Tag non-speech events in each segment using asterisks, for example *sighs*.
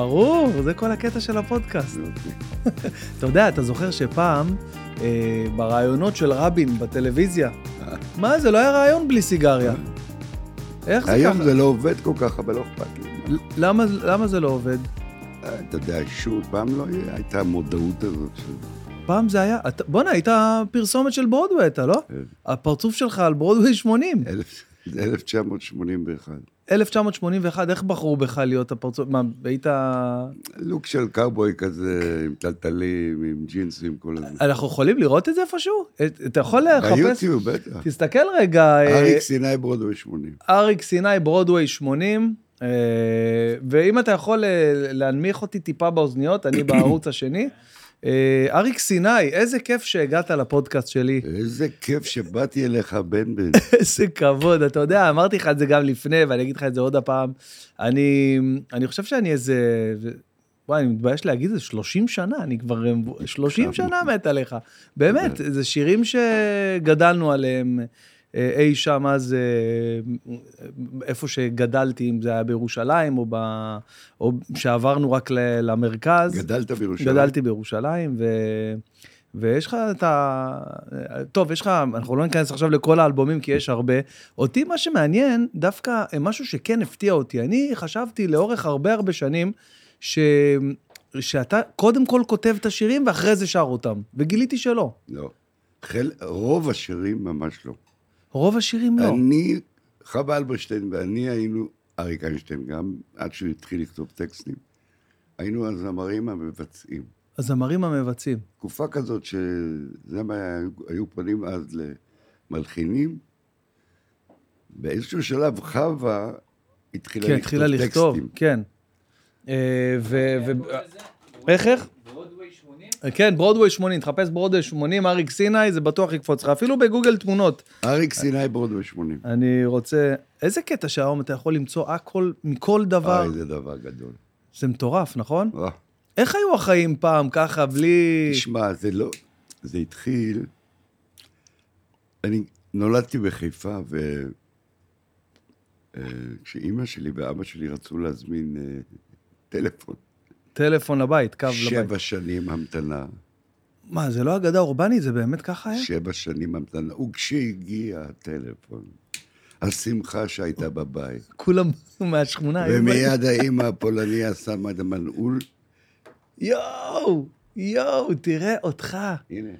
ברור, זה כל הקטע של הפודקאסט. אתה יודע, אתה זוכר שפעם, אה, ברעיונות של רבין בטלוויזיה, מה זה, לא היה רעיון בלי סיגריה. איך זה היום ככה? זה לא עובד כל כך, אבל לא אכפת לי. למה, למה זה לא עובד? אה, אתה יודע, שוב, פעם לא היה- הייתה המודעות הזאת של... פעם זה היה, בואנה, היית פרסומת של ברודווי, אתה לא? כן. הפרצוף שלך על ברודווי 80. אלף- זה 1981. 1981, איך בחרו בך להיות הפרצוף? מה, היית... לוק של קאובוי כזה, עם טלטלים, עם ג'ינסים, כל הזה. אנחנו יכולים לראות את זה איפשהו? אתה יכול לחפש? ביוטיוב, בטח. תסתכל רגע. אה, אריק סיני ברודווי 80. אריק סיני, ברודווי 80, אה, ואם אתה יכול אה, להנמיך אותי טיפה באוזניות, אני בערוץ השני. *clears throat* אה, אריק סיני, איזה כיף שהגעת לפודקאסט שלי. איזה כיף שבאתי אליך, בן בן. איזה כבוד, אתה יודע, אמרתי לך את זה גם לפני, ואני אגיד לך את זה עוד הפעם. אני, אני חושב שאני איזה... וואי, אני מתבייש להגיד את זה, 30 שנה, אני כבר 30 שנה מת עליך. באמת, זה שירים שגדלנו עליהם אי שם אז, אה, איפה שגדלתי, אם זה היה בירושלים, או, ב, או שעברנו רק למרכז. גדלת בירושלים? גדלתי בירושלים, ו... ויש לך את ה... טוב, יש לך, אנחנו לא ניכנס עכשיו לכל האלבומים, כי יש הרבה. אותי מה שמעניין, דווקא משהו שכן הפתיע אותי. אני חשבתי לאורך הרבה הרבה שנים, ש... שאתה קודם כל כותב את השירים ואחרי זה שר אותם, וגיליתי שלא. לא. חל... רוב השירים ממש לא. רוב השירים לא. אני, חווה אלברשטיין ואני היינו, אריק איינשטיין גם, עד שהוא התחיל לכתוב טקסטים, היינו הזמרים המבצעים. הזמרים המבצעים. תקופה כזאת שזה מה היו- פונים אז למלחינים. באיזשהו שלב חווה התחילה כן, לכתוב התחילה לכתוב, טקסטים. כן. אה, ו... ו... איך, איך? כן, ברודווי 80, תחפש ברודווי 80, אריק סיני, זה בטוח יקפוץ לך, אפילו בגוגל תמונות. אריק סיני ברודווי 80. אני רוצה... איזה קטע שהיום אתה יכול למצוא הכל, מכל דבר. אוי, זה דבר גדול. זה מטורף, נכון? אה, איך היו החיים פעם ככה, בלי... תשמע, זה לא... זה התחיל... אני נולדתי בחיפה, ו... אה, כשאימא שלי ואבא שלי רצו להזמין אה, טלפון, טלפון לבית, קו לבית. שבע שנים המתנה, מה, זה לא אגדה אורבנית? זה באמת ככה היה? שבע שנים המתנה, וכשהגיע הטלפון, השמחה שהייתה בבית, כולם *laughs* מהשכונה. ומיד האימא הפולניה שמה את המנעול, יואו, יואו, תראה אותך. הנה.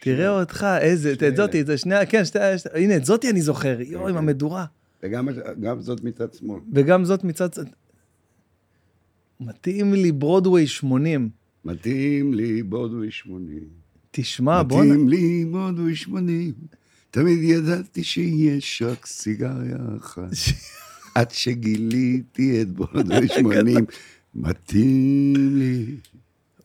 תראה אותך, איזה, שני את זאתי. זה שני, כן, שתי, שתי, הנה, את זאתי אני זוכר, יואו, עם. המדורה. וגם גם זאת מצד שמאל. וגם זאת מצד... מתאים לי ברודווי 80. מתאים לי ברודווי 80. תשמע, בוא. מתאים לי ברודווי 80. תמיד ידעתי שיש רק סיגריה אחת. עד שגיליתי את ברודווי 80. *laughs* מתאים לי.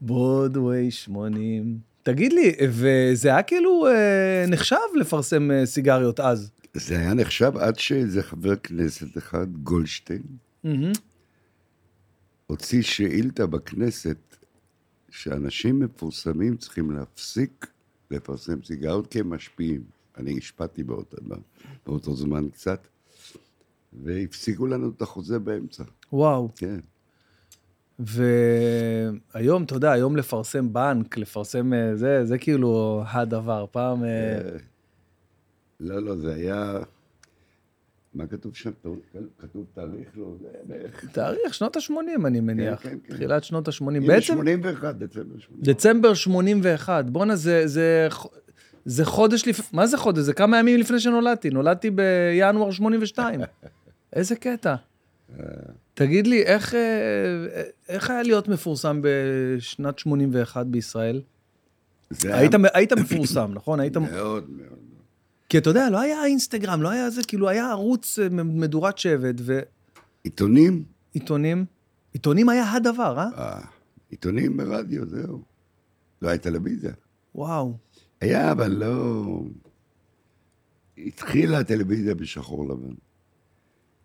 ברודווי 80. תגיד לי, וזה היה כאילו אה, נחשב לפרסם אה, סיגריות אז. זה היה נחשב עד שאיזה חבר כנסת אחד, גולדשטיין, מהמם. הוציא שאילתה בכנסת שאנשים מפורסמים צריכים להפסיק לפרסם סיגריות כי הם משפיעים. אני השפעתי באותו, באותו זמן קצת, והפסיקו לנו את החוזה באמצע, וואו. כן. והיום, אתה יודע, היום לפרסם בנק, לפרסם אה, זה, זה כאילו הדבר. פעם... אה, אה, לא, לא, זה היה... מה כתוב שם? כתוב תאריך? לא, בערך... תאריך, שנות ה-80, אני מניח. כן, כן. תחילת שנות ה-80. הנה, בעצם, 81, דצמבר 81. דצמבר 81. בואנה, זה, זה, זה חודש לפני, מה זה חודש? זה כמה ימים לפני שנולדתי. נולדתי בינואר 82. *laughs* איזה קטע. תגיד לי, איך, אה, איך היה להיות מפורסם בשנת 81 בישראל? זה היה היית, היית מפורסם, נכון? היית... מאוד מאוד. כי אתה יודע, לא היה אינסטגרם, לא היה זה, כאילו היה ערוץ אה, מדורת שבט עיתונים? ועיתונים. עיתונים היה הדבר, אה? אה, עיתונים ברדיו, זהו. לא היה טלוויזיה. וואו. היה, אבל לא... התחילה הטלוויזיה בשחור לבן.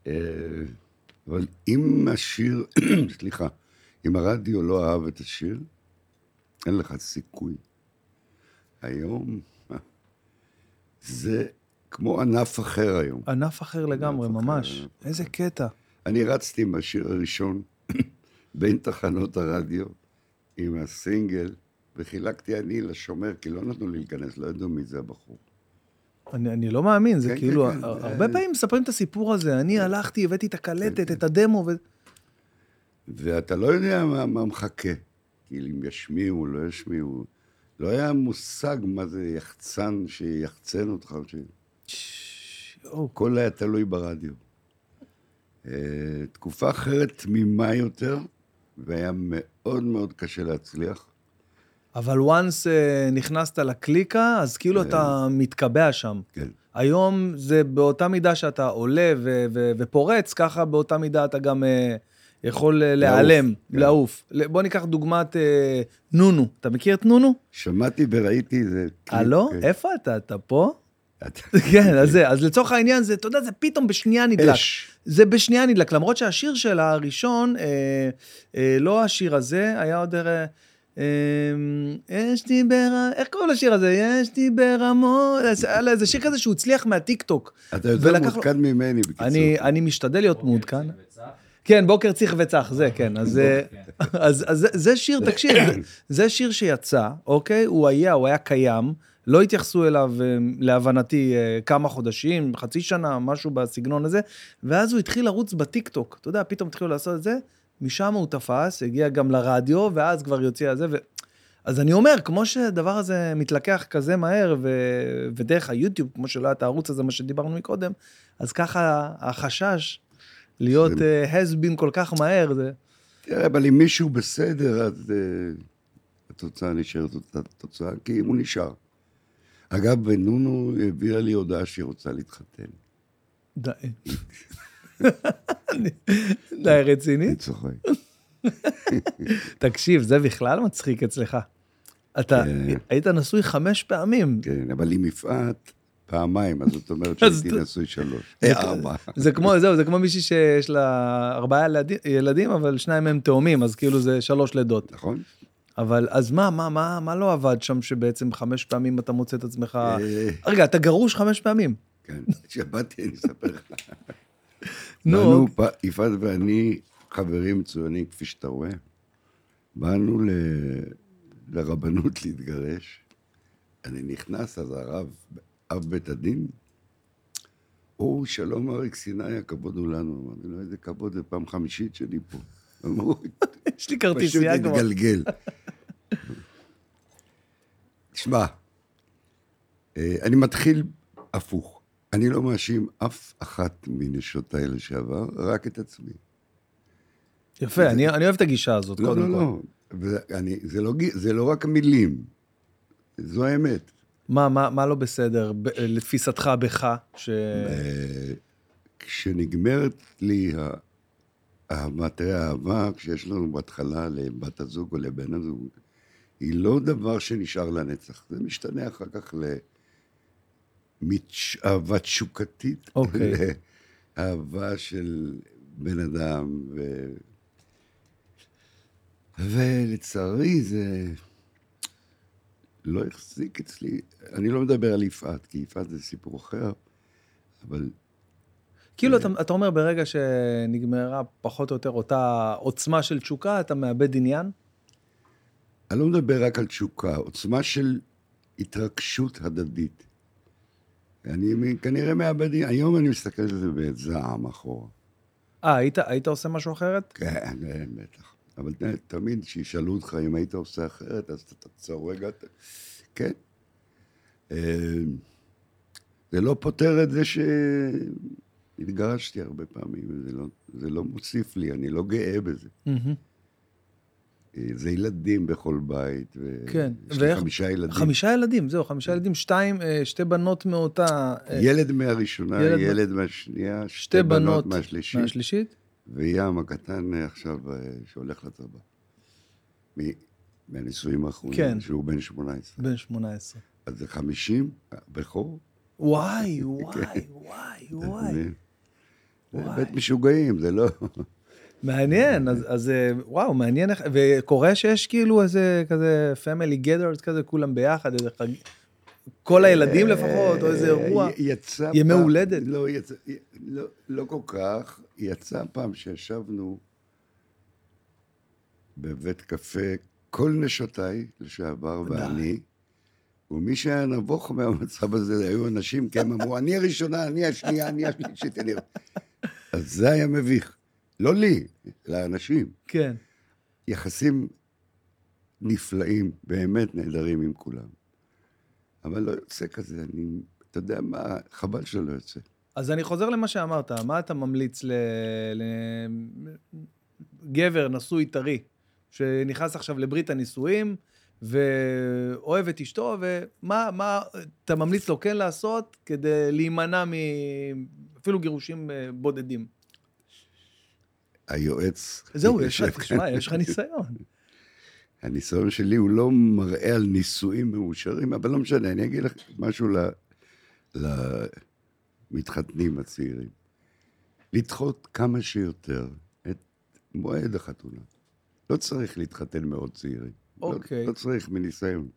אה, אבל אם השיר, *clears throat* סליחה, אם הרדיו לא אהב את השיר, אין לך סיכוי. היום זה כמו ענף אחר היום. ענף אחר לגמרי, ענף אחר, ממש. ענף איזה קטע. אני רצתי עם השיר הראשון *coughs* בין תחנות הרדיו עם הסינגל, וחילקתי אני לשומר, כי לא נתנו לי להיכנס, לא ידעו מי זה הבחור. אני, אני לא מאמין, זה כן, כאילו, כן, כן, הרבה פעמים מספרים את הסיפור הזה, אני הלכתי, הבאתי את הקלטת, את הדמו, ו... ואתה לא יודע מה, מה מחכה. כאילו, אם ישמיעו, לא ישמיעו. לא היה מושג מה זה יחצן שיחצן אותך. ש... הכל היה תלוי ברדיו. אה, תקופה אחרת תמימה יותר, והיה מאוד מאוד קשה להצליח. אבל once אה, נכנסת לקליקה, אז כאילו אתה מתקבע שם. כן. היום זה באותה מידה שאתה עולה ו- ו- ופורץ, ככה באותה מידה אתה גם אה, יכול אה, להיעלם, כן. לעוף. בוא ניקח דוגמת אה, נונו. אתה מכיר את נונו? שמעתי וראיתי איזה... הלו? כן. איפה אתה? אתה פה? *laughs* כן, אז זה, אז לצורך העניין זה, אתה יודע, זה פתאום בשנייה נדלק. אש. זה בשנייה נדלק, למרות שהשיר שלה הראשון, אה, אה, לא השיר הזה, היה עוד... אה, אה, יש לי בר... איך קוראים לשיר הזה? יש לי ברמות... איזה שיר כזה שהוא הצליח מהטיקטוק. אתה יותר מעודכן ממני, בקיצור. אני משתדל להיות מעודכן. כן, בוקר צריך וצח, זה כן. אז, אה, אז, אז זה, זה שיר, תקשיב, זה, זה שיר שיצא, אוקיי? הוא היה, הוא היה קיים, לא התייחסו אליו, אה, להבנתי, אה, כמה חודשים, חצי שנה, משהו בסגנון הזה, ואז הוא התחיל לרוץ בטיקטוק. אתה יודע, פתאום התחילו לעשות את זה, משם הוא תפס, הגיע גם לרדיו, ואז כבר יוצא הזה, ו... אז אני אומר, כמו שהדבר הזה מתלקח כזה מהר, ו... ודרך היוטיוב, כמו שלא היה את הערוץ הזה, מה שדיברנו מקודם, אז ככה החשש להיות has been כל כך מהר, זה... תראה, אבל אם מישהו בסדר, אז uh, התוצאה נשארת אותה תוצאה, כי הוא נשאר. אגב, נונו העבירה לי הודעה שהיא רוצה להתחתן. די. די רציני? אני צוחק. תקשיב, זה בכלל מצחיק אצלך. אתה כן. היית נשוי חמש פעמים. כן, אבל עם יפעת, פעמיים, אז זאת אומרת שהייתי נשוי שלוש. אה, ארבע. זה כמו, זהו, זה כמו מישהי שיש לה ארבעה ילדים, אבל שניים מהם תאומים, אז כאילו זה שלוש לידות. נכון? אבל אז מה, מה, מה, מה לא עבד שם שבעצם חמש פעמים אתה מוצא את עצמך... אה, רגע, אתה גרוש חמש פעלים. כן, *laughs* כשבאתי, אני אספר לך. *laughs* נו, אוקיי. יפעת ואני חברים מצוינים, כפי שאתה רואה. באנו ל... לרבנות להתגרש. אני נכנס, אז הרב, אב בית הדין, או, שלום אריק סיני, הכבוד הוא לנו. אמרתי לו, איזה כבוד, זו פעם חמישית שלי פה. אמרו, יש לי פשוט כרטיסייה כבר. התגלגל. תשמע, אה, אני מתחיל הפוך. אני לא מאשים אף אחת מנשותיי לשעבר, רק את עצמי. יפה, אני אני אוהב את הגישה הזאת, לא, קודם לא, כל. לא. זה, לא, ג- זה לא רק מילים, זו האמת. מה, מה, מה לא בסדר ב- לתפיסתך בך, ש... אה, כשנגמרת לי ה- האהבה, כשיש לנו בהתחלה לבת הזוג או לבן הזוג, היא לא דבר שנשאר לנצח. זה משתנה אחר כך לאהבה תשוקתית, אוקיי. לאהבה של בן אדם, ו... ולצערי זה לא החזיק אצלי. אני לא מדבר על יפעת, כי יפעת זה סיפור אחר, אבל כאילו, אתה, אתה אומר, ברגע שנגמרה פחות או יותר אותה עוצמה של תשוקה, אתה מאבד עניין? אני לא מדבר רק על תשוקה, עוצמה של התרגשות הדדית. אני כנראה מאבד, היום אני מסתכל על זה בזעם אחורה. אה, היית, היית עושה משהו אחרת? כן, בטח. אבל תמיד כשישאלו אותך אם היית עושה אחרת, אז אתה תעצור רגע. כן. אה, זה לא פותר את זה שהתגרשתי הרבה פעמים, זה לא, זה לא מוסיף לי, אני לא גאה בזה. אה, זה ילדים בכל בית, ו... כן, יש לי ואיך- חמישה ילדים. חמישה ילדים, זהו, חמישה ילדים, שתיים, אה, שתי בנות מאותה... ילד מהראשונה, ילד ילד, מה- מהשנייה, שתי בנות מהשלישית, מהשלישית? וים הקטן אה, עכשיו אה, שהולך לצבא. מהנישואים האחרונים, כן. שהוא בן 18. בן 18. אז זה 50, בכור. וואי, *laughs* וואי, וואי, וואי. וואי. בית משוגעים, זה לא... מעניין, אז, *laughs* אז אה, וואו, מעניין איך, וקורה שיש כאילו איזה כזה family gathers כזה, כולם ביחד, איזה חג, כל הילדים לפחות, או איזה אירוע. אה, י- יצא ימי פעם- הולדת. לא, יצא, לא, לא כל כך. יצא פעם שישבנו בבית קפה, כל נשותיי לשעבר. ואני, ומי שהיה נבוך מהמצב הזה היו אנשים, כי הם אמרו, אני הראשונה, אני השנייה, אני השלישית, אני... אז זה היה מביך. לא לי, לאנשים. כן. יחסים נפלאים, באמת נהדרים עם כולם. אבל לא יוצא כזה, אני, אתה יודע מה, חבל שלא יוצא. אז אני חוזר למה שאמרת, מה אתה ממליץ לגבר נשוי טרי, שנכנס עכשיו לברית הנישואים, ואוהב את אשתו, ומה מה אתה ממליץ לו כן לעשות כדי להימנע מ... אפילו גירושים אה, בודדים? היועץ... זהו, יש לך, *laughs* תשמע, יש לך ניסיון. הניסיון שלי הוא לא מראה על נישואים מאושרים, אבל לא משנה, אני אגיד לך משהו ל... למתחתנים הצעירים. לדחות כמה שיותר את מועד החתונה. לא צריך להתחתן מאוד צעירים. אוקיי. לא, לא צריך מניסיון.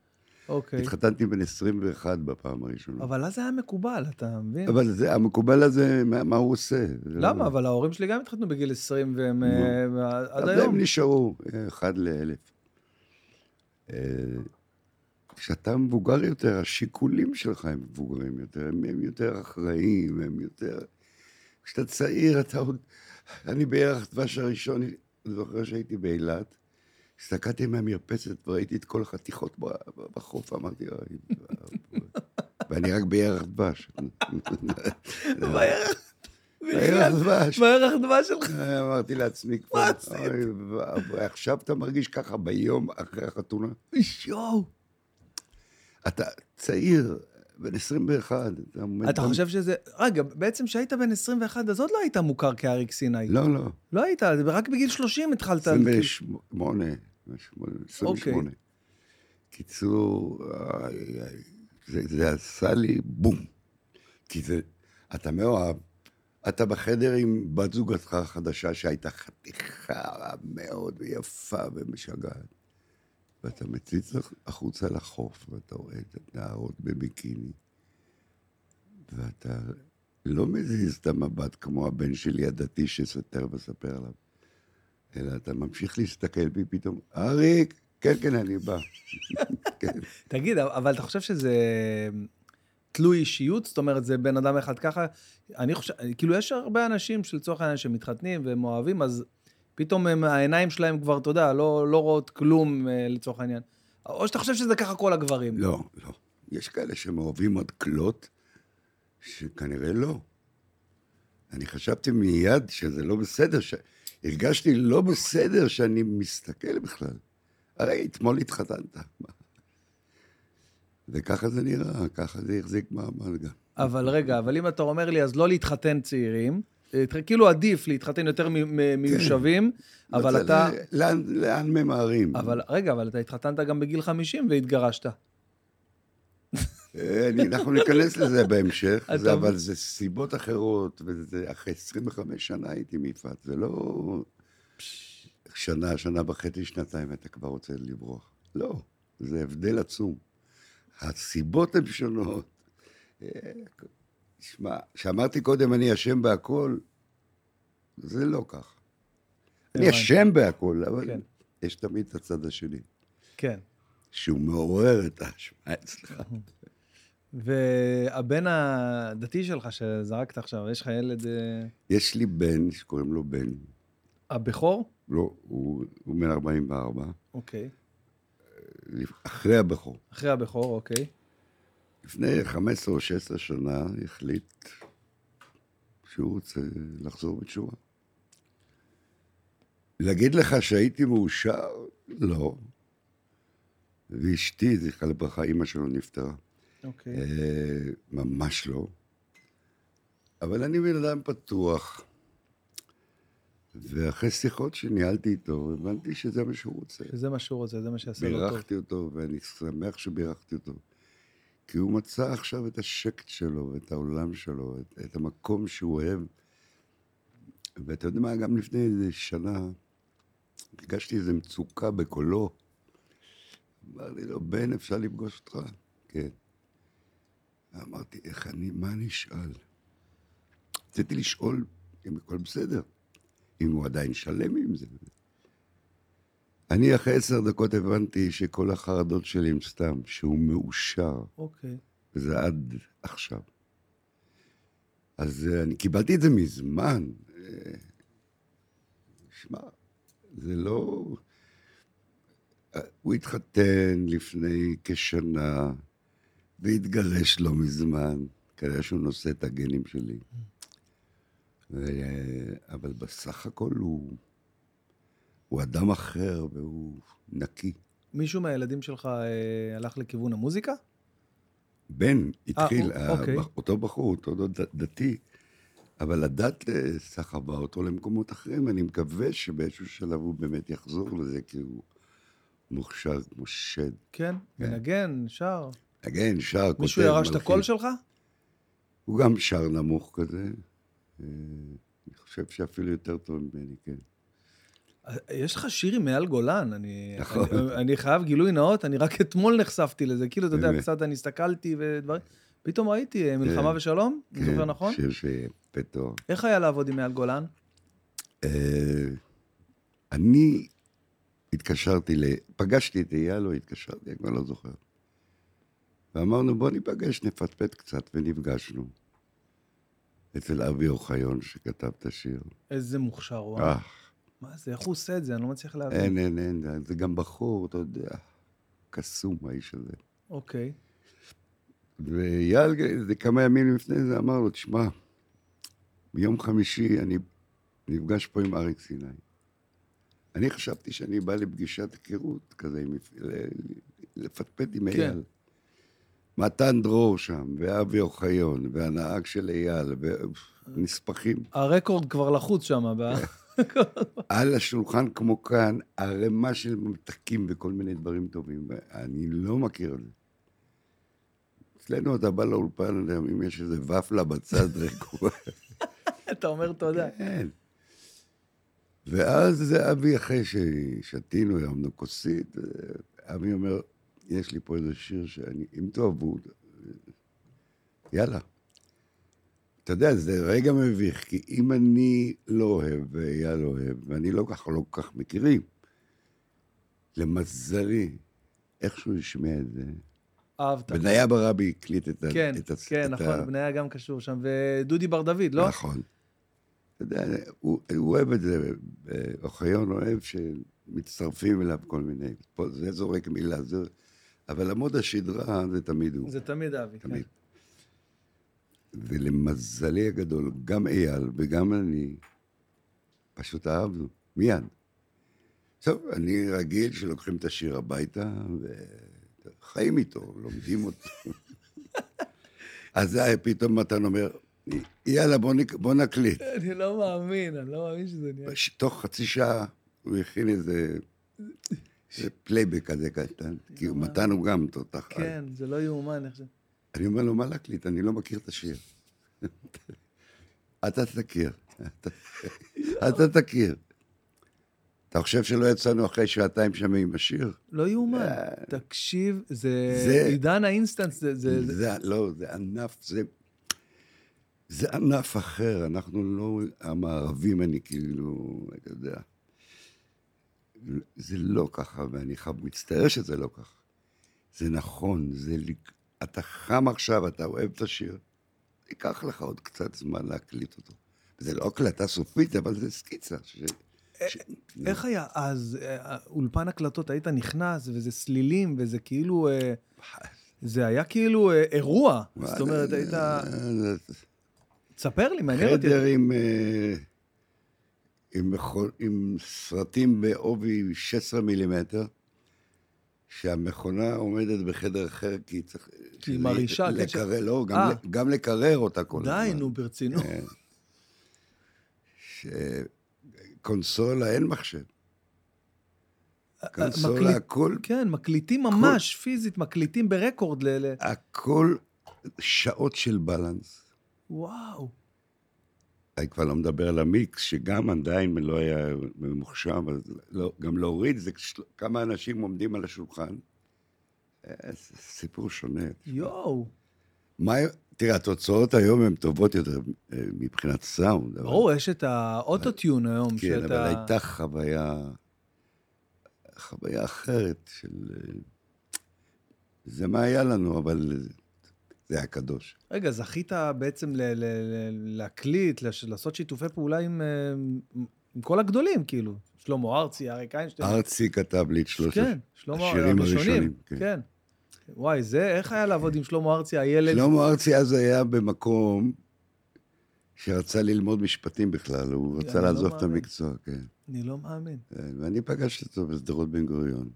אוקיי. התחתנתי בן 21 בפעם הראשונה. אבל אז זה היה מקובל, אתה מבין? אבל זה, המקובל הזה, מה, מה הוא עושה? למה? לא- אבל ההורים שלי גם התחתנו בגיל 20 והם. אה, עד היום. הם נשארו אה, אחד לאלף. אה, כשאתה מבוגר יותר, השיקולים שלך הם מבוגרים יותר, הם, יותר אחראיים, הם יותר... כשאתה צעיר, אתה עוד... אני בירח דבש הראשון, אני זוכר שהייתי באילת, הסתכלתי מהמרפסת וראיתי את כל החתיכות בחוף, אמרתי, אוי, ואבוי." ואני רק בירח דבש. *laughs* בירח- בירח דבש. דבש שלך. אמרתי לעצמי כבר, מה עשית? עכשיו אתה מרגיש ככה ביום אחרי החתונה? יואו. אתה צעיר, בן 21. אתה. אתה חושב שזה... רגע, בעצם כשהיית בן 21, אז עוד לא היית מוכר כאריק סיני. לא, לא. לא היית, רק בגיל 30 התחלת... 28. 28. אוקיי. קיצור, איי, זה, זה עשה לי בום. כי זה, אתה מאוהב, אתה בחדר עם בת זוגתך החדשה שהייתה חתיכה מאוד יפה ומשגעת. ואתה מציץ החוצה לחוף, ואתה רואה את הנערות בביקיני, ואתה לא מזיז את המבט כמו הבן שלי הדתי שתכף אספר עליו, אלא אתה ממשיך להסתכל בי פתאום, אריק, כן, כן, אני בא. *laughs* כן. תגיד, אבל אתה חושב שזה תלוי אישיות? זאת אומרת, זה בן אדם אחד ככה? אני חושב, כאילו, יש הרבה אנשים שלצורך העניין שמתחתנים והם אוהבים, אז פתאום הם, העיניים שלהם כבר, אתה יודע, לא, לא רואות כלום אה, לצורך העניין. או שאתה חושב שזה ככה כל הגברים. לא, לא. יש כאלה שמאוהבים עוד כלות, שכנראה לא. אני חשבתי מיד שזה לא בסדר, ש... הרגשתי לא בסדר שאני מסתכל בכלל. הרי אתמול התחתנת. וככה זה נראה, ככה זה החזיק מעמד גם. אבל רגע, אבל אם אתה אומר לי, אז לא להתחתן צעירים, אה, כאילו עדיף להתחתן יותר מ- מיושבים, אבל זה- אתה... לאן, לאן ממהרים? אבל רגע, אבל אתה התחתנת גם בגיל 50 והתגרשת. אה, אנחנו ניכנס לזה בהמשך, זה, אבל זה סיבות אחרות, וזה אחרי 25 שנה הייתי עם יפעת, זה לא שנה, שנה וחצי, שנתיים, אתה כבר רוצה לברוח. לא, זה הבדל עצום. הסיבות הן שונות. אה, שמע, כשאמרתי קודם אני אשם בהכל, זה לא כך. אני. אשם בהכל, אבל כן. יש תמיד את הצד השני, כן. שהוא מעורר את האשמה אצלך. *laughs* והבן הדתי שלך שזרקת עכשיו, יש לך ילד אה, יש לי בן שקוראים לו בן, הבכור? לא, הוא, הוא בן 44, אוקיי. אחרי הבכור. אחרי הבכור, אוקיי. לפני 15 או 16 שנה החליט שהוא רוצה לחזור בתשובה. להגיד לך שהייתי מאושר? לא. ואשתי, זכרה לברכה, אימא שלו נפטרה. אוקיי. אה, ממש לא. אבל אני בן אדם פתוח, ואחרי שיחות שניהלתי איתו, הבנתי שזה מה שהוא רוצה. שזה מה שהוא רוצה, זה מה שיעשה לו טוב. בירכתי אותו, ואני שמח שבירכתי אותו. כי הוא מצא עכשיו את השקט שלו, ואת העולם שלו, את, את המקום שהוא אוהב. ואתה יודע מה, גם לפני איזה שנה, הרגשתי איזו מצוקה בקולו. אמר לי לו, בן, אפשר לפגוש אותך? כן. אמרתי, איך אני, מה אני אשאל? רציתי לשאול אם הכל בסדר, אם הוא עדיין שלם עם זה. אני אחרי עשר דקות הבנתי שכל החרדות שלי הם סתם, שהוא מאושר, אוקיי. וזה עד עכשיו. אז אה, אני קיבלתי את זה מזמן. אה, שמע, זה לא... אה, הוא התחתן לפני כשנה, והתגרש לא מזמן. כנראה שהוא נושא את הגנים שלי. ו- אבל בסך הכל הוא, הוא אדם אחר והוא נקי. מישהו מהילדים שלך אה, הלך לכיוון המוזיקה? בן התחיל, אה, אוקיי. אותו בחור, אותו דתי, אבל הדת אה, סחבה אותו למקומות אחרים. אני מקווה שבאיזשהו שלב הוא באמת יחזור לזה, כי הוא מוכשר כמו שד. כן, מנגן, שר. נגן, שר, כותב, מישהו ירש את. הקול שלך? הוא גם שר נמוך כזה. אה, אני חושב שאפילו יותר טוב ממני, כן. יש לך שיר עם אייל גולן, אני, נכון. אני, אני חייב גילוי נאות, אני רק אתמול נחשפתי לזה, כאילו, אתה יודע. קצת אני הסתכלתי ודברים, פתאום ראיתי אה, מלחמה כן. ושלום, אני זוכר נכון? שיר שיפה תואר. איך היה לעבוד עם אייל גולן? אה, אני התקשרתי, ל... פגשתי את אייל או התקשרתי, אני כבר לא זוכר. ואמרנו, בוא ניפגש, נפטפט קצת, ונפגשנו. אצל אבי אוחיון שכתב את השיר. איזה מוכשר הוא. אה, מה זה, איך הוא עושה את זה? אני לא מצליח להבין. אין, אין, אין, זה גם בחור, אתה יודע, קסום האיש הזה. אוקיי. ואייל, כמה ימים לפני זה, אמר לו, תשמע, ביום חמישי אני נפגש פה עם אריק סיני. אני חשבתי שאני בא לפגישת היכרות כזה, לפטפט עם כן. מתן דרור שם, ואבי אוחיון, והנהג של אייל, ונספחים. הרקורד כבר לחוץ שם. ב- *laughs* על השולחן כמו כאן, ערימה של ממתקים וכל מיני דברים טובים. אני לא מכיר את זה. אצלנו אתה בא לאולפן, אם יש איזה ופלה בצד *laughs* רגוע. אתה אומר תודה. כן. ואז זה אבי, אחרי ששתינו, הרמנו כוסית, אבי אומר, יש לי פה איזה שיר שאני, אם תאהבו, יאללה. אתה יודע, זה רגע מביך, כי אם אני לא אוהב ואייל לא אוהב, ואני לא ככה, לא כל כך מכירים, למזלי, איכשהו השמיע את זה. אהבת. בניה ברבי הקליט את ה... כן, את ה- כן, את ה- נכון, בניה גם קשור שם. ודודי בר דוד, לא? נכון. אתה יודע, הוא, הוא אוהב את זה, אה, אוחיון אוהב שמצטרפים אליו כל מיני, פה זה זורק מילה, זה... אבל עמוד השדרה זה תמיד הוא, זה תמיד אבי. כן. תמיד. ולמזלי הגדול, גם אייל וגם אני, פשוט אהבנו, מיד. טוב, אני רגיל שלוקחים את השיר הביתה וחיים איתו, לומדים אותו. *laughs* אז זה היה פתאום מתן אומר, יאללה, בוא, נק... בוא נקליט. אני לא מאמין, אני לא מאמין שזה נהיה. תוך חצי שעה הוא הכין איזה, *laughs* איזה פלייבק כזה קטן, כי הוא- מתן הוא גם תותח. כן, זה לא יאומן איך זה. אני אומר לו, מה להקליט? אני לא מכיר את השיר. אתה תכיר. אתה- תכיר. אתה חושב שלא יצאנו אחרי שעתיים שם עם השיר? לא יאומן. תקשיב, זה אה. זה- עידן האינסטנס, זה... זה- זה- זה, לא, זה ענף, זה... זה ענף אחר, אנחנו לא המערבים, אני כאילו, אתה יודע. זה לא ככה, ואני חב, מצטער שזה לא ככה. זה נכון, זה... אתה חם עכשיו, אתה אוהב את השיר, ייקח לך עוד קצת זמן להקליט אותו. זה לא הקלטה סופית, אבל זה סקיצה. ש... ש... איך היה אז, אה, אולפן הקלטות, היית נכנס, וזה סלילים, וזה כאילו... אה, זה היה כאילו אה, אירוע. זאת אומרת, היית... תספר לי, מעניין אותי. חדר עם, אה, עם, עם סרטים בעובי 16 מילימטר, שהמכונה עומדת בחדר אחר, כי צריך... כי היא מרעישה, לקרר, לא, גם, אה. גם לקרר אותה כל הזמן. די, נו, ברצינות. כן. ש... קונסולה, אין מחשב. קונסולה, מקליט- הכל, כן, מקליטים ממש, פיזית, מקליטים ברקורד ל... ל- הכל שעות של בלנס. וואו. אני כבר לא מדבר על המיקס, שגם עדיין לא היה ממוחשב, אז לא, גם להוריד, זה של- כמה אנשים עומדים על השולחן. אה, סיפור שונה. יואו. מה, תראה, התוצאות היום הן טובות יותר אה, מבחינת סאונד. אבל- ברור, יש את האוטוטיון היום, כן, שאתה... אבל הייתה חוויה... חוויה אחרת של... אה, זה מה היה לנו, אבל זה היה קדוש. רגע, זכית בעצם ל- ל- ל- להקליט, לש- לעשות שיתופי פעולה עם, אה, עם כל הגדולים, כאילו. שלמה ארצי, אריק איינשטיין. ארצי כתב לי את שלושת כן, שלמה השירים הראשונים. כן. כן. וואי, זה, איך היה לעבוד עם שלמה ארצי, הילד? שלמה ארצי אז היה במקום שרצה ללמוד משפטים בכלל, הוא רצה לא לעזוב את מאמין. המקצוע, כן. אני לא מאמין. כן, ואני פגשתי אותו בשדרות בן גוריון.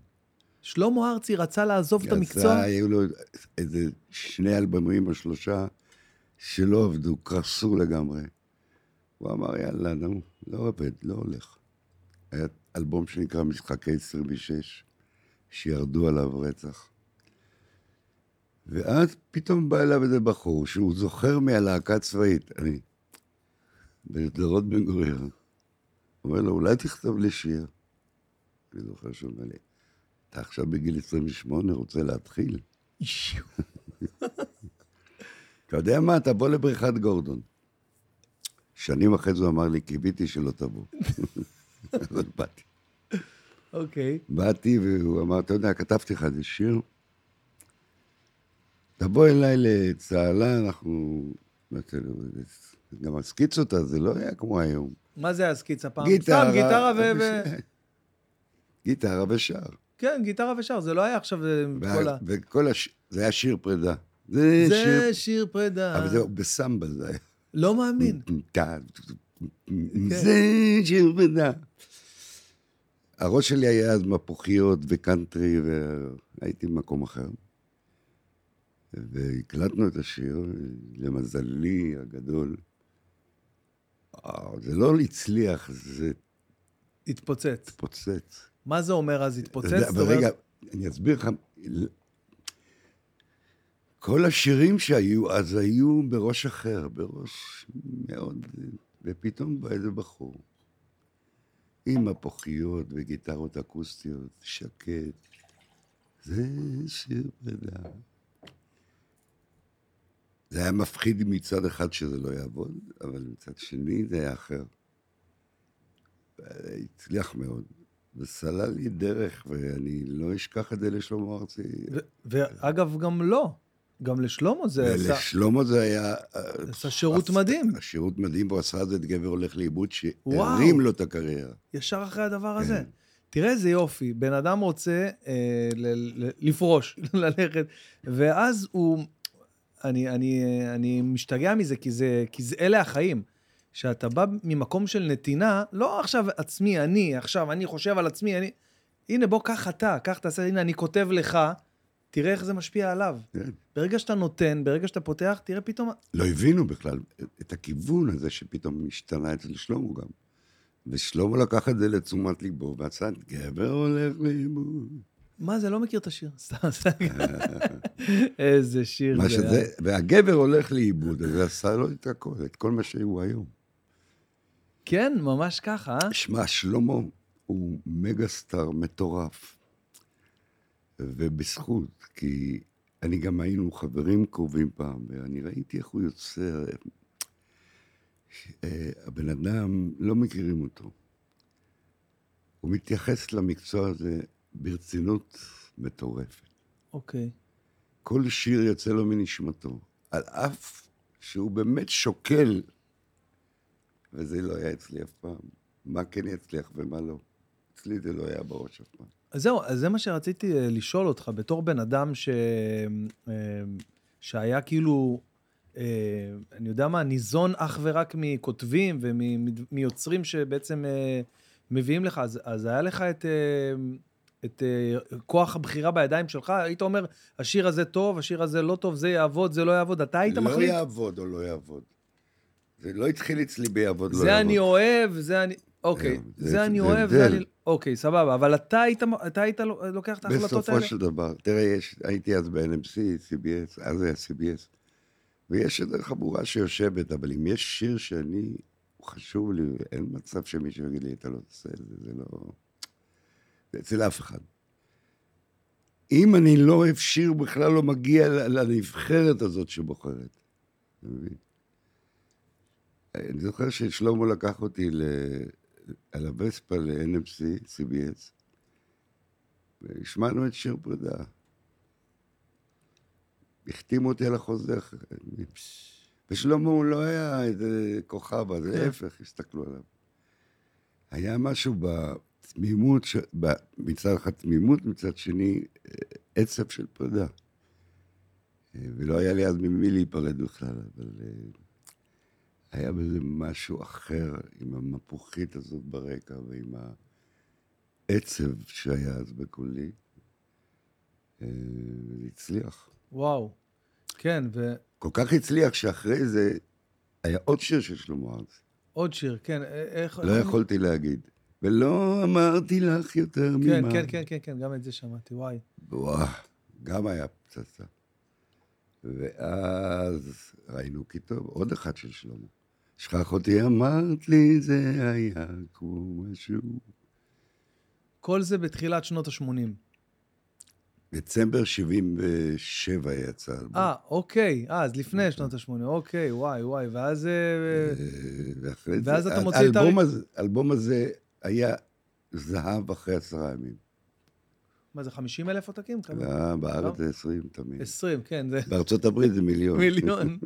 שלמה ארצי רצה לעזוב את המקצוע? יצא, היו לו איזה שני אלבומים או שלושה שלא עבדו, קרסו לגמרי. הוא אמר, יאללה, נו, לא עובד, לא הולך. היה אלבום שנקרא משחקי 26, שירדו עליו רצח. ואז פתאום בא אליו איזה בחור שהוא זוכר מהלהקה הצבאית, אני, בשדרות בן גוריון. אומר לו, אולי תכתוב לי שיר. אני זוכר שהוא אומר לי, אתה עכשיו בגיל 28 רוצה להתחיל? אתה יודע מה? תבוא לבריכת גורדון. שנים אחרי זה הוא אמר לי, קיוויתי שלא תבוא. *laughs* אז באתי. אוקיי. באתי והוא אמר, אתה יודע, כתבתי לך איזה שיר, תבוא אליי לצהלה, אנחנו... גם הסקיצות אז, זה לא היה כמו היום. מה זה הסקיצה פעם? גיטרה. סתם גיטרה ו... *laughs* גיטרה ושר. כן, גיטרה ושר, זה לא היה עכשיו כל ה... וכל הש... זה היה שיר פרידה. זה שיר... זה שיר פרידה. אבל זהו, בסמבה זה היה. לא מאמין. *laughs* זה שיר פרידה. הראש שלי היה אז מפוחיות וקאנטרי, והייתי במקום אחר. והקלטנו את השיר, למזלי הגדול. אה, זה לא הצליח, זה התפוצץ. התפוצץ. מה זה אומר אז התפוצץ? אבל אומרת- רגע, אני אסביר לך. כל השירים שהיו אז היו בראש אחר, בראש מאוד... ופתאום בא איזה בחור, עם מפוחיות וגיטרות אקוסטיות, שקט. זה שיר פרידה. זה היה מפחיד מצד אחד שזה לא יעבוד, אבל מצד שני זה היה אחר. הצליח מאוד. וסלל לי דרך, ואני לא אשכח את זה לשלמה ארצי. ואגב, גם לא. גם לשלמה זה עשה... ולשלמה זה היה... עשה שירות מדהים. שירות מדהים, והוא עשה את זה את גבר הולך לאיבוד. שהרים לו את הקריירה. ישר אחרי הדבר הזה. כן. תראה איזה יופי, בן אדם רוצה אה, ל- ל- לפרוש, *laughs* ללכת, ואז הוא... אני, אני, אני משתגע מזה, כי זה, כי זה אלה החיים. שאתה בא ממקום של נתינה, לא עכשיו עצמי, אני, עכשיו אני חושב על עצמי, אני... הנה, בוא, קח אתה, קח תעשה, הנה, אני כותב לך, תראה איך זה משפיע עליו. כן. ברגע שאתה נותן, ברגע שאתה פותח, תראה פתאום... לא הבינו בכלל את הכיוון הזה שפתאום השתנה אצל שלמה גם. ושלמה לקח את זה לתשומת ליבו, ועשה גבר הולך לאיבוד. מה זה, לא מכיר את השיר. *laughs* סתם, סתם. *laughs* איזה שיר זה. שזה, והגבר הולך לאיבוד, אז זה עשה לו את הכל, את כל מה שהוא היום. כן, ממש ככה, אה? שמע, שלמה הוא מגה סטאר מטורף. ובזכות, כי אני גם היינו חברים קרובים פעם, ואני ראיתי איך הוא יוצר. אה, הבן אדם, לא מכירים אותו. הוא מתייחס למקצוע הזה ברצינות מטורפת. אוקיי. כל שיר יוצא לו מנשמתו, על אף שהוא באמת שוקל, וזה לא היה אצלי אף פעם. מה כן יצליח ומה לא. אצלי זה לא היה בראש אף פעם. אז זהו, אז זה מה שרציתי אה, לשאול אותך, בתור בן אדם ש... אה, שהיה כאילו, אה, אני יודע מה, ניזון אך ורק מכותבים ומיוצרים שבעצם מביאים לך, אז, אז היה לך את, את אה, כוח הבחירה בידיים שלך? היית אומר, השיר הזה טוב, השיר הזה לא טוב, זה יעבוד, זה לא יעבוד, אתה היית לא מחליט? יעבוד או לא יעבוד. זה לא התחיל אצלי ביעבוד, לא יעבוד. זה אני אוהב, זה אני... אוקיי, זהו, זה- אני אוהב, זה. אני... אוקיי, סבבה, אבל אתה היית, אתה היית לוקח את ההחלטות האלה? בסופו של דבר, תראה, יש, הייתי אז ב-NMC, CBS, אז היה CBS, ויש איזו חבורה שיושבת, אבל אם יש שיר שאני, הוא חשוב לי, אין מצב שמישהו יגיד לי, אתה לא תעשה את זה, זה לא... זה אצל אף אחד. אם אני לא אוהב שיר, בכלל לא מגיע לנבחרת הזאת שבוחרת. אתה מבין? אני זוכר ששלמה לקח אותי ל... על הווספה ל-NMC, CBS, והשמענו את שיר פרידה. החתימו אותי על החוזה. ושלמה הוא לא היה איזה כוכב, אז כן. להפך, הסתכלו עליו. היה משהו בתמימות, ש- מצד אחד תמימות, מצד שני אה, עצב של פרידה. אה, ולא היה לי אז ממי להיפרד בכלל, אבל אה, היה בזה משהו אחר, עם המפוחית הזאת ברקע ועם העצב שהיה אז בקולי. אה, זה הצליח. וואו. כן, ועוד כל כך הצליח שאחרי זה היה עוד שיר של שלמה ארצי. שיר, כן. א- איך... לא יכולתי להגיד. ולא אמרתי לך יותר כן, ממה. כן, כן, כן, כן, גם את זה שמעתי, וואי. וואו, גם היה פצצה. ואז ראינו כי טוב, עוד אחד של שלמה. שכח אותי, אמרת לי, זה היה כמו משהו. כל זה בתחילת שנות ה-80. דצמבר 77 יצא. אה, אוקיי. אה, אז לפני נכון. שנות ה-80. אוקיי, וואי, וואי. ואז... אה, ואז אתה ה- מוציא את הזה- האלבום הזה היה זהב אחרי עשרה ימים. מה זה, 50 אלף עותקים? אה, בארץ לא? זה 20 תמיד. 20, כן, זה בארצות הברית זה מיליון. מיליון.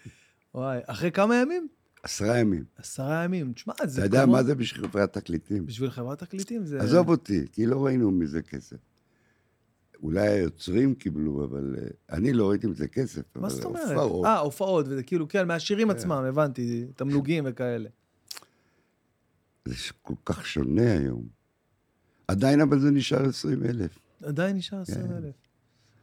*laughs* וואי, אחרי כמה ימים? עשרה ימים. עשרה ימים. תשמע, זה אתה יודע כמו- מה זה בשביל חברת תקליטים? בשביל חברת תקליטים זה... עזוב אותי, כי לא ראינו מזה כסף. אולי היוצרים קיבלו, אבל אה, אני לא ראיתי מזה כסף. מה זאת אומרת? הופעות. אה, הופעות, וזה כאילו, כן, מהשירים עצמם, הבנתי, תמלוגים וכאלה. זה כל כך שונה היום. עדיין אבל זה נשאר 20 אלף. עדיין נשאר 20 אלף.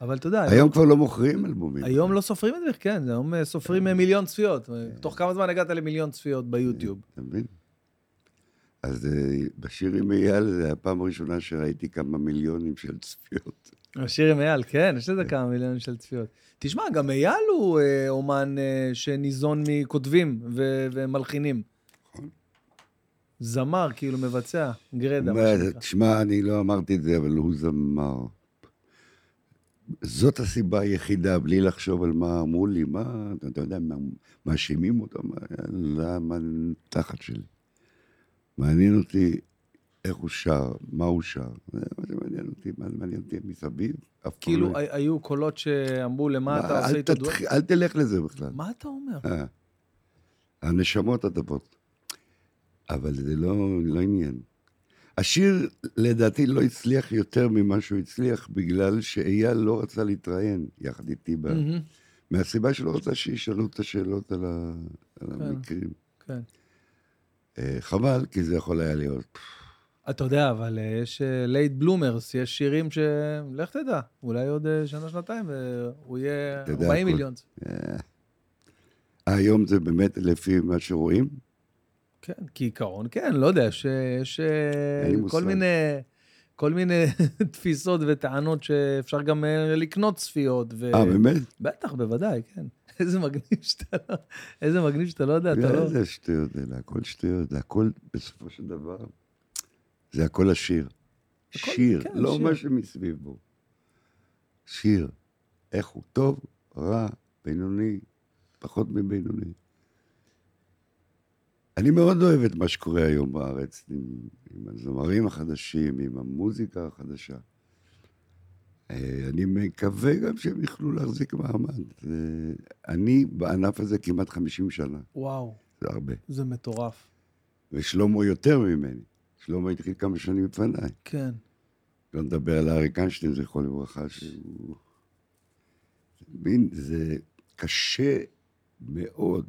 אבל אתה יודע, היום כבר לא מוכרים אלבומים. היום לא סופרים את זה, כן, היום אה, סופרים אה, מיליון צפיות. תוך כמה זמן הגעת למיליון צפיות ביוטיוב? אתה מבין? אז אה, בשיר עם אייל, זו הפעם הראשונה שראיתי כמה מיליונים של צפיות. השיר עם אייל, כן, יש לזה כמה מיליונים של צפיות. תשמע, גם אייל הוא אומן שניזון מכותבים ומלחינים. נכון. זמר, כאילו מבצע, גרדה. תשמע, אני לא אמרתי את זה, אבל הוא זמר. זאת הסיבה היחידה, בלי לחשוב על מה אמרו לי, מה, אתה יודע, מה- מאשימים אותו, מה, למה תחת שלי. מעניין אותי איך הוא שר, מה הוא שר. זה מה שמעניין אותי, מה מעניין אותי מסביב. כאילו, לא- הי- היו קולות שאמרו, למה מה, אתה עושה תתח- דואט? אל תלך לזה בכלל. מה אתה אומר? אה. הנשמות הטובות. אבל זה לא, לא עניין. השיר, לדעתי, לא הצליח יותר ממה שהוא הצליח, בגלל שאייל לא רצה להתראיין יחד איתי, ב... מהמם, מהסיבה שלא רצה שישאלו את השאלות על, ה... על כן. המקרים. כן. אה, חבל, כי זה יכול היה להיות. אתה יודע, אבל אה, יש late bloomers, יש שירים ש... לך תדע, אולי עוד אה, שנה, שנתיים, והוא יהיה אתה יודע, 40 הכל- מיליון. אה, היום זה באמת לפי מה שרואים, כן, כעיקרון, כן, לא יודע, יש, אה, כל. מיני, כל מיני *laughs* תפיסות וטענות שאפשר גם אה, לקנות צפיות. אה, באמת? בטח, בוודאי, כן. *laughs* איזה מגניב שאתה לא, איזה מגניב שאתה לא יודע, אתה לא... איזה שטויות, זה הכל שטויות, זה הכל, בסופו של דבר, זה הכל השיר. שיר, כן, לא. מה שמסביבו. שיר. איך הוא? טוב, רע, בינוני, פחות מבינוני. אני מאוד אוהב את מה שקורה היום בארץ, עם, עם הזמרים החדשים, עם המוזיקה החדשה. אה, אני מקווה גם שהם יוכלו להחזיק מעמד. זה- אני בענף הזה כמעט 50 שנה, וואו, זה הרבה. זה מטורף. ושלמה יותר ממני. שלמה התחיל כמה שנים לפניי. כן. לא נדבר על אריק איינשטיין, זכרו לברכה, שהוא... מבין, זה קשה מאוד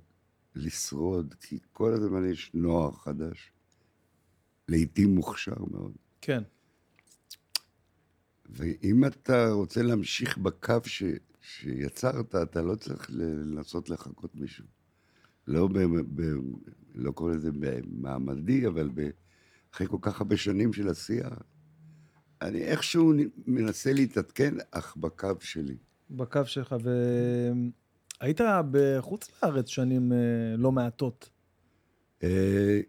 לשרוד, כי כל הזמן יש נוער חדש, לעיתים מוכשר מאוד. כן. ואם אתה רוצה להמשיך בקו ש... שיצרת, אתה לא צריך לנסות לחקות מישהו. לא, ב... ב... לא קורא לזה במעמדי, אבל ב... אחרי כל כך הרבה שנים של עשייה, אני איכשהו מנסה להתעדכן, אך בקו שלי. בקו שלך, והיית בחוץ לארץ שנים אה, לא מעטות. אה,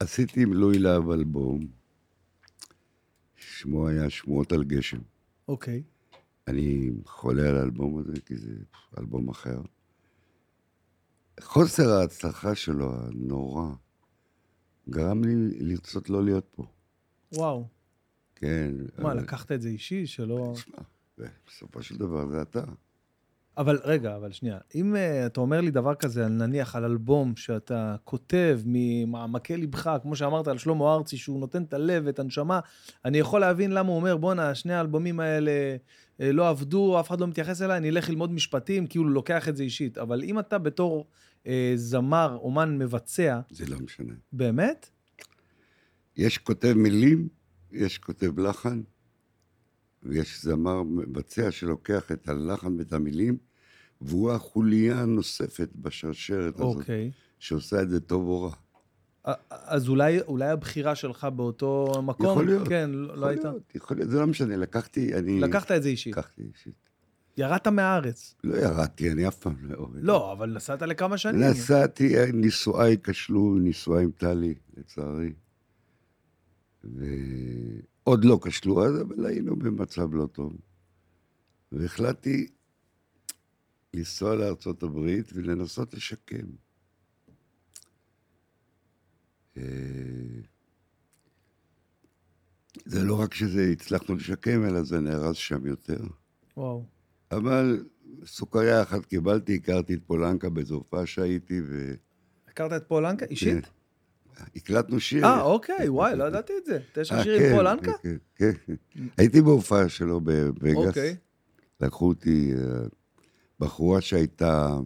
עשיתי עם לואי להב אלבום, שמו היה שמועות על גשם. אוקיי. אני חולה על האלבום הזה, כי זה אלבום אחר. חוסר ההצלחה שלו, הנורא, גרם לי לרצות לא להיות פה. וואו. כן. מה, אבל- לקחת את זה אישי, שלא... תשמע, בסופו של דבר זה אתה. אבל רגע, אבל שנייה, אם uh, אתה אומר לי דבר כזה, נניח על אלבום שאתה כותב ממעמקי ליבך, כמו שאמרת על שלמה ארצי, שהוא נותן את הלב ואת הנשמה, אני יכול להבין למה הוא אומר, בואנה, שני האלבומים האלה uh, לא עבדו, אף אחד לא מתייחס אליי, אני אלך ללמוד משפטים, כאילו לוקח את זה אישית. אבל אם אתה בתור uh, זמר, אומן מבצע, זה לא משנה. באמת? יש כותב מילים, יש כותב לחן, ויש זמר מבצע שלוקח את הלחן ואת המילים, והוא החוליה הנוספת בשרשרת הזאת, אוקיי. שעושה את זה טוב או רע. אז אולי, אולי הבחירה שלך באותו מקום, יכול להיות. כן, לא, לא יכול הייתה... להיות, יכול להיות, זה לא משנה, לקחתי, אני... לקחת את זה אישית. לקחתי אישית. ירדת מהארץ. לא ירדתי, אני אף פעם לא עובד. לא, אבל נסעת לכמה שנים. נסעתי, נישואיי כשלו, נישואיי עם טלי, לצערי. ועוד לא כשלו אז, אבל היינו במצב לא טוב. והחלטתי לנסוע לארצות הברית ולנסות לשקם. אה, זה לא רק שזה הצלחנו לשקם, אלא זה נהרס שם יותר. וואו. אבל סוכריה אחת קיבלתי, הכרתי את פולנקה באיזו הופעה שהייתי, הכרת את פולנקה אישית? והקלטנו שיר. אה, אוקיי, וואי, לא ידעתי את זה. תשע אה, שיר כן, עם פולנקה? כן, כן, כן. הייתי בהופעה שלו בווגאס. אוקיי. לקחו אותי אה, בחורה שהייתה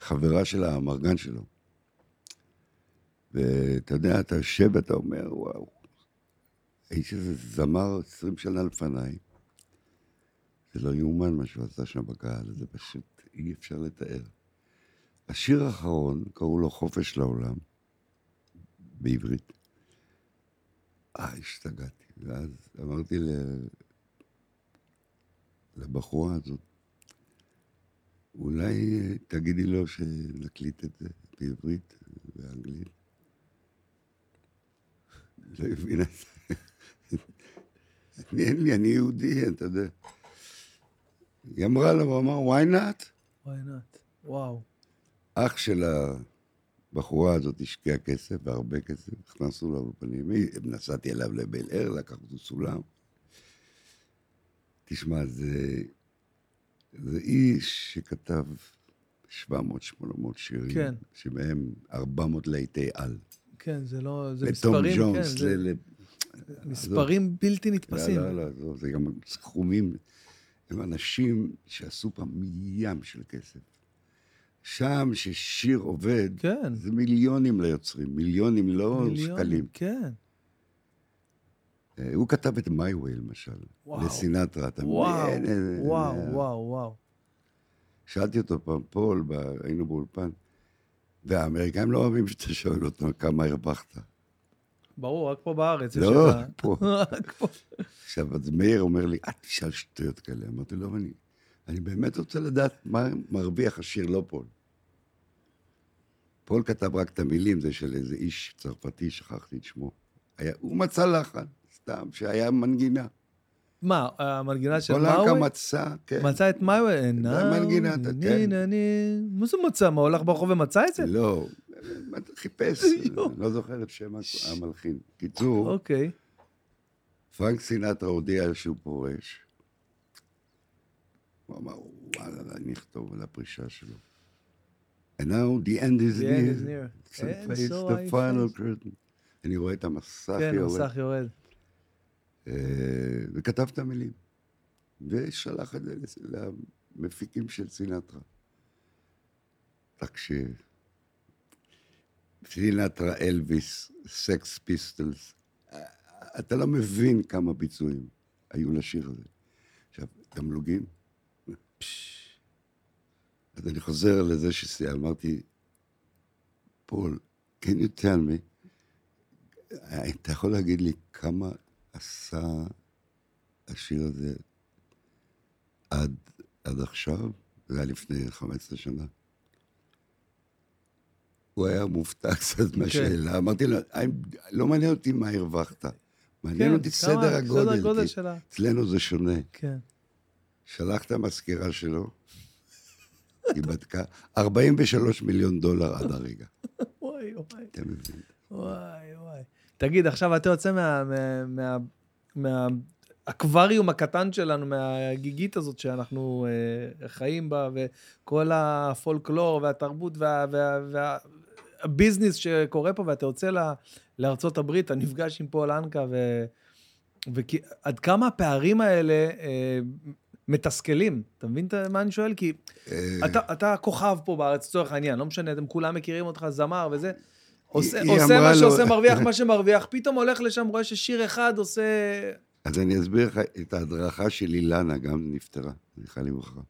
חברה של האמרגן שלו. ואתה יודע, אתה יושב ואתה אומר, וואו, האיש הזה זמר 20 שנה לפניי. זה לא יאומן מה שהוא עשה שם בקהל, זה פשוט אי אפשר לתאר. השיר האחרון, קראו לו חופש לעולם, בעברית. אה, השתגעתי. ואז אמרתי. לבחורה הזאת, אולי אה, תגידי לו שנקליט את זה בעברית ובאנגלית. לא הבינה את זה. אני, אין לי, אני יהודי, אתה יודע. היא אמרה לו, הוא אמר, why not? וואי נאט. וואו. אח של הבחורה הזאת השקיע כסף, והרבה כסף, נכנסנו לאולפנים, נסעתי אליו לבל אר, לקחנו סולם. תשמע, זה, זה איש שכתב 700-800 שירים, כן. שמהם 400 להיטי על. כן, זה לא... זה מספרים, כן, ג'ונס, זה ל... מספרים בלתי נתפסים. לא, לא, לא, עזוב, זה גם סכומים, הם אנשים שעשו פעם ים של כסף. שם, ששיר עובד, כן. זה מיליונים ליוצרים, מיליונים, לא מיליונים, שקלים. כן. אה, הוא כתב את My Way, למשל. לסינטרה, אתה וואו, מבין? וואו, אה, וואו, וואו. שאלתי אותו פעם, פול, היינו באולפן, והאמריקאים לא אוהבים שאתה שואל אותם כמה הרווחת. ברור, רק פה בארץ. לא. *laughs* רק פה. עכשיו, אז מאיר אומר לי, אל תשאל שטויות כאלה. אמרתי לו, אני, אני באמת רוצה לדעת מה מרוויח השיר, לא פול. פול כתב רק את המילים, זה של איזה איש צרפתי, שכחתי את שמו. היה, הוא מצא לחן, סתם, שהיה מנגינה. מה, המנגינה של פולנקה מאווי? מצא, כן. מצא את מאווי? המנגינה, אתה- כן. מה זה מצא? מה, הוא הלך ברחוב ומצא את זה? לא, חיפש. *laughs* לא זוכר את שם המלחין. קיצור, אוקיי. פרנק סינטרה הודיע שהוא פורש. הוא אמר, וואלה, אני אכתוב על הפרישה שלו. And now the end is The end is near. near. It's And the final curtain. אני רואה את המסך כן, יורד, המסך יורד. אה, וכתב את המילים. ושלח את זה למפיקים של סינטרה. תקשיב. סינטרה, אלוויס, סקס פיסטלס. אתה לא מבין כמה ביצועים היו לשיר הזה. עכשיו, תמלוגים. אז אני חוזר לזה שאמרתי, פול, can you tell me, אתה יכול להגיד לי כמה עשה השיר הזה עד, עד עכשיו? זה היה לפני 15 שנה. הוא היה מופתע קצת מהשאלה. אמרתי לו, "I'm- לא מעניין אותי מה הרווחת, מעניין אותי כן, כמה- סדר הגודל. סדר גודל כי שלה. אצלנו זה שונה. כן. שלח את המזכירה שלו, היא בדקה, 43 מיליון דולר עד הרגע. *laughs* וואי, וואי. אתה מבין? וואי, וואי. תגיד, עכשיו אתה יוצא מה, מה, מה, מהאקווריום הקטן שלנו, מהגיגית הזאת שאנחנו אה, חיים בה, וכל הפולקלור והתרבות וה, וה, וה, והביזנס שקורה פה, ואתה יוצא לה, לארצות הברית, אתה נפגש עם פול אנקה, ו... ועד כמה הפערים האלה אה, מתסכלים. אתה מבין מה אני שואל? כי אה, אתה, אתה כוכב פה בארץ, לצורך העניין, לא משנה, אתם כולם מכירים אותך, זמר וזה. עושה, היא עושה מה לו- שעושה, מרוויח *laughs* מה שמרוויח, פתאום הולך לשם, רואה ששיר אחד עושה... אז אני אסביר לך את ההדרכה של אילנה, גם נפטרה, זכרה לברכה.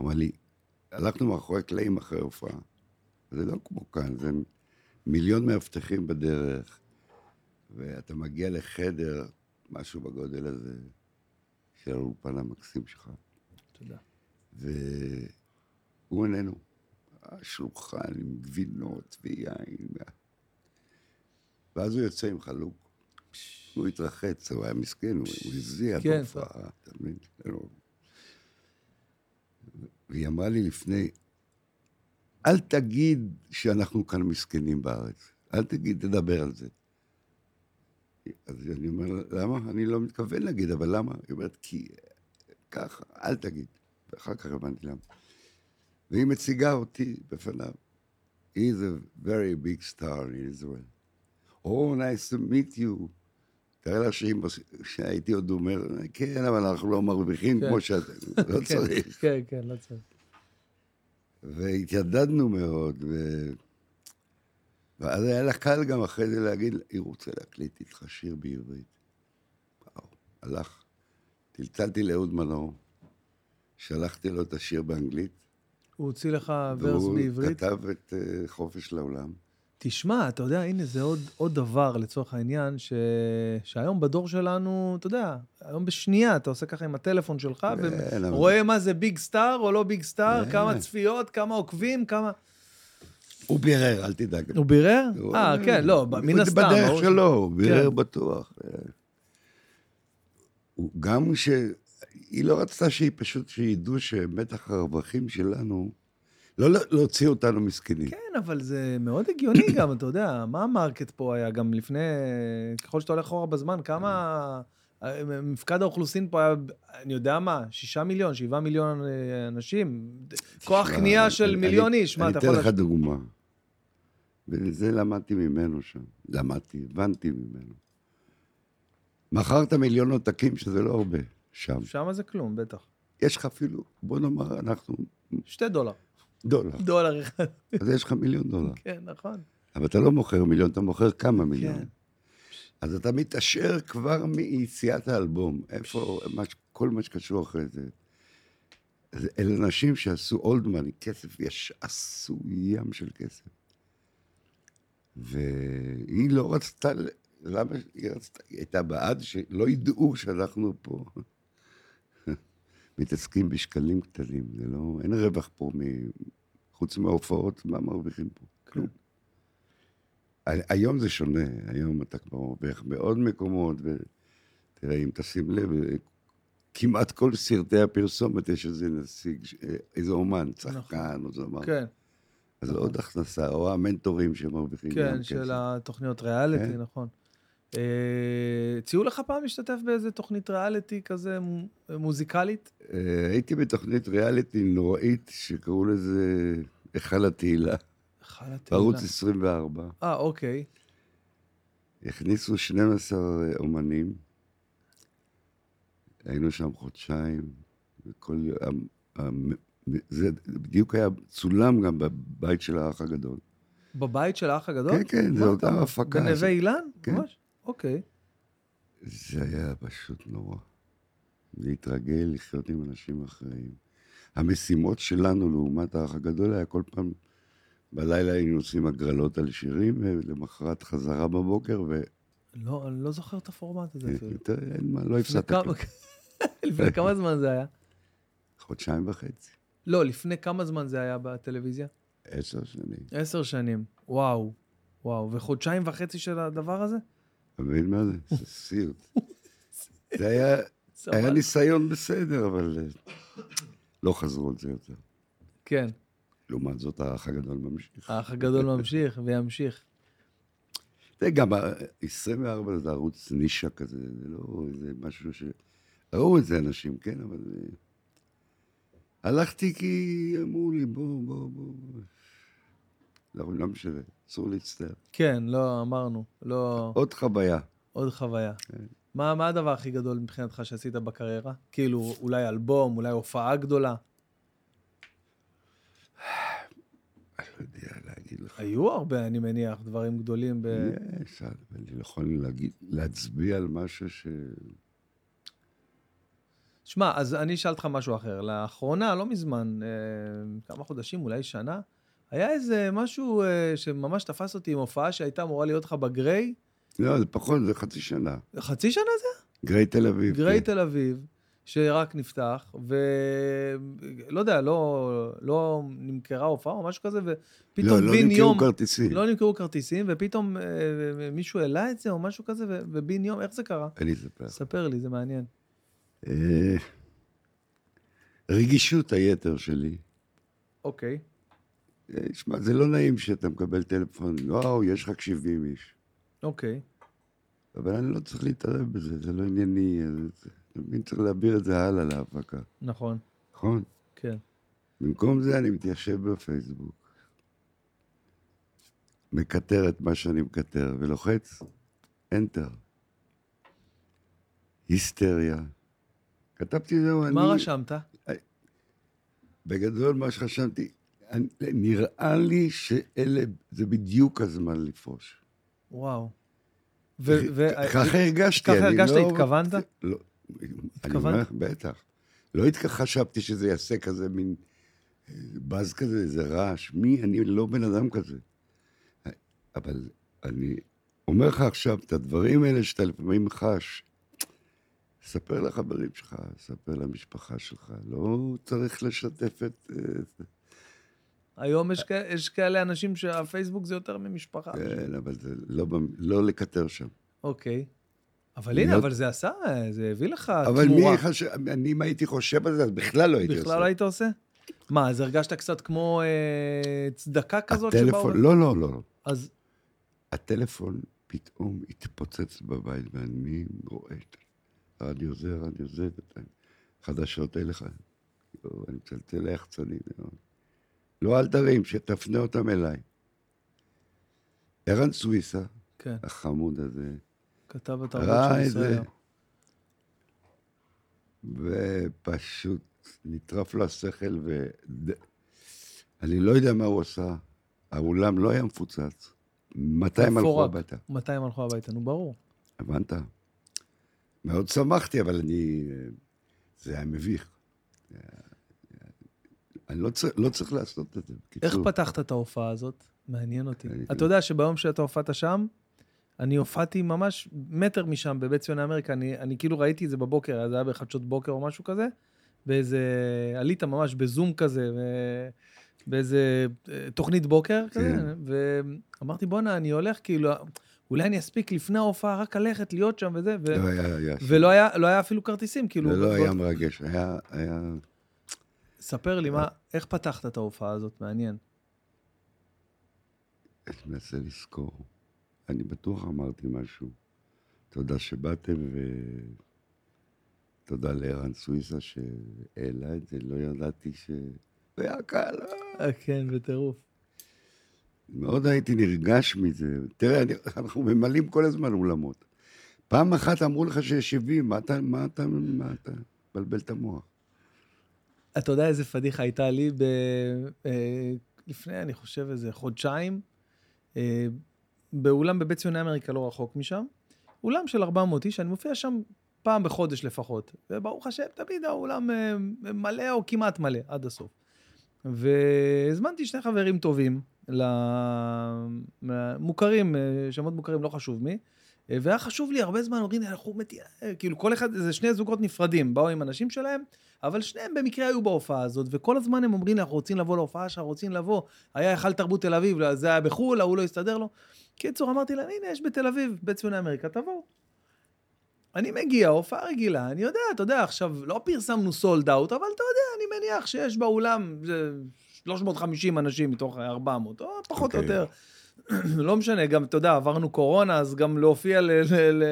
אמרה לי, הלכנו מאחורי הקלעים אחרי הופעה. זה לא כמו כאן, זה מיליון מאבטחים בדרך, ואתה מגיע לחדר, משהו בגודל הזה, של האולפן המקסים שלך, תודה. והוא איננו. השולחן עם גבינות ויין. ואז הוא יוצא עם חלוק. הוא התרחץ, הוא היה מסכן, הוא הזיע כן, בהופעה, אתה מבין? לא. והיא אמרה לי לפני, אל תגיד שאנחנו כאן מסכנים בארץ. אל תגיד, תדבר על זה. אז אני אומר, למה? אני לא מתכוון להגיד, אבל למה? היא אומרת, כי ככה, אל תגיד. ואחר כך הבנתי למה. והיא מציגה אותי בפניו. He is a very big star in Israel. Oh, nice to meet you. תאר לה שהייתי עוד אומר, כן, אבל אנחנו לא מרוויחים כן. כמו שאתם, *laughs* לא כן, צריך. כן, כן, לא צריך. והתיידדנו מאוד, ו... ואז היה לה קל גם אחרי זה להגיד, היא רוצה להקליט איתך שיר בעברית. וואו, הלך. טלטלתי לאהוד מנור, שלחתי לו את השיר באנגלית, הוא הוציא לך ורס והוא בעברית. כתב את אה, חופש לעולם. תשמע, אתה יודע, הנה, זה עוד, עוד דבר לצורך העניין, ש... שהיום בדור שלנו, אתה יודע, היום בשנייה אתה עושה ככה עם הטלפון שלך, כן, ורואה מה זה ביג סטאר או לא ביג סטאר, כן. כמה צפיות, כמה עוקבים, כמה... הוא בירר, אל תדאג. הוא בירר? הוא- אה, כן, לא, ב- מן הסתם. בדרך ש- שלו, הוא בירר כן. בטוח. הוא גם ש... היא לא רצתה שהיא פשוט, שידעו שמתח הרווחים שלנו, לא לה- להוציא אותנו מסכנים. כן, אבל זה מאוד הגיוני *coughs* גם, אתה יודע, מה המרקט פה היה גם לפני, ככל שאתה הולך אחורה בזמן, כמה... מפקד האוכלוסין פה היה, אני יודע מה, שישה מיליון, שבעה מיליון אה, אנשים, כוח קנייה של אני- מיליון איש, מה אתה יכול... אני אתן לך דוגמה. וזה למדתי ממנו שם. למדתי, הבנתי ממנו. מכרת מיליון עותקים, שזה לא הרבה, שם. שם זה כלום, בטח. יש לך אפילו, בוא נאמר, אנחנו שתי דולר. דולר. דולר אחד. אז יש לך מיליון דולר. כן, נכון. אבל אתה לא מוכר מיליון, אתה מוכר כמה מיליון. כן. אז אתה מתעשר כבר מיציאת האלבום. איפה, מה, כל מה שקשור אחרי זה. אלה אנשים שעשו אולד מאני, כסף, יש, עשו ים של כסף. והיא לא רצתה, למה היא רצתה? היא הייתה בעד שלא ידעו שאנחנו פה מתעסקים בשקלים קטנים. זה לא, אין רווח פה, מ, חוץ מההופעות, מה מרוויחים פה? כלום. ה- היום זה שונה, היום אתה כבר מרוויח בעוד מקומות, ותראה, אם תשים לב, כמעט כל סרטי הפרסומת יש איזה נציג, ש- איזה אומן, צחקן או זמר. כן, אז עוד הכנסה, או המנטורים שמרוויחים כן, כסף. של התוכניות ריאליטי, כן. נכון. אה, הציעו לך פעם להשתתף באיזה תוכנית ריאליטי כזה מו- מוזיקלית? אה, הייתי בתוכנית ריאליטי נוראית, שקראו לזה היכל התהילה, חלה תהילה. בערוץ 24. אה, אוקיי. הכניסו 12 אומנים, היינו שם חודשיים, וכל זה בדיוק היה צולם גם בבית של האח הגדול. בבית של האח הגדול? כן, כן, זו אותה? הפקה. בנווה אילן? כן. ממש? אוקיי. זה היה פשוט נורא. להתרגל, לחיות עם אנשים אחרים. המשימות שלנו לעומת האח הגדול היה כל פעם, בלילה היינו עושים הגרלות על שירים, ולמחרת חזרה בבוקר, ו... לא, אני לא זוכר את הפורמט הזה אפילו. אין מה, לא הפסדת. *laughs* לפני כמה זמן זה היה? חודשיים וחצי, לא, לפני כמה זמן זה היה בטלוויזיה? עשר שנים. עשר שנים. וואו. וואו. וחודשיים וחצי של הדבר הזה? אתה מבין מה זה? זה סיוט. *laughs* זה היה, היה. ניסיון בסדר, אבל אה, לא חזרו על זה יותר. כן. לעומת זאת, האח הגדול ממשיך. האח הגדול ממשיך וימשיך. זה גם, ה- 24 זה ערוץ נישה כזה, זה לא איזה משהו ש... ראו את זה אנשים, כן, אבל... אה, הלכתי כי אמרו לי, בוא, בוא, בוא. לא, לא משנה, אסור להצטער. כן, לא, אמרנו. לא... עוד חוויה. עוד חוויה. כן. מה, מה הדבר הכי גדול מבחינתך שעשית בקריירה? כאילו, אולי אלבום, אולי הופעה גדולה? *sighs* אני לא יודע להגיד לך. היו הרבה, אני מניח, דברים גדולים ב... יש, אני לא יכול להגיד, להצביע על משהו ש... שמע, אז אני אשאל אותך משהו אחר. לאחרונה, לא מזמן, אה, כמה חודשים, אולי שנה, היה איזה משהו אה, שממש תפס אותי עם הופעה שהייתה אמורה להיות לך בגריי. לא, זה פחות, זה חצי שנה. חצי שנה זה? גריי תל אביב. גריי כן. תל אביב, שרק נפתח, ולא יודע, לא, לא נמכרה הופעה או משהו כזה, ופתאום לא, לא בן נמכרו יום... כרטיסים. לא נמכרו כרטיסים, ופתאום אה, מישהו העלה את זה או משהו כזה, ו- ובן יום, איך זה קרה? אני אספר. ספר לי, זה מעניין. אה, רגישות היתר שלי. אוקיי. אה, שמע, זה לא נעים שאתה מקבל טלפון, וואו, יש רק 70 איש. אוקיי. אבל אני לא צריך להתערב בזה, זה לא ענייני. אתה מבין, צריך להעביר את זה הלאה להפקה, נכון, נכון? כן. במקום זה אני מתיישב בפייסבוק, מקטר את מה שאני מקטר, ולוחץ Enter. היסטריה. כתבתי זהו, אני... מה רשמת? בגדול, מה שחשבתי, אני, נראה לי שאלה, זה בדיוק הזמן לפרוש. וואו. ככה הרגשתי. ככה אני הרגשת? לא- התכוונת? לא. אני? אומר לך, בטח. לא חשבתי שזה יעשה כזה מין אה, באז כזה, איזה רעש. מי? אני לא בן אדם כזה. אבל אני אומר לך עכשיו, את הדברים האלה שאתה לפעמים חש, ספר לחברים שלך, ספר למשפחה שלך. לא צריך לשתף את... היום יש, כ- יש כאלה אנשים שהפייסבוק זה יותר ממשפחה. כן, אבל זה לא, לא לקטר שם. אוקיי. אבל להיות- הנה, אבל זה עשה, זה הביא לך אבל תמורה. מי חשב... אני, אם הייתי חושב על זה, אז בכלל לא הייתי עושה. בכלל לא היית עושה? מה, אז הרגשת קצת כמו אה, צדקה כזאת שבאו... הטלפון, לא, לא, לא. אז הטלפון פתאום התפוצץ בבית, ואני רואה את הרדיו זה, רדיו זה, חדשות אין לך. לא, אני מצלצל ליחצנים. לא. לא, אל תרים, שתפנה אותם אליי. ערן סוויסה, כן, החמוד הזה, כתב התרבות ראה של את ישראל. זה, ופשוט נטרף לו השכל, ואני לא יודע מה הוא עשה. האולם לא היה מפוצץ. מתי הם הלכו. הביתה? מתי הם הלכו הביתה? נו, ברור. הבנת? מאוד שמחתי, אבל אני... זה היה מביך. אני לא צריך, לא צריך לעשות את זה. איך. פתחת את ההופעה הזאת? מעניין אותי. אני- אתה יודע שביום שאתה הופעת שם, אני הופעתי ממש מטר משם, בבית ציוני אמריקה, אני, אני כאילו ראיתי את זה בבוקר, זה היה בחדשות בוקר או משהו כזה, באיזה, עלית ממש בזום כזה, ו- באיזה אה, תוכנית בוקר כזה, כן. ואמרתי, בואנה, אני הולך, כאילו, אולי אני אספיק לפני ההופעה רק ללכת, להיות שם וזה, ו- לא היה, היה. ולא היה, לא היה אפילו כרטיסים, כאילו. זה לא היה מרגש, היה... היה... ספר לי, מה, איך פתחת את ההופעה הזאת? מעניין. אני מנסה לזכור. אני בטוח אמרתי משהו. תודה שבאתם, ותודה לערן סוויסה שהעלה את זה, לא ידעתי ש... והיה קל, אה. אה, כן, בטירוף. מאוד הייתי נרגש מזה. תראה, אני, אנחנו ממלאים כל הזמן אולמות. פעם אחת אמרו לך שיש 70, מה אתה, מה אתה, מה אתה, מבלבל את המוח. אתה יודע איזה פדיחה הייתה לי ב... אה, לפני, אני חושב, איזה חודשיים, אה, באולם בבית ציוני אמריקה, לא רחוק משם. אולם של 400 איש, אני מופיע שם פעם בחודש לפחות. וברוך השם, תמיד האולם אה, מלא או כמעט מלא, עד הסוף. והזמנתי שני חברים טובים, מוכרים, שמות מוכרים, לא חשוב מי. והיה חשוב לי הרבה זמן, אומרים אנחנו מתים, כאילו כל אחד, זה שני זוגות נפרדים, באו עם אנשים שלהם, אבל שניהם במקרה היו בהופעה הזאת, וכל הזמן הם אומרים אנחנו רוצים לבוא להופעה שלך, רוצים לבוא. היה היכל תרבות תל אביב, זה היה בחו"ל, ההוא לא הסתדר לו. קיצור, אמרתי להם, הנה, יש בתל אביב, בית ציוני אמריקה, תבואו. אני מגיע, הופעה רגילה, אני יודע, אתה יודע, עכשיו, לא פרסמנו סולד אאוט, אבל אתה יודע, אני מניח שיש באולם זה 350 אנשים מתוך 400, או פחות או אוקיי. יותר. *clears throat* לא משנה, גם, אתה יודע, עברנו קורונה, אז גם להופיע ל... ל, ל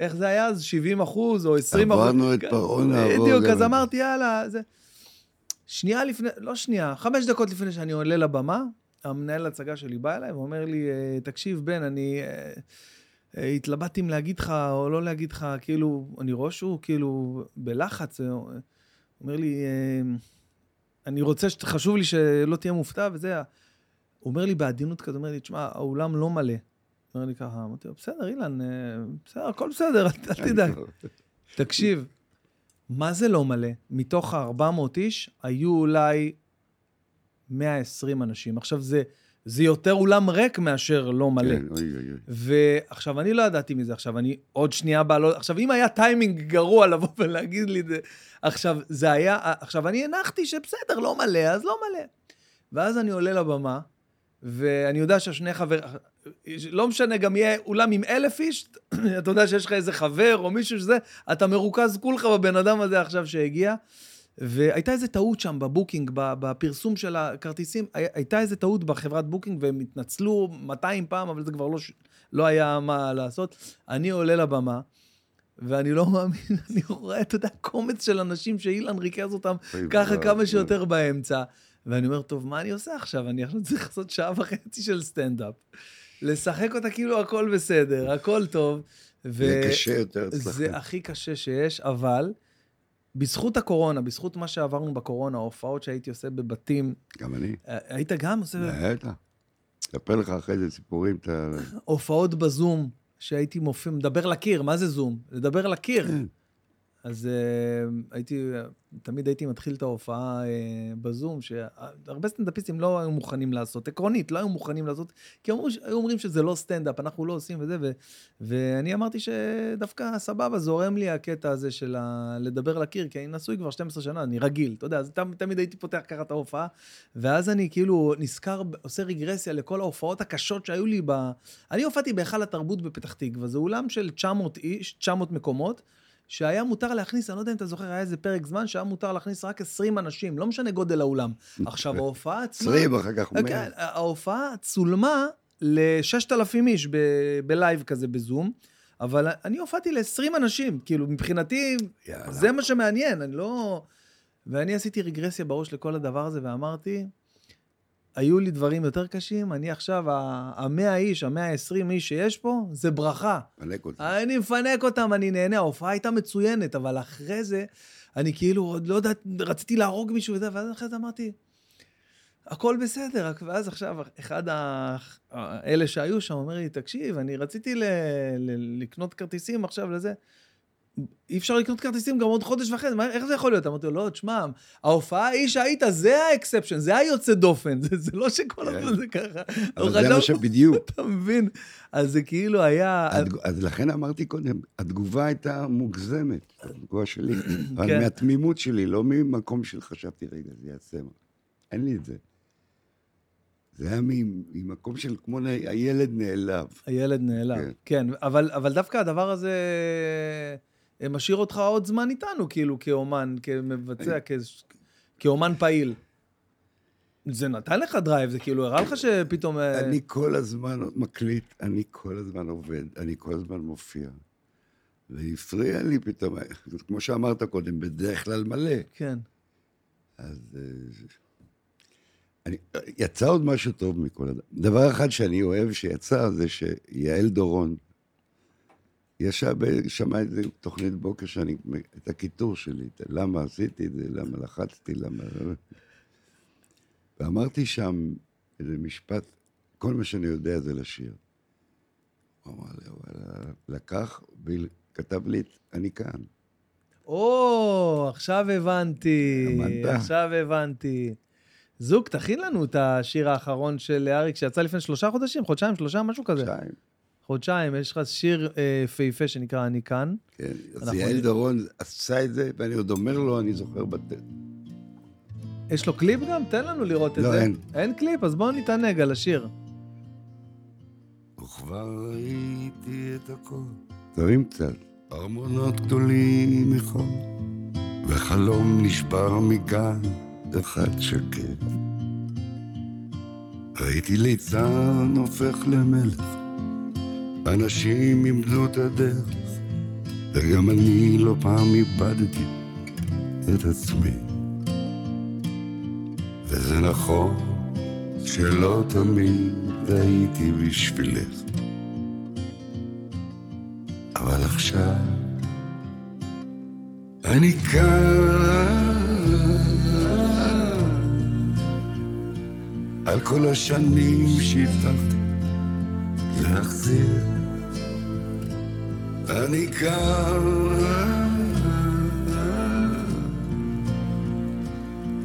איך זה היה אז? 70 אחוז או 20 אחוז? עברנו את פרעה, נעבור בדיוק, גם אז. אמרתי, יאללה, זה... שנייה לפני, לא שנייה, חמש דקות לפני שאני עולה לבמה, המנהל הצגה שלי בא אליי ואומר לי, "אה, תקשיב, בן, אני אה, אה, התלבטתי אם להגיד לך או לא להגיד לך, כאילו, אני רואה שהוא כאילו בלחץ, אה, הוא אומר לי, אה, אני רוצה, חשוב לי שלא תהיה מופתע וזה. הוא אומר לי בעדינות כזה, אומר לי, תשמע, האולם לא מלא. אומר לי ככה, אמרתי לו, בסדר, אילן, אה, בסדר, הכל בסדר, אל *laughs* תדאג. תקשיב, מה זה לא מלא? מתוך ה-400 איש, היו אולי 120 אנשים. עכשיו, זה, זה יותר אולם ריק מאשר לא מלא. כן, אוי אוי אוי. ועכשיו, אני לא ידעתי מזה, עכשיו, אני עוד שנייה בא, לא... עכשיו, אם היה טיימינג גרוע לבוא ולהגיד לי את זה, עכשיו, זה היה, עכשיו, אני הנחתי שבסדר, לא מלא, אז לא מלא. ואז אני עולה לבמה, ואני יודע שהשני חבר... לא משנה, גם יהיה אולם עם אלף איש, *clears throat* אתה יודע שיש לך איזה חבר או מישהו שזה, אתה מרוכז כולך בבן אדם הזה עכשיו שהגיע. והייתה איזה טעות שם ב booking, בפרסום של הכרטיסים, הי- הייתה איזה טעות בחברת booking, והם התנצלו 200 פעם, אבל זה כבר לא, לא היה מה לעשות. אני עולה לבמה, ואני לא מאמין, *laughs* אני רואה, אתה יודע, קומץ של אנשים שאילן ריכז אותם ככה ואבוי. כמה שיותר באמצע. ואני אומר, טוב, מה אני עושה עכשיו? אני עכשיו צריך לעשות שעה וחצי של סטנדאפ. לשחק אותה כאילו הכל בסדר, הכל טוב. ו- זה קשה יותר אצלכם. זה הכי קשה שיש, אבל בזכות הקורונה, בזכות מה שעברנו בקורונה, ההופעות שהייתי עושה בבתים, גם אני. אה, היית גם עושה בטח. אספר לך אחרי זה סיפורים, אתה... הופעות בזום, שהייתי מופיע, מדבר לקיר, מה זה זום? לדבר לקיר. אז uh, הייתי, תמיד הייתי מתחיל את ההופעה uh, בזום, שהרבה סטנדאפיסטים לא היו מוכנים לעשות, עקרונית, לא היו מוכנים לעשות, כי אמרו, היו אומרים שזה לא סטנדאפ, אנחנו לא עושים וזה, ו, ואני אמרתי שדווקא סבבה, זורם לי הקטע הזה של ה, לדבר לקיר, כי אני נשוי כבר 12 שנה, אני רגיל, אתה יודע, אז תמיד, תמיד הייתי פותח ככה את ההופעה, ואז אני כאילו נזכר, עושה רגרסיה לכל ההופעות הקשות שהיו לי ב... אני הופעתי בהיכל התרבות בפתח תקווה, זה אולם של 900 איש, 900 מקומות, שהיה מותר להכניס, אני לא יודע אם אתה זוכר, היה איזה פרק זמן שהיה מותר להכניס רק 20 אנשים, לא משנה גודל האולם. עכשיו, ההופעה עצמה... 20, אחר כך 100. כן, ההופעה צולמה ל-6,000 איש ב- בלייב כזה בזום, אבל אני הופעתי ל-20 אנשים, כאילו, מבחינתי, יאללה. זה מה שמעניין, אני לא... ואני עשיתי רגרסיה בראש לכל הדבר הזה, ואמרתי, היו לי דברים יותר קשים, אני עכשיו, ה-100 איש, ה-120 איש שיש פה, זה ברכה. מלק אותי. אני מפנק אותם, אני נהנה, ההופעה הייתה מצוינת, אבל אחרי זה, אני כאילו עוד לא יודעת, רציתי להרוג מישהו וזה, ואז אחרי זה אמרתי, הכל בסדר, רק- ואז עכשיו אחד האלה שהיו שם אומר לי, תקשיב, אני רציתי ל- ל- לקנות כרטיסים עכשיו לזה. אי אפשר לקנות כרטיסים גם עוד חודש וחצי, מה- איך זה יכול להיות? אמרתי לו, לא, תשמע, ההופעה ההיא שהיית, זה ה exception, זה היוצא דופן, זה, זה לא שכל כן. הזמן זה ככה. אבל זה מה שבדיוק. אתה מבין? אז זה כאילו היה... התג- אז לכן אמרתי קודם, התגובה הייתה מוגזמת, התגובה שלי. *clears throat* אבל כן. מהתמימות שלי, לא ממקום של חשבתי, רגע, זה יעשה מה. אין לי את זה. זה היה ממקום של כמו הילד נעלב. הילד נעלב, כן. כן, אבל, אבל דווקא הדבר הזה משאיר אותך עוד זמן איתנו, כאילו, כאומן, כמבצע, כ... כאומן פעיל. זה נתן לך drive, זה כאילו הראה לך שפתאום... אה, אני כל הזמן מקליט, אני כל הזמן עובד, אני כל הזמן מופיע. והפריע לי פתאום, כמו שאמרת קודם, בדרך כלל מלא. כן. אז אה, אני, יצא עוד משהו טוב מכל הדבר. דבר אחד שאני אוהב שיצא זה שיעל דורון ישב, שמע איזה תוכנית בוקר שאני, את הקיטור שלי, למה עשיתי את זה, למה לחצתי, למה... ואמרתי שם איזה משפט, כל מה שאני יודע זה לשיר. הוא אמר לי, אבל לקח וכתב לי, אני כאן. או, עכשיו הבנתי. הבנת? עכשיו הבנתי. זוג, תכין לנו את השיר האחרון של אריק, שיצא לפני שלושה חודשים, חודשיים, שלושה, משהו כזה. שתיים. חודשיים, יש לך שיר אה, יפהפה שנקרא אני כאן. כן, אז יעל דורון עשה את זה, ואני עוד אומר לו, אני זוכר בטל. יש לו קליפ גם? תן לנו לראות את לא, זה. אין. אין קליפ? אז בואו נתענג על השיר. וכבר ראיתי את הכל. תרים קצת. ארמונות גדולים מחול, וחלום נשבר מגן אחד שקט. ראיתי ליצן הופך למלך, אנשים איבדו את הדרך, וגם אני לא פעם איבדתי את עצמי. וזה נכון שלא תמיד הייתי בשבילך, אבל עכשיו אני כאן על כל השנים שהבטחתי להחזיר. אני כאן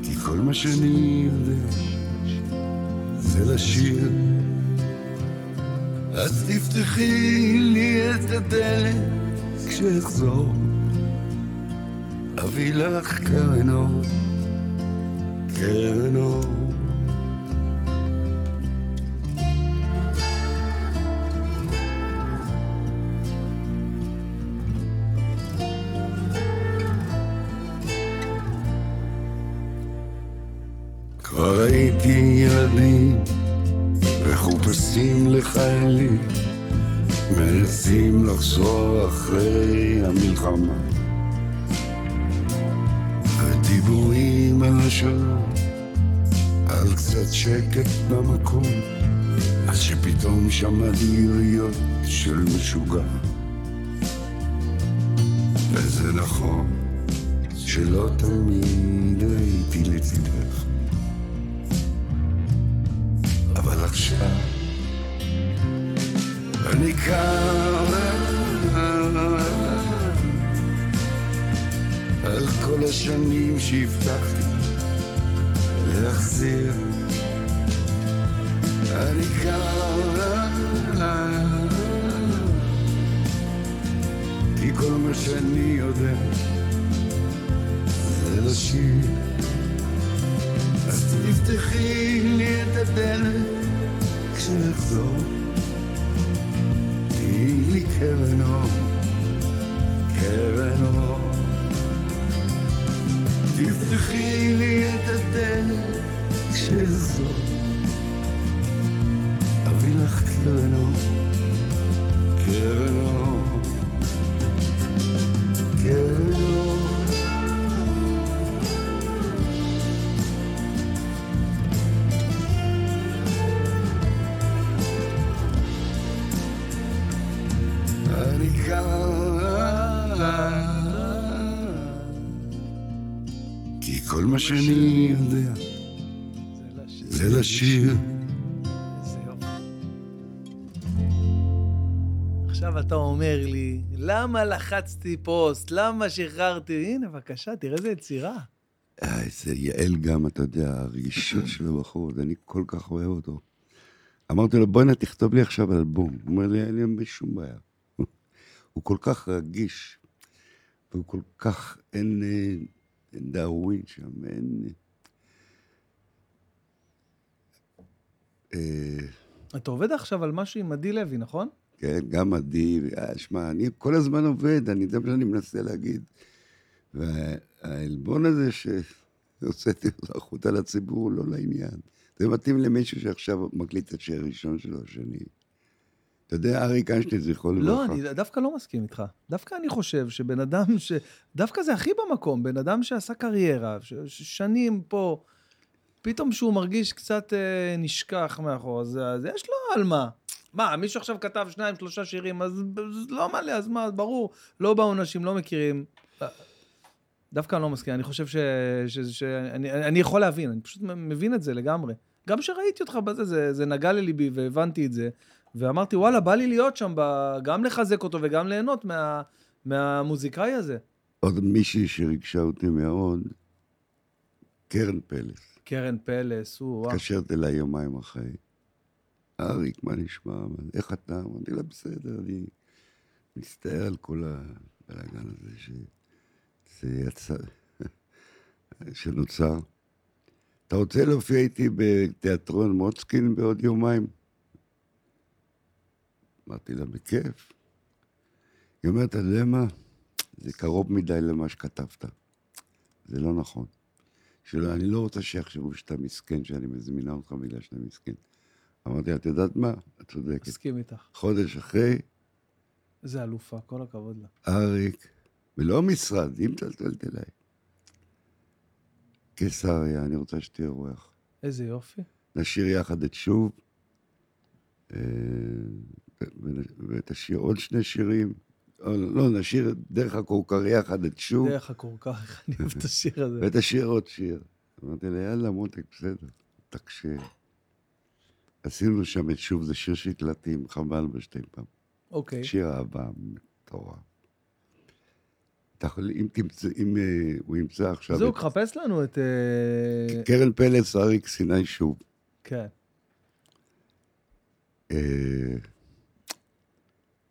כי כל מה שאני יודע זה לשיר. אז תפתחי לי את הדלת כשאחזור. אביא לך קרן אור, קרן אור. ראיתי ילדים מחופשים לחיילים מנסים לחזור אחרי המלחמה. ודיבורים על השלום על קצת שקט במקום עד שפתאום שמעתי יריות של משוגע. וזה נכון שלא תמיד הייתי לצדך עכשיו אני כאן על כל השנים שהבטחתי להחזיר. אני כאן כי כל מה שאני יודע זה לשיר. אז תפתחי לי את הדלת כשנחזור. תהיי לי קרן אור, קרן אור. תפתחי לי את הדלת כשאחזור. מה שאני יודע זה לשיר. עכשיו אתה אומר לי, למה לחצתי פוסט? למה שחררתי? הנה, בבקשה, תראה איזה יצירה. אה, איזה יעל גם, אתה יודע, הרגישות של הבחור, אני כל כך אוהב אותו. אמרתי לו, בוא'נה, תכתוב לי עכשיו אלבום. הוא אומר לי, אין לי שום בעיה. הוא כל כך רגיש, והוא כל כך, אין, אה, אין דאווין שם, אין... אתה עובד עכשיו על משהו עם עדי לוי, נכון? כן, גם עדי, אה, שמע, אני כל הזמן עובד, אני, זה מה שאני מנסה להגיד. והעלבון הזה שהוצאתי החוצה לציבור הוא לא לעניין. זה מתאים למישהו שעכשיו מקליט את השיר הראשון שלו, השני. אתה יודע, אריק איינשטיין, זכרו לברכה. לא, אני דווקא לא מסכים איתך. דווקא אני חושב שבן אדם ש... דווקא זה הכי במקום, בן אדם שעשה קריירה, ש- ששנים פה, פתאום שהוא מרגיש קצת אה, נשכח מאחור, אז, אז יש לו על מה. מה, מישהו עכשיו כתב שניים, שלושה שירים, אז אז לא מלא, אז מה, ברור, לא באו אנשים, לא מכירים. דווקא אני לא מסכים, אני חושב ש... ש... ש... אני, אני יכול להבין, אני פשוט מבין את זה לגמרי. גם כשראיתי אותך בזה, זה, זה נגע לליבי והבנתי את זה, ואמרתי, וואלה, בא לי להיות שם, ב... גם לחזק אותו וגם ליהנות מה... מהמוזיקאי הזה. עוד מישהי שריגשה אותי מאוד, קרן פלס. קרן פלס, הוא, וואו. מתקשרת אליי יומיים אחרי. אריק, מה נשמע? איך אתה? אמרתי לה, בסדר, אני מצטער על כל הבלאגן הזה שזה יצא, *laughs* שנוצר. אתה רוצה להופיע איתי בתיאטרון מוצקין בעוד יומיים? אמרתי לה, בכיף. היא אומרת, אתה יודע מה? זה קרוב מדי למה שכתבת. זה לא נכון. שלא, אני לא רוצה שיחשבו שאתה מסכן, שאני מזמינה אותך בגלל שאתה מסכן. אמרתי לה, את יודעת מה? את צודקת. מסכים איתך. חודש אחרי, איזה אלופה, כל הכבוד לה. אריק, ולא משרד, היא מצלצלת אליי. קיסריה, אני רוצה שתהיה אורח. איזה יופי. נשיר יחד את שוב, אה, ותשיר עוד שני שירים. או, לא, נשיר דרך הכורכר יחד את שוב, דרך הכורכר, איך אני אוהב את השיר הזה. ותשיר עוד שיר. אמרתי לה, יאללה, מותק, בסדר, תקשיב. עשינו שם את שוב, זה שיר שהקלטתי עם חבל בשתי פעם. אוקיי. שיר אהבה מטורף. אתה יכול, אם תמצא, אם אה, הוא ימצא עכשיו... את חפש לנו את... אה, קרן פלס, אריק סיני שוב. כן.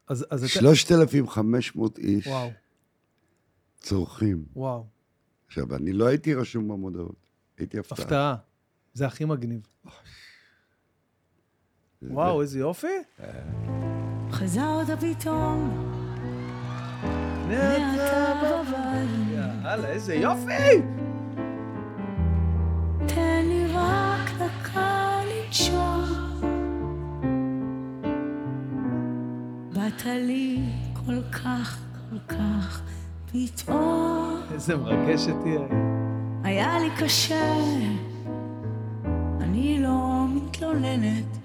אז אז אתה... 3,500 איש וואו, צורכים. וואו. עכשיו, אני לא הייתי רשום במודעות, הייתי הפתעה. הפתעה. זה הכי מגניב. זה- וואו, איזה יופי. חזרת פתאום, ואתה בבית. יאללה, איזה יופי! באת לי כל כך, כל כך פתאום. איזה מרגשת תהיה. היה לי קשה, אני לא מתלוננת.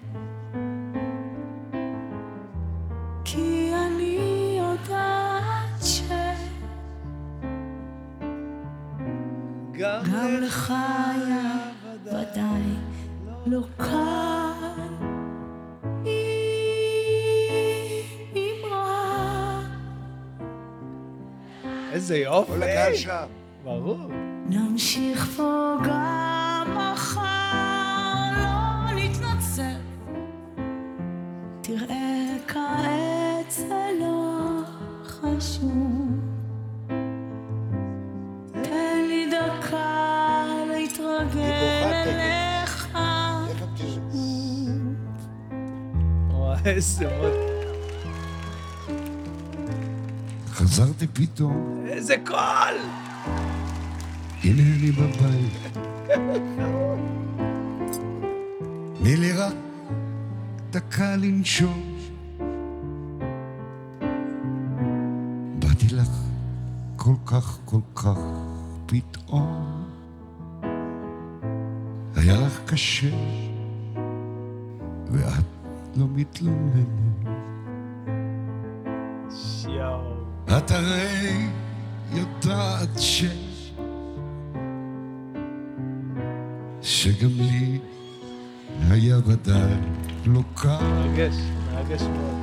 כי אני יודעת גם גם לך היה ודאי לא קל. איזה יופי. כל הקהל שם. ברור. נמשיך פה גם מחר, לא נתנצל. תראה כעת זה לא חשוב. תן לי דקה להתרגל אליך. איזה מות... חזרתי פתאום, איזה קול! הנה אני בבית. תני לי רק דקה לנשום. באתי לך כל כך, כל כך פתאום. היה לך קשה, ואת לא מתלוננת. את הרי יודעת ש... שגם לי היה ודאי לא קל. מרגש, מרגש מאוד.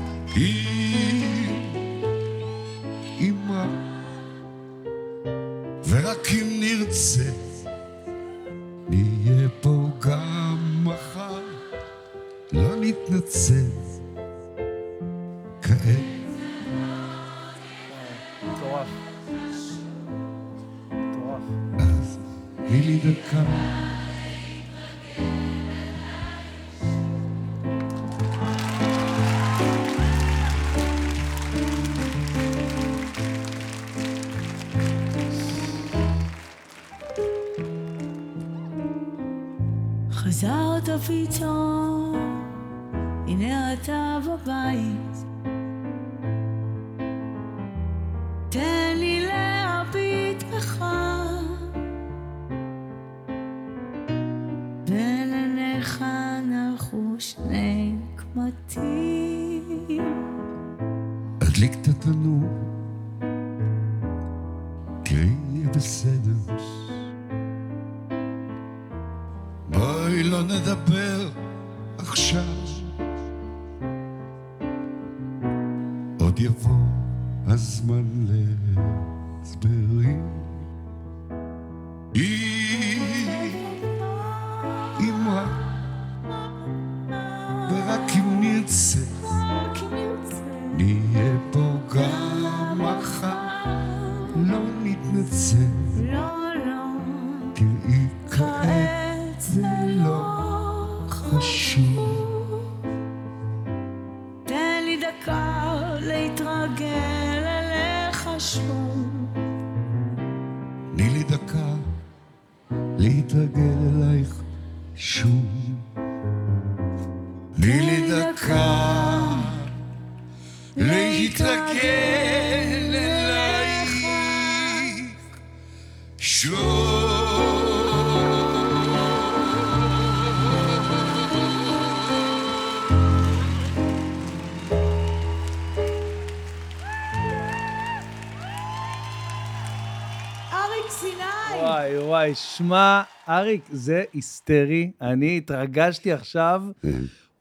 שמע, אריק, זה היסטרי. אני התרגשתי עכשיו. כן.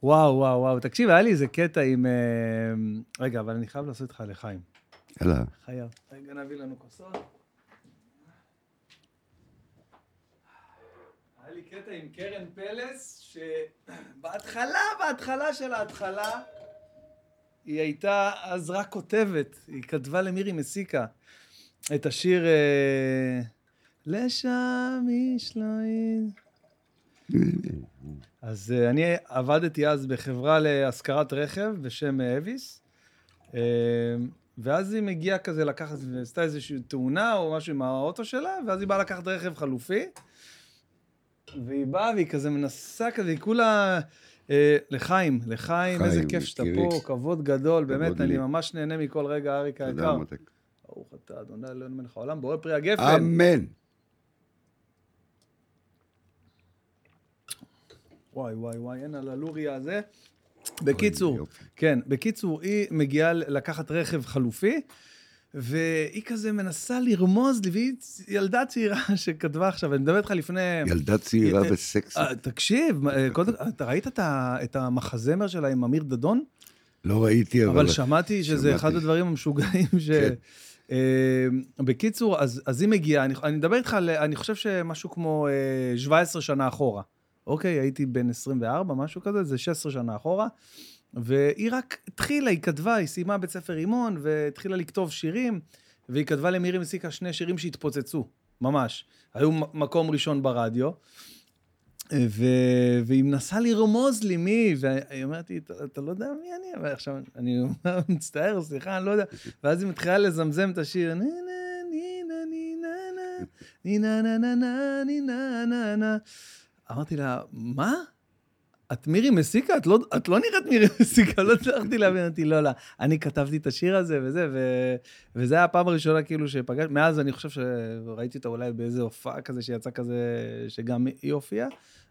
וואו, וואו, וואו. תקשיב, היה לי איזה קטע עם... אה, רגע, אבל אני חייב לעשות איתך לחיים. יאללה. חייב. רגע, נביא לנו כוסות. היה לי קטע עם קרן פלס, שבהתחלה, בהתחלה של ההתחלה, היא הייתה אז רק כותבת. היא כתבה למירי מסיקה את השיר אה, לשם איש לא י... אז אה, אני עבדתי אז בחברה להשכרת רכב בשם אה, אביס, אה, ואז היא מגיעה כזה לקחת, ועשתה איזושהי תאונה או משהו עם האוטו שלה, ואז היא באה לקחת רכב חלופי, והיא באה והיא כזה מנסה כזה, היא כולה... לחיים, לחיים, איזה כיף שאתה. פה, כבוד גדול, באמת, אני. ממש נהנה מכל רגע, אריק תודה, היקר. מותק. ברוך אתה, אדוני אלוהים מלך העולם, בורא פרי הגפן. אמן. וואי, וואי, וואי, אין על הלוריה הזה. בקיצור. כן, בקיצור, היא מגיעה לקחת רכב חלופי, והיא כזה מנסה לרמוז לי, והיא ילדה צעירה *laughs* שכתבה עכשיו, אני מדבר איתך לפני... ילדה צעירה אה, וסקסית. אה, תקשיב, אה, קודם, אתה ראית את המחזמר שלה עם אמיר דדון? לא ראיתי, אבל... אבל שמעתי שזה שמעתי. אחד הדברים המשוגעים ש... כן. בקיצור, אז, אז היא מגיעה, אני, אני מדבר איתך, על, אני חושב שמשהו כמו אה, 17 שנה אחורה. אוקיי, הייתי בן 24, משהו כזה, זה 16 שנה אחורה. והיא רק התחילה, היא כתבה, היא סיימה בית ספר רימון, והתחילה לכתוב שירים, והיא כתבה למירי מסיקה שני שירים שהתפוצצו, ממש. היו מקום ראשון ברדיו. ו... והיא מנסה לרמוז לי מי, והיא אומרת לי, "אתה- אתה לא יודע מי אני? ועכשיו אני מצטער, סליחה, אני לא יודע. ואז היא מתחילה לזמזם את השיר, נה נה נה נה נה, נה נה נה נה ני נה נה נה. אמרתי לה, מה? את מירי מסיקה? את לא, את לא נראית מירי מסיקה, לא הצלחתי להבין אותי, לא, לא. אני כתבתי את השיר הזה וזה, ו... וזה היה הפעם הראשונה כאילו שפגשתי, מאז אני חושב שראיתי אותה אולי באיזה הופעה כזה שיצא כזה, שגם היא הופיעה,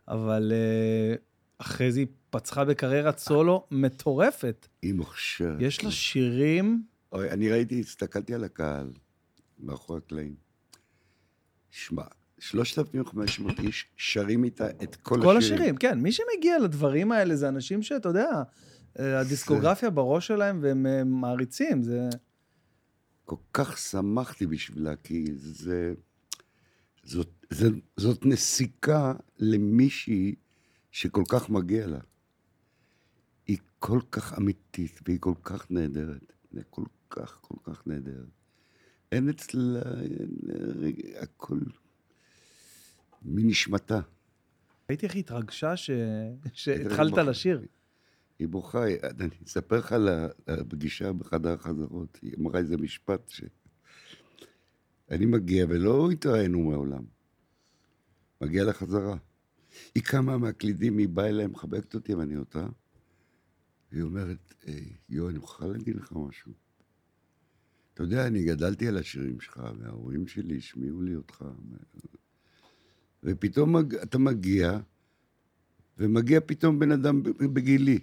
אבל אה, אחרי זה היא פצחה בקריירת סולו מטורפת. היא מוכשרת. יש לה שירים, אוי, אני ראיתי, הסתכלתי על הקהל, מאחורי הקלעים. שמע, 3,500 איש שרים איתה את כל, כל השירים. השירים, כן. מי שמגיע לדברים האלה זה אנשים שאתה יודע, אה, הדיסקוגרפיה בראש שלהם והם אה, מעריצים, זה... כל כך שמחתי בשבילה, כי זה... זאת, זה, זאת נסיקה למישהי שכל כך מגיע לה. היא כל כך אמיתית והיא כל כך נהדרת. היא כל כך, כל כך נהדרת. אין אצלה... הכל מנשמתה. ראיתי איך היא התרגשה ש... שהתחלת. לשיר. היא בוכה, אני אספר לך על הפגישה בחדר החזרות. היא אמרה איזה משפט ש... אני מגיע, ולא התראינו מעולם. מגיע לחזרה. היא קמה מהקלידים, היא באה אליי, מחבקת אותי, ואני אותה. והיא אומרת, "היי, יו, אני מוכרחה להגיד לך משהו. אתה יודע, אני גדלתי על השירים שלך, וההורים שלי השמיעו לי אותך. ופתאום מג- אתה מגיע, ומגיע פתאום בן אדם בגילי.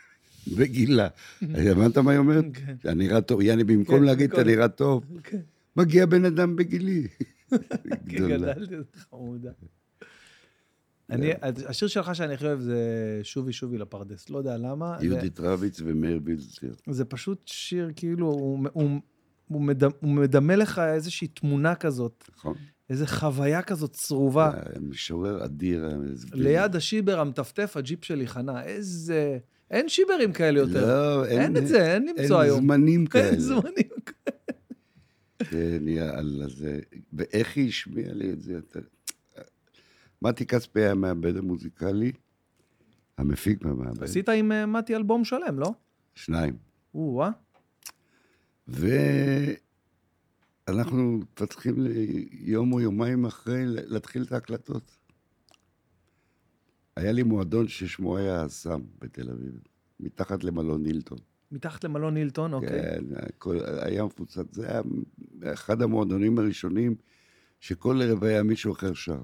*laughs* בגילה. *laughs* הבנת מה היא אומרת? כן. אתה נראה טוב, יעני, במקום כן, להגיד, אתה במקום- נראה טוב, *laughs* כן. מגיע בן אדם בגילי. גדולה. גדלתי, חמודה. אני, השיר שלך שאני הכי אוהב זה שובי שובי לפרדס, לא יודע למה. יהודית רביץ ומאיר וילצר. זה פשוט שיר, כאילו, הוא, הוא, הוא, מדמה, הוא מדמה לך איזושהי תמונה כזאת, נכון? איזה חוויה כזאת צרובה. משורר אדיר. ליד השיבר המטפטף, הג'יפ שלי חנה, איזה... אין שיברים כאלה יותר. לא, אין את זה, אין למצוא היום. *laughs* אין זמנים כאלה. אין זמנים כאלה. כן, יאללה, זה... ואיך היא השמיעה לי את זה? אתה... מתי כספי היה המעבד המוזיקלי, המפיק מהמעבד. עשית עם אה, מתי אלבום שלם, לא? שניים. או-אה. ואנחנו צריכים יום או יומיים אחרי להתחיל את ההקלטות. היה לי מועדון ששמו היה אסם בתל אביב, מתחת למלון הילטון. מתחת למלון הילטון, אוקיי. כן, הכל, היה מפוצץ, זה היה אחד המועדונים הראשונים שכל ערב היה מישהו אחר שר.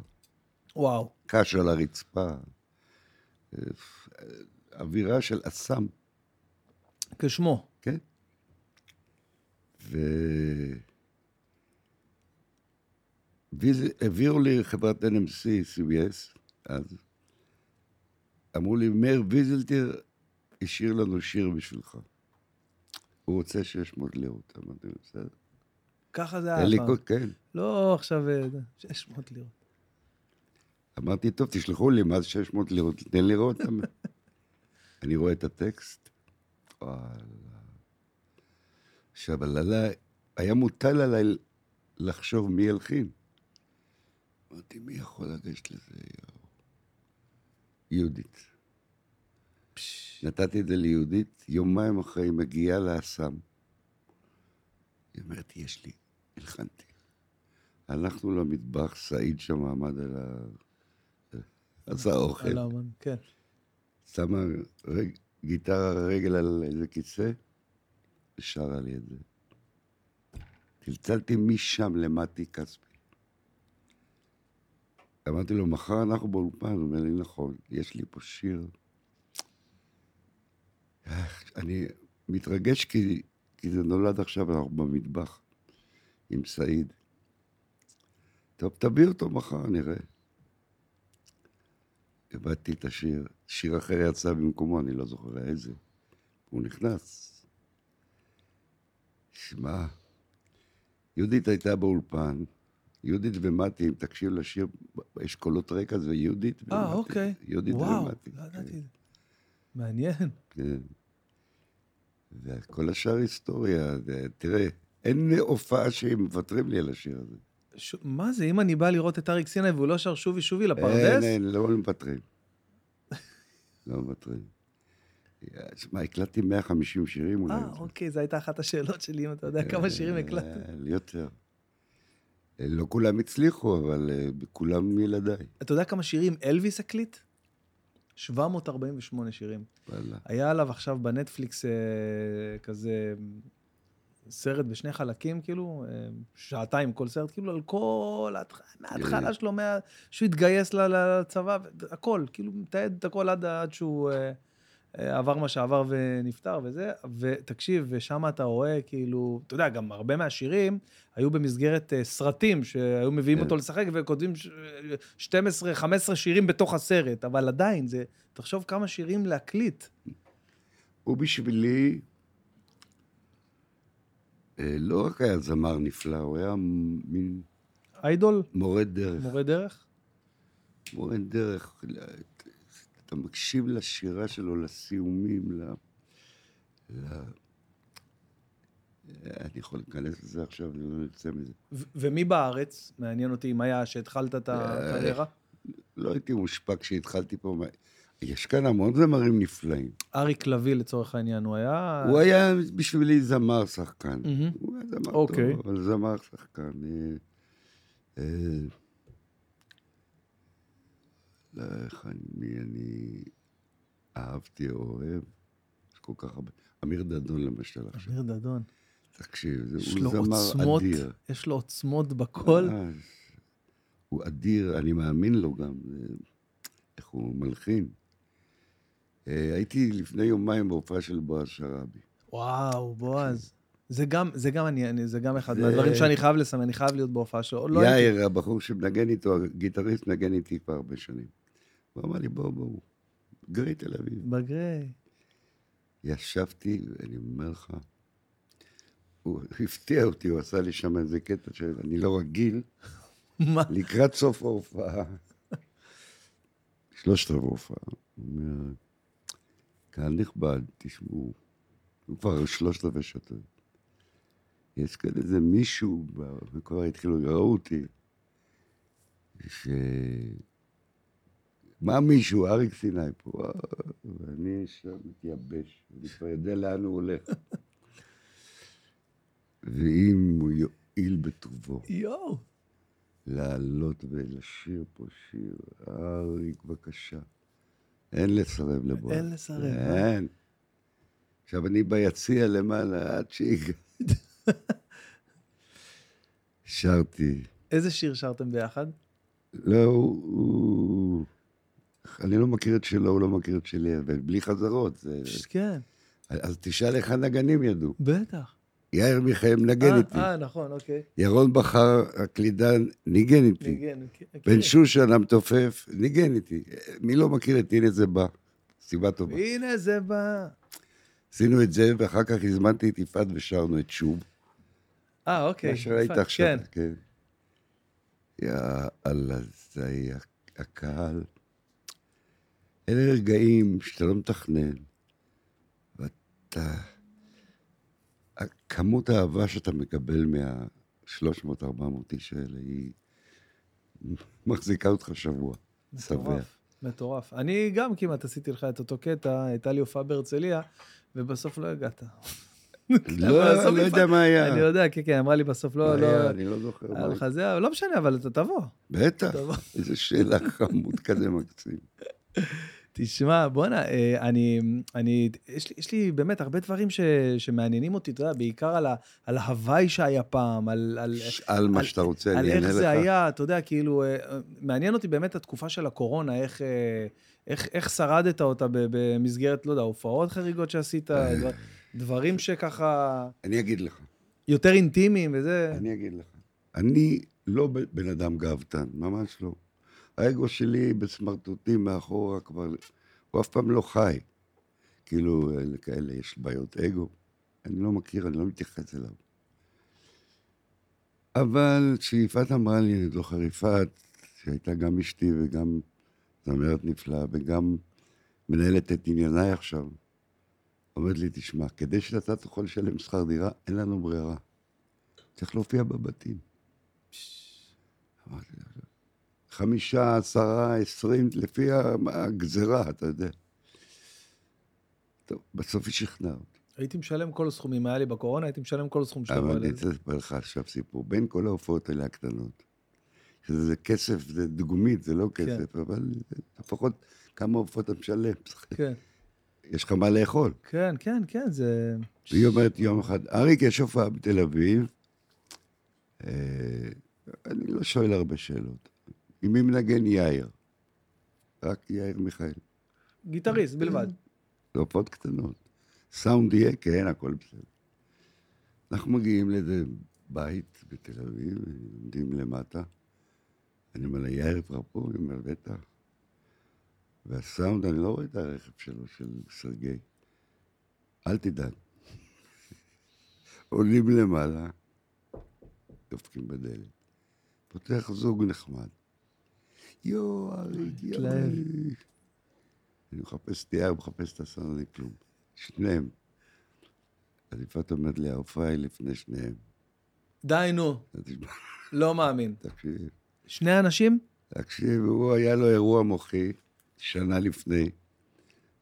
וואו. קש על הרצפה. אווירה של אסם, כשמו. כן? ו... העבירו לי חברת NMC, CBS, אז. אמרו לי, מאיר ויזלטיר השאיר לנו שיר בשבילך. הוא רוצה 600 לירות. אמרתי לו, בסדר. ככה זה היה פעם. כן. לא עכשיו אה, 600 לירות. אמרתי, טוב, תשלחו לי, מה זה 600 לירות? תן לראות. *laughs* אני רואה את הטקסט, וואלה. עכשיו, עלה, היה מוטל עליי לחשוב מי ילחין. אמרתי, מי יכול לגשת לזה? יואו. יהודית. נתתי את זה ליהודית, יומיים אחרי מגיעה לאסם. היא אומרת, יש לי, הלחנתי. הלכנו למטבח, סעיד שם עמד על ה... עשה אוכל. על האמן, כן. שמה רג... גיטרה רגל על איזה כיסא, ושרה לי את זה. צלצלתי משם למטי כספי. אמרתי לו, מחר אנחנו באולפן, הוא אומר לי, נכון, יש לי פה שיר. אני מתרגש כי, כי זה נולד עכשיו, אנחנו במטבח עם סעיד. טוב, תביא אותו מחר, נראה. הבאתי את השיר, שיר אחר יצא במקומו, אני לא זוכר איזה. הוא נכנס. שמע, יהודית הייתה באולפן, יהודית ומתי, אם תקשיב לשיר, יש קולות רקע, זה יהודית ומתי. אה, אוקיי. יהודית וואו, ומתי. לא ידעתי. מעניין. כן. וכל השאר היסטוריה, תראה, אין הופעה שהם מוותרים לי על השיר הזה. ש... מה זה, אם אני בא לראות את אריק סיני והוא לא שר שובי שובי אין, לפרדס? אין, לא מוותרים. לא מוותרים. שמע, הקלטתי 150 שירים אולי. אה, אוקיי, זו הייתה אחת השאלות שלי, אם אתה יודע כמה שירים הקלטת. אה, יותר. לא כולם הצליחו, אבל אה, כולם ילדיי. אתה יודע כמה שירים אלוויס הקליט? 748 שירים. וואלה. היה עליו עכשיו בנטפליקס אה, כזה סרט בשני חלקים, כאילו, אה, שעתיים כל סרט, כאילו, על כל, ההתח- מההתחלה שלו, מה... שהוא התגייס לצבא, הכל, כאילו, מתעד את הכל עד, עד שהוא אה, עבר מה שעבר ונפטר וזה, ותקשיב, ושם אתה רואה, כאילו, אתה יודע, גם הרבה מהשירים היו במסגרת אה, סרטים, שהיו מביאים כן. אותו לשחק וכותבים ש- 12-15 שירים בתוך הסרט, אבל עדיין, זה, תחשוב כמה שירים להקליט. הוא בשבילי אה, לא רק היה זמר נפלא, הוא היה מין איידול? מורה דרך. מורה דרך? מורה דרך. אתה מקשיב לשירה שלו, לסיומים, ל... ל... אני יכול להיכנס לזה עכשיו, אני לא יוצא מזה. ומי בארץ? מעניין אותי אם היה שהתחלת את הקריירה. לא הייתי מושפע כשהתחלתי פה. יש כאן המון זמרים נפלאים. אריק לביא לצורך העניין, הוא היה... הוא היה בשבילי זמר שחקן. הוא היה זמר אוקיי. טוב, אבל זמר שחקן. אה, אה, לא, איך אני, מי אני אהבתי או אוהב? יש כל כך הרבה. אמיר דדון למשל עכשיו. אמיר דדון. תקשיב, זה- הוא זמר עוצמות, אדיר. יש לו עוצמות בקול. ממש. הוא אדיר, אני מאמין לו גם, איך הוא מלחין. אה, הייתי לפני יומיים בהופעה של בועז שראבי. וואו, בועז. זה גם, זה גם אני, אני- זה גם אחד זה- מהדברים שאני חייב לסמן, אני חייב להיות בהופעה שלו. לא הייתי- יאיר, הבחור שמנגן איתו, הגיטריסט, מנגן איתי כבר הרבה שנים. הוא אמר לי, בוא, בוא, גרי תל אביב. בגריי. ישבתי, ואני אומר לך, הוא הפתיע אותי, הוא עשה לי שם איזה קטע שאני לא רגיל, *laughs* מה? לקראת סוף ההופעה, שלושת רבעי ההופעה, הוא אומר, קהל נכבד, תשמעו, הוא כבר שלושת רבעי שתה. יש כאן איזה מישהו, וכבר התחילו, ראו אותי, ש... מה מישהו, אריק סיני פה, ואני שם מתייבש, אני כבר יודע לאן הוא הולך. ואם הוא יועיל בטובו יואו. לעלות ולשיר פה שיר, אריק, בבקשה. אין לסרב לבועז. אין לסרב, אה? אין. עכשיו, אני ביציע למעלה, עד שהגעתי. *laughs* שרתי. איזה שיר שרתם ביחד? לא, הוא... הוא- אני לא מכיר את שלו, הוא לא מכיר את שלי, אבל בלי חזרות. זה... כן, אז תשאל איך הנגנים ידעו. בטח. יאיר מיכאל מנגן אה, איתי. אה, נכון, אוקיי. ירון בכר, הקלידן, ניגן איתי. ניגן, אוקיי. בן שושן המתופף, ניגן איתי. מי לא מכיר את הנה זה בא? סיבה טובה. הנה זה בא. עשינו את זה, ואחר כך הזמנתי את יפעת ושרנו את שוב. אה, אוקיי. מה שראית עכשיו, כן. כן. יא אללה, זה היה הקהל. אלה רגעים שאתה לא מתכנן, ואתה... כמות האהבה שאתה מקבל מה-300-400 איש האלה היא מחזיקה אותך שבוע. מטורף, מטורף. אני גם כמעט עשיתי לך את אותו קטע, הייתה לי הופעה בהרצליה, ובסוף לא הגעת. *laughs* לא, לא יודע מה היה. אני יודע, כן, כן, אמרה לי בסוף, לא, לא, אני לא זוכר. היה לך זה, לא משנה, אבל אתה תבוא. בטח. איזה שאלה חמוד כזה מקסים. *laughs* תשמע, בואנה, אה, אני, אני, יש לי, יש לי באמת הרבה דברים ש, שמעניינים אותי, אתה יודע, בעיקר על, ה, על ההוואי שהיה פעם, על, על, שאל מה על- שאתה רוצה, על אני איך אענה לך. זה היה, אתה יודע, כאילו, אה, אה, מעניין אותי באמת התקופה של הקורונה, איך, איך, איך שרדת אותה במסגרת, לא יודע, הופעות חריגות שעשית. דבר- דברים שככה אני אגיד לך. יותר אינטימיים וזה. אני אגיד לך. אני לא בן אדם גאוותן, ממש לא. האגו שלי בסמרטוטים מאחורה כבר, הוא אף פעם לא חי. כאילו, לכאלה יש בעיות אגו. אני לא מכיר, אני לא מתייחס אליו. אבל כשיפעת אמרה לי, אני זוכר יפעת, שהייתה גם אשתי וגם זמרת נפלאה וגם מנהלת את ענייניי עכשיו, אומרת לי, תשמע, כדי שאתה תוכל לשלם שכר דירה, אין לנו ברירה. צריך להופיע בבתים. אמרתי לה, חמישה, עשרה, עשרים, לפי הגזרה, אתה יודע. טוב, בסוף היא שכנעה אותי. הייתי משלם כל הסכום, אם היה לי בקורונה, הייתי משלם כל הסכום שאתה אבל אני. רוצה לספר לך עכשיו סיפור. בין כל ההופעות האלה הקטנות, שזה כסף, זה דוגמית, זה לא כן. כסף, אבל לפחות כמה הופעות אתה משלם. כן, יש לך מה לאכול. כן, כן, כן, זה... והיא אומרת יום אחד, אריק, יש הופעה בתל אביב. אה, אני לא שואל הרבה שאלות. עם מי מנגן יאיר? רק יאיר מיכאל. גיטריסט בלבד. זה הופעות קטנות. סאונד יהיה, כן, הכל בסדר. אנחנו מגיעים לאיזה בית בתל אביב, עומדים למטה. אני אומר לה, יאיר כבר פה? היא אומרת, בטח. והסאונד, אני לא רואה את הרכב שלו, של סרגי. אל תדאג. *laughs* עולים למעלה, דופקים בדלת. פותח זוג נחמד. יואו, אריק, יואו. אני מחפש את יאיר, מחפש את הסאונד, אין כלום. שניהם. אז יפעת אומרת לי, ההופעה היא לפני שניהם. די, נו, לא מאמין. תקשיב, שני אנשים? תקשיב, הוא היה לו אירוע מוחי שנה לפני.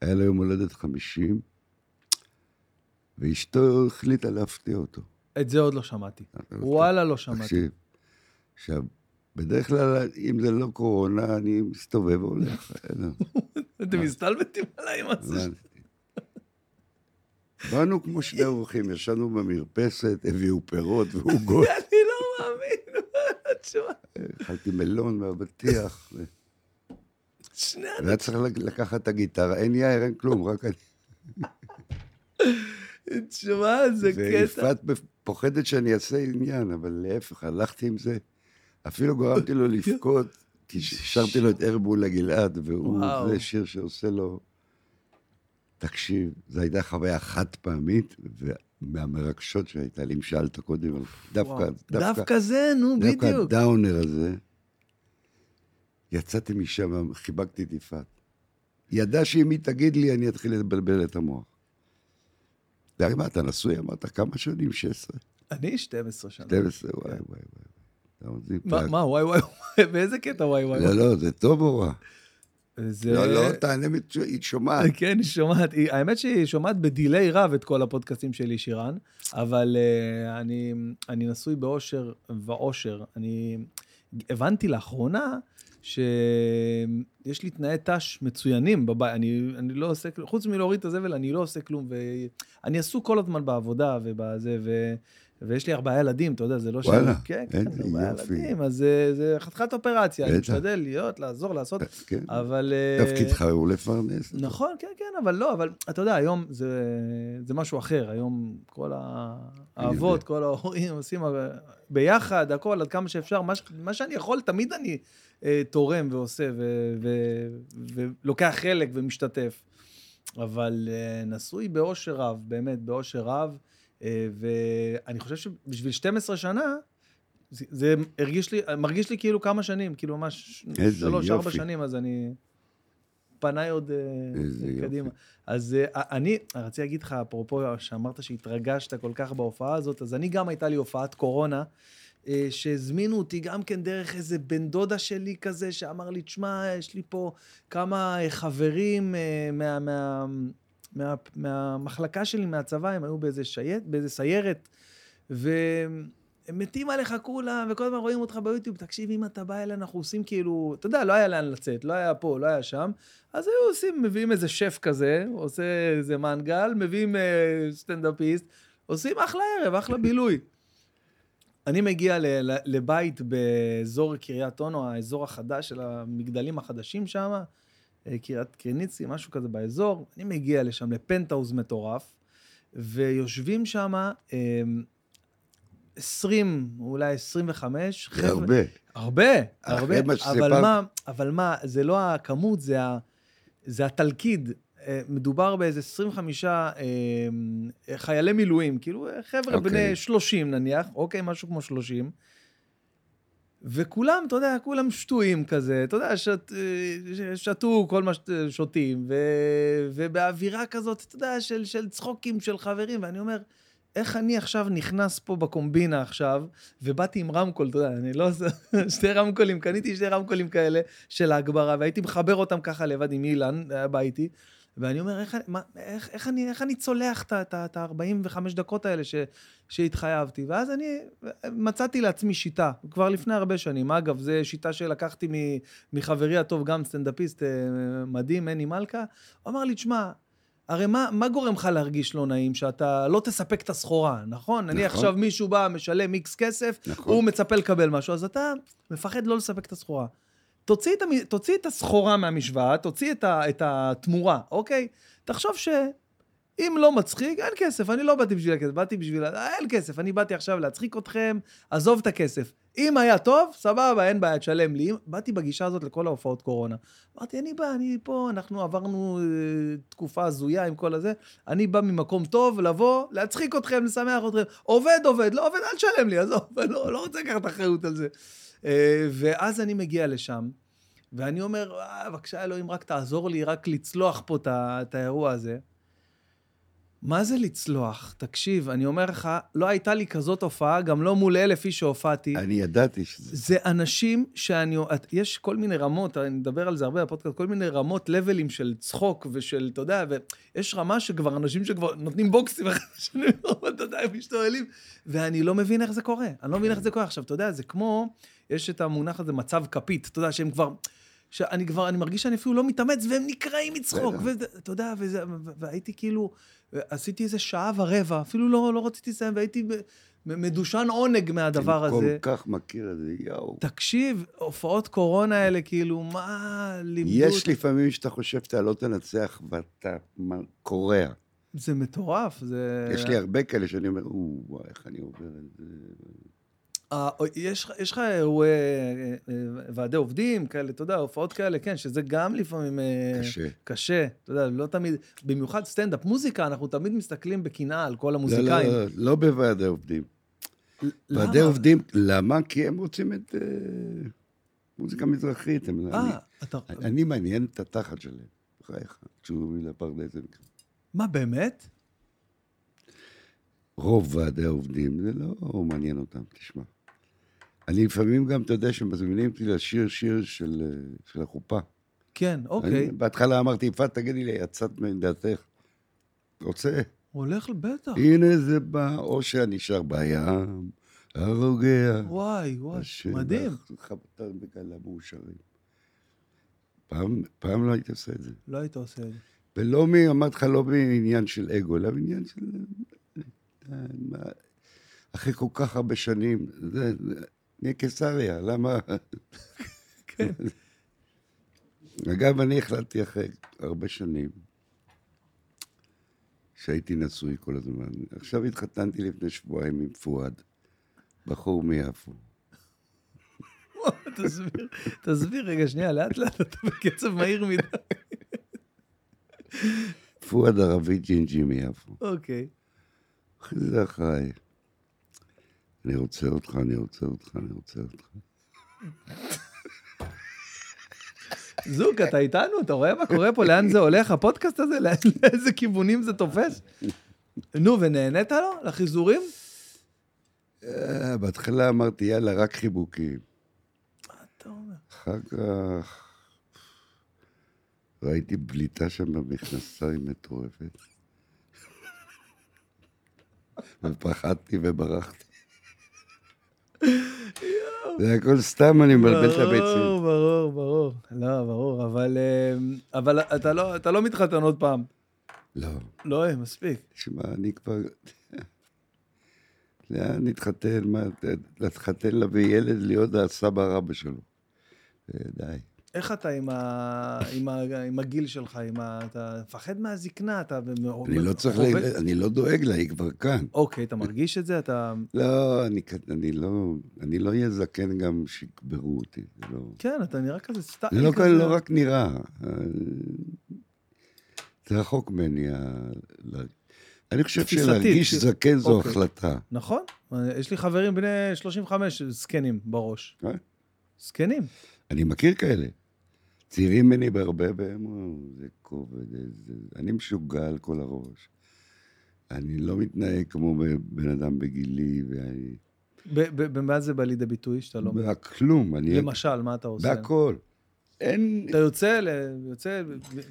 היה לו יום הולדת 50, ואשתו החליטה להפתיע אותו. את זה עוד לא שמעתי. וואלה, לא שמעתי. תקשיב. עכשיו, בדרך כלל, אם זה לא קורונה, אני מסתובב והולך. *laughs* אתם מסתלבטים עליי עם הזה. *laughs* באנו כמו שני אורחים, ישנו במרפסת, הביאו פירות ועוגות, *laughs* אני לא מאמין. תשמע, אכלתי מלון מהבטיח, שני והיה צריך לק- לקחת את הגיטרה, אין יאיר, אין כלום, רק אני. אנשים. תשמע, זה קטע. ויפעת פוחדת שאני אעשה עניין, אבל להפך, הלכתי עם זה. אפילו גרמתי לו לבכות, כי שרתי לו את ארבולה גלעד, והוא, וואו. זה שיר שעושה לו... תקשיב, זו הייתה חוויה חד פעמית, ומהמרגשות שהייתה לי, אם שאלת קודם, דווקא. דווקא, דווקא זה, נו, דווקא בדיוק. הדאונר הזה, יצאתי משם, חיבקתי את יפעת. ידעה שאם היא תגיד לי, אני אתחיל לבלבל את המוח. ואמרת, מה, אתה נשוי? אמרת, כמה שנים? 16? אני 12 שנה. 12, וואי, וואי, וואי. מה, וואי, וואי, באיזה קטע וואי, וואי? לא, לא, זה טוב או רע? זה... לא, לא, תענה, היא שומעת. *laughs* כן, היא שומעת, היא- האמת שהיא שומעת בדיליי רב את כל הפודקאסטים שלי, שירן, אבל uh, אני, אני נשוי באושר ואושר. אני הבנתי לאחרונה שיש לי תנאי ת"ש מצוינים בבית, אני, אני לא עושה, כלום- חוץ מלהוריד את הזבל, אני לא עושה כלום, ואני עסוק כל הזמן בעבודה ובזה, ו... ויש לי ארבעה ילדים, אתה יודע, זה לא ש... וואלה, כן, כן, ארבעה. ילדים, אז זה, זה חתיכת אופרציה, אני. משתדל להיות, לעזור, לעשות, כן. אבל... אה, תפקידך הוא לפרנס. נכון, כן, כן, אבל לא, אבל אתה יודע, היום זה, זה משהו אחר. היום כל האבות. כל ההורים עושים ביחד, הכל, עד כמה שאפשר. מה, מה שאני יכול, תמיד אני אה, תורם ועושה, ו, ו, ולוקח חלק ומשתתף. אבל אה, נשוי באושר רב, באמת, באושר רב, אה, ואני חושב שבשביל 12 שנה, זה, זה הרגיש לי, מרגיש לי כאילו כמה שנים, כאילו ממש שלוש, ארבע. שנים, אז אני... פניי עוד אה, איזה יופי. קדימה. אז אה, אני, רציתי להגיד לך, אפרופו שאמרת שהתרגשת כל כך בהופעה הזאת, אז אני גם הייתה לי הופעת קורונה, אה, שהזמינו אותי גם כן דרך איזה בן דודה שלי כזה, שאמר לי, תשמע, יש לי פה כמה אה, חברים אה, מה, מה, מה, מהמחלקה שלי, מהצבא, הם היו באיזה, שייט, באיזה סיירת, והם מתים עליך כולם, וכל הזמן רואים אותך ביוטיוב, תקשיב, אם אתה בא אלינו, אנחנו עושים כאילו, אתה יודע, לא היה לאן לצאת, לא היה פה, לא היה שם, אז היו עושים, מביאים איזה שף כזה, עושה איזה מנגל, מביאים אה, סטנדאפיסט, עושים אחלה ערב, אחלה בילוי. אני מגיע לבית באזור קריית אונו, האזור החדש של המגדלים החדשים שם, קריית קריניצי, משהו כזה באזור. אני מגיע לשם, לפנטהאוז מטורף, ויושבים שם אה, 20, אולי 25 זה הרבה. הרבה, הרבה, אבל. מה, אבל מה, זה לא הכמות, זה, ה, זה התלכיד. אה, מדובר באיזה 25 אה, חיילי מילואים, כאילו אה, חבר'ה אוקיי. בני 30 נניח, אוקיי, משהו כמו 30. וכולם, אתה יודע, כולם שטויים כזה, אתה יודע, שת, אה, שתו כל מה ששותים, ובאווירה כזאת, אתה יודע, של, של צחוקים של חברים, ואני אומר, איך אני עכשיו נכנס פה בקומבינה עכשיו, ובאתי עם רמקול, אתה יודע, אני לא עושה, *laughs* שתי רמקולים, קניתי שתי רמקולים כאלה של ההגברה, והייתי מחבר אותם ככה לבד עם אילן, היה בא איתי, ואני אומר, איך, אני- מה, איך, איך, אני, איך אני צולח את ה- את ה- את ה-45 דקות האלה ש, שהתחייבתי? ואז אני מצאתי לעצמי שיטה, כבר לפני הרבה שנים. אגב, זו שיטה שלקחתי מ- מחברי הטוב, גם סטנדאפיסט אה, מדהים, מני מלכה. הוא אמר לי, תשמע, הרי מה, מה גורם לך להרגיש לא נעים? שאתה לא תספק את הסחורה, נכון? נכון. עכשיו מישהו בא, משלם איקס כסף, נכון. הוא מצפה לקבל משהו, אז אתה מפחד לא לספק את הסחורה. תוציא את, המ... תוציא את הסחורה מהמשוואה, תוציא את, ה... את התמורה, אוקיי? תחשוב שאם לא מצחיק, אין כסף, אני לא באתי בשביל הכסף, באתי בשביל... אין כסף, אני באתי עכשיו להצחיק אתכם, עזוב את הכסף. אם היה טוב, סבבה, אין בעיה, תשלם לי. אם- באתי בגישה הזאת לכל ההופעות קורונה. אמרתי, אני בא, אני פה, אנחנו עברנו אה, תקופה הזויה עם כל הזה, אני בא ממקום טוב, לבוא, להצחיק אתכם, לשמח אתכם. עובד, עובד, לא עובד, אל תשלם לי, עזוב, לא, לא רוצה לקחת אחריות על זה. אה, ואז אני מגיע לשם, ואני אומר, "אה, בבקשה אלוהים, רק תעזור לי, רק לצלוח פה את האירוע הזה. מה זה לצלוח? תקשיב, אני אומר לך, לא הייתה לי כזאת הופעה, גם לא מול אלף איש שהופעתי. אני ידעתי שזה... זה אנשים שאני... יש כל מיני רמות, אני מדבר על זה הרבה בפודקאסט, כל מיני רמות, לבלים של צחוק ושל, אתה יודע, ויש רמה שכבר אנשים שכבר נותנים בוקסים אחד לשני, *laughs* אתה יודע, הם משתוללים, ואני לא מבין איך זה קורה. אני לא מבין איך זה קורה. עכשיו, אתה יודע, זה כמו, יש את המונח הזה, מצב כפית, אתה יודע, שהם כבר... שאני כבר, אני מרגיש שאני אפילו לא מתאמץ, והם נקרעים מצחוק. ואתה יודע, וזה, והייתי כאילו, עשיתי איזה שעה ורבע, אפילו לא, לא רציתי לסיים, והייתי מדושן עונג מהדבר אני הזה. כל כך מכיר את זה, יואו. תקשיב, הופעות קורונה האלה, כאילו, מה לימדו... יש? לפעמים שאתה חושב שאתה לא תנצח ואתה קורע. זה מטורף, זה... יש לי הרבה כאלה שאני אומר, או, וואי, איך אני עובר את זה. יש, לך אירועי אה, אה, ועדי עובדים כאלה, אתה יודע, הופעות כאלה, כן, שזה גם לפעמים... אה, קשה. קשה, אתה יודע, לא תמיד, במיוחד סטנדאפ, מוזיקה, אנחנו תמיד מסתכלים בקנאה על כל לא, המוזיקאים. לא, לא בוועדי עובדים. למה? ועדי עובדים, למה? כי הם רוצים את מוזיקה מזרחית. אני- מעניין את התחת שלהם, בחייך, כשהוא לפרדס. זה נקרא. מה, באמת? רוב ועדי העובדים, זה לא מעניין אותם, תשמע. אני לפעמים גם, אתה יודע, שמזמינים אותי לשיר שיר של, אה, של החופה. כן, אוקיי. אני, בהתחלה אמרתי, יפעת, תגידי לי, יצאת מדעתך. רוצה? הולך, בטח. הנה זה בא, או שאני שר בים, הרוגע. וואי, וואי, מדהים. חבטן בכאלה מאושרים. פעם, פעם לא הייתי עושה את זה. לא היית עושה את זה. ולא, מ- אמרתי לך, לא בעניין של אגו, אלא בעניין של... אה, מה- אחרי כל כך הרבה שנים, זה, זה- נהיה קיסריה, למה... כן. אגב, אני החלטתי אחרי הרבה שנים, שהייתי נשוי כל הזמן. עכשיו התחתנתי לפני שבועיים עם פואד, בחור מיפו. תסביר, תסביר רגע, שנייה, לאט לאט, אתה בקצב מהיר מדי. פואד ערבי ג'ינג'י מיפו. אוקיי. אחרי זה אחריי. אני רוצה אותך, אני רוצה אותך, אני רוצה אותך. זוג, אתה איתנו? אתה רואה מה קורה פה? לאן זה הולך, הפודקאסט הזה? לאיזה כיוונים זה תופס? נו, ונהנית לו? לחיזורים? אה, בהתחלה אמרתי, יאללה, רק חיבוקים. מה אתה אומר? אחר כך ראיתי בליטה שם במכנסיים מטורפת. ופחדתי וברחתי. זה הכל סתם, אני מבלבל את ברור, הביצים. ברור, ברור. לא, ברור, אבל, אה, אבל אתה, לא, אתה לא מתחתן עוד פעם. לא, לא, אה, מספיק. תשמע, אני כבר... *laughs* לאן נתחתן? מה, להתחתן להביא ילד להיות הסבא רבא שלו. אה, די. איך אתה עם, ה... עם, ה... עם הגיל שלך? עם ה... אתה מפחד מהזקנה? אתה... אני לא צריך, חווה- ל... אני לא דואג לה, היא כבר כאן. אוקיי, אתה מרגיש את זה? אתה... לא, אני, אני לא, אני לא אהיה זקן גם שיקברו אותי, לא... כן, אתה נראה כזה סטייל זה לא, כזה. לא רק נראה. אה, זה רחוק ממני. אני חושב שלהרגיש כאילו. זקן זו אוקיי. החלטה. נכון. יש לי חברים בני 35 זקנים בראש. אה? זקנים. אני מכיר כאלה. צעירים ממני בהרבה, והם זה כובד, זה... אני משוגע על כל הראש. אני לא מתנהג כמו בן אדם בגילי, ואני... במה זה בא לידי ביטוי שאתה לא... כלום, אני... למשל, מה אתה עושה? בהכל. אין... אתה יוצא, ל... יוצא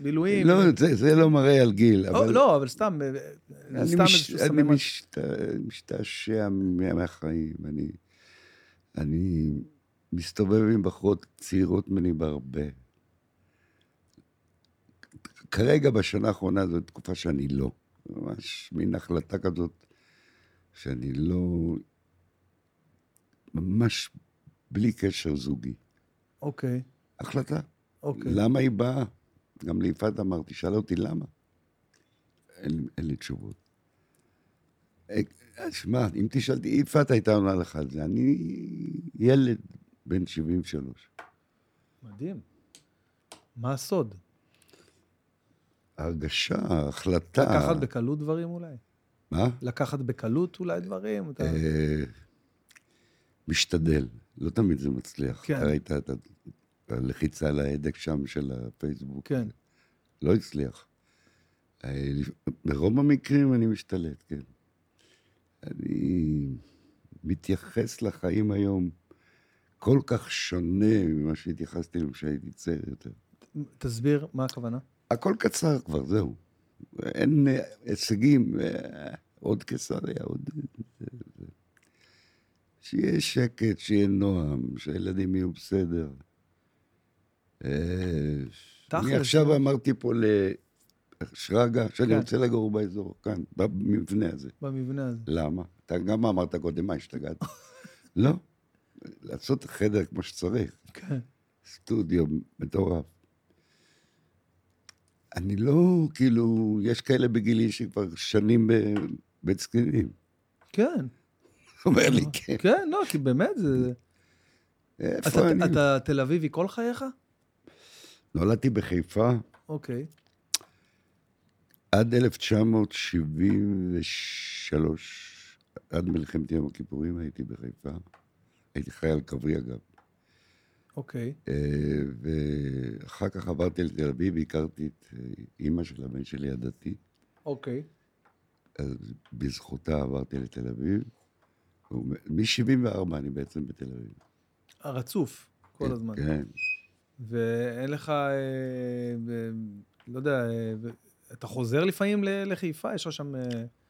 מילואים? לא, זה, זה לא מראה על גיל, אבל... לא, אבל סתם, אה, אני, סתם מש, אני. משת, משתעשע מה- מהחיים. אני, אני מסתובב עם בחורות צעירות ממני בהרבה. כרגע, בשנה האחרונה, זו תקופה שאני לא. ממש מין החלטה כזאת, שאני לא... ממש בלי קשר זוגי. אוקיי, החלטה. אוקיי. למה היא באה? גם ליפעת אמרתי, שאלה אותי למה. אין, אין לי תשובות. אה, שמע, אם תשאל יפעת הייתה עונה לך על זה. אני ילד בן 73. מדהים. מה הסוד? הרגשה, החלטה. לקחת בקלות דברים אולי? מה? לקחת בקלות אולי דברים? אתה... אה, משתדל. לא תמיד זה מצליח. כן. ראית את הלחיצה על ההדק שם של הפייסבוק. כן. לא הצליח. אה, ברוב המקרים אני משתלט, כן. אני מתייחס לחיים היום כל כך שונה ממה שהתייחסתי אליהם כשהייתי צעיר יותר. תסביר מה הכוונה. הכל קצר כבר, זהו. אין אה, הישגים, אה, עוד קיסריה, עוד... שיהיה שקט, שיהיה נועם, שהילדים יהיו בסדר. אה, אני תכלס, עכשיו. אמרתי פה לשרגא, שאני כן. רוצה לגור באזור, כאן, במבנה הזה. במבנה הזה. למה? אתה גם אמרת קודם, מה, השתגעת? *laughs* לא. לעשות חדר כמו שצריך. כן. סטודיו מטורף. אני לא, כאילו, יש כאלה בגילי שכבר שנים בבית זקנים. כן. *laughs* אומר לי, כן. כן, לא, כי באמת זה... איפה אתה- אני? אתה תל אביבי כל חייך? נולדתי בחיפה אוקיי. עד 1973, עד מלחמת יום הכיפורים הייתי בחיפה. הייתי חייל קרבי אגב. אוקיי. אה, ואחר כך עברתי לתל אביב, הכרתי את אה, אימא של הבן שלי הדתי. אוקיי. אז בזכותה עברתי לתל אביב. מ-74 אני בעצם בתל אביב. הרצוף, כל הזמן. כן. ואין לך, אה, ב- לא יודע, אה, אתה חוזר לפעמים לחיפה? יש לך שם...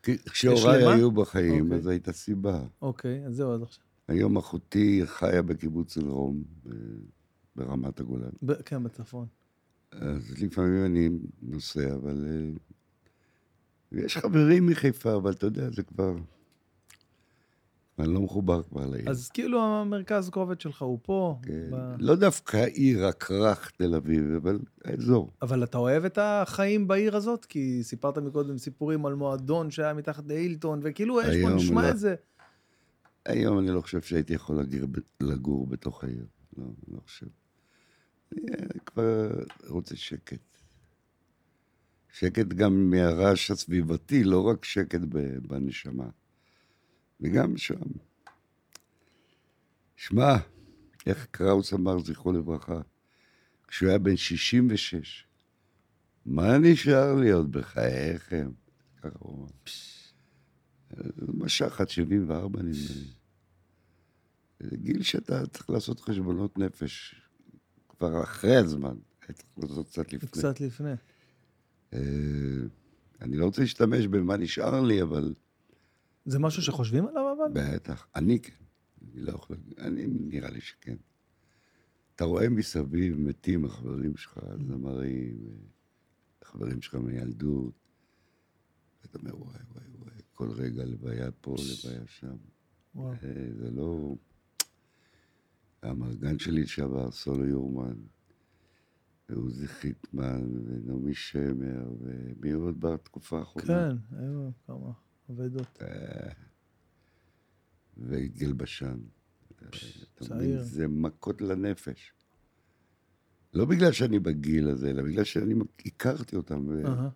כשהוריי? היו בחיים, אוקיי. אז הייתה סיבה. אוקיי, אז זהו, אז עכשיו. היום אחותי חיה בקיבוץ אלרום, ברמת הגולן. ב- כן, בצפון. אז לפעמים אני נוסע, אבל... אה, יש חברים מחיפה, אבל אתה יודע, זה כבר... אני לא מחובר כבר לעיר. אז כאילו המרכז כובד שלך הוא פה. כן. ב- לא דווקא עיר הכרך תל אביב, אבל האזור. אבל אתה אוהב את החיים בעיר הזאת? כי סיפרת מקודם סיפורים על מועדון שהיה מתחת להילטון, וכאילו יש פה, נשמע לא. את זה. היום אני לא חושב שהייתי יכול לגור, לגור בתוך העיר. לא, לא חושב. אני אה, כבר רוצה שקט. שקט גם מהרעש הסביבתי, לא רק שקט בנשמה. וגם שם. שמע, איך קראוס אמר, זכרו לברכה, כשהוא היה בן 66, מה נשאר לי עוד בחייכם? ככה הוא אמר. משך עד 74 נדמה לי. זה גיל שאתה צריך לעשות חשבונות נפש. כבר אחרי הזמן, היית צריך לעשות קצת לפני. קצת לפני. אה, אני לא רוצה להשתמש במה נשאר לי, אבל זה משהו שחושבים עליו אבל? בטח. אני כן. אני לא יכול... אני נראה לי שכן. אתה רואה מסביב מתים החברים שלך, זמרים, חברים שלך מילדות, ואתה אומר, וואי, וואי, וואי, כל רגע לוויה פה, לוויה שם. וואו. אה, זה לא... המרגן שלי לשעבר, סולו יורמן, ועוזי חיטמן, ונעמי שמר, ומי עוד בתקופה האחרונה? כן, היו כמה אבדות. אה, ויגאל בשן. אה, אתה צעיר. מבין? זה מכות לנפש. לא בגלל שאני בגיל הזה, אלא בגלל שאני הכרתי אותם. אהה.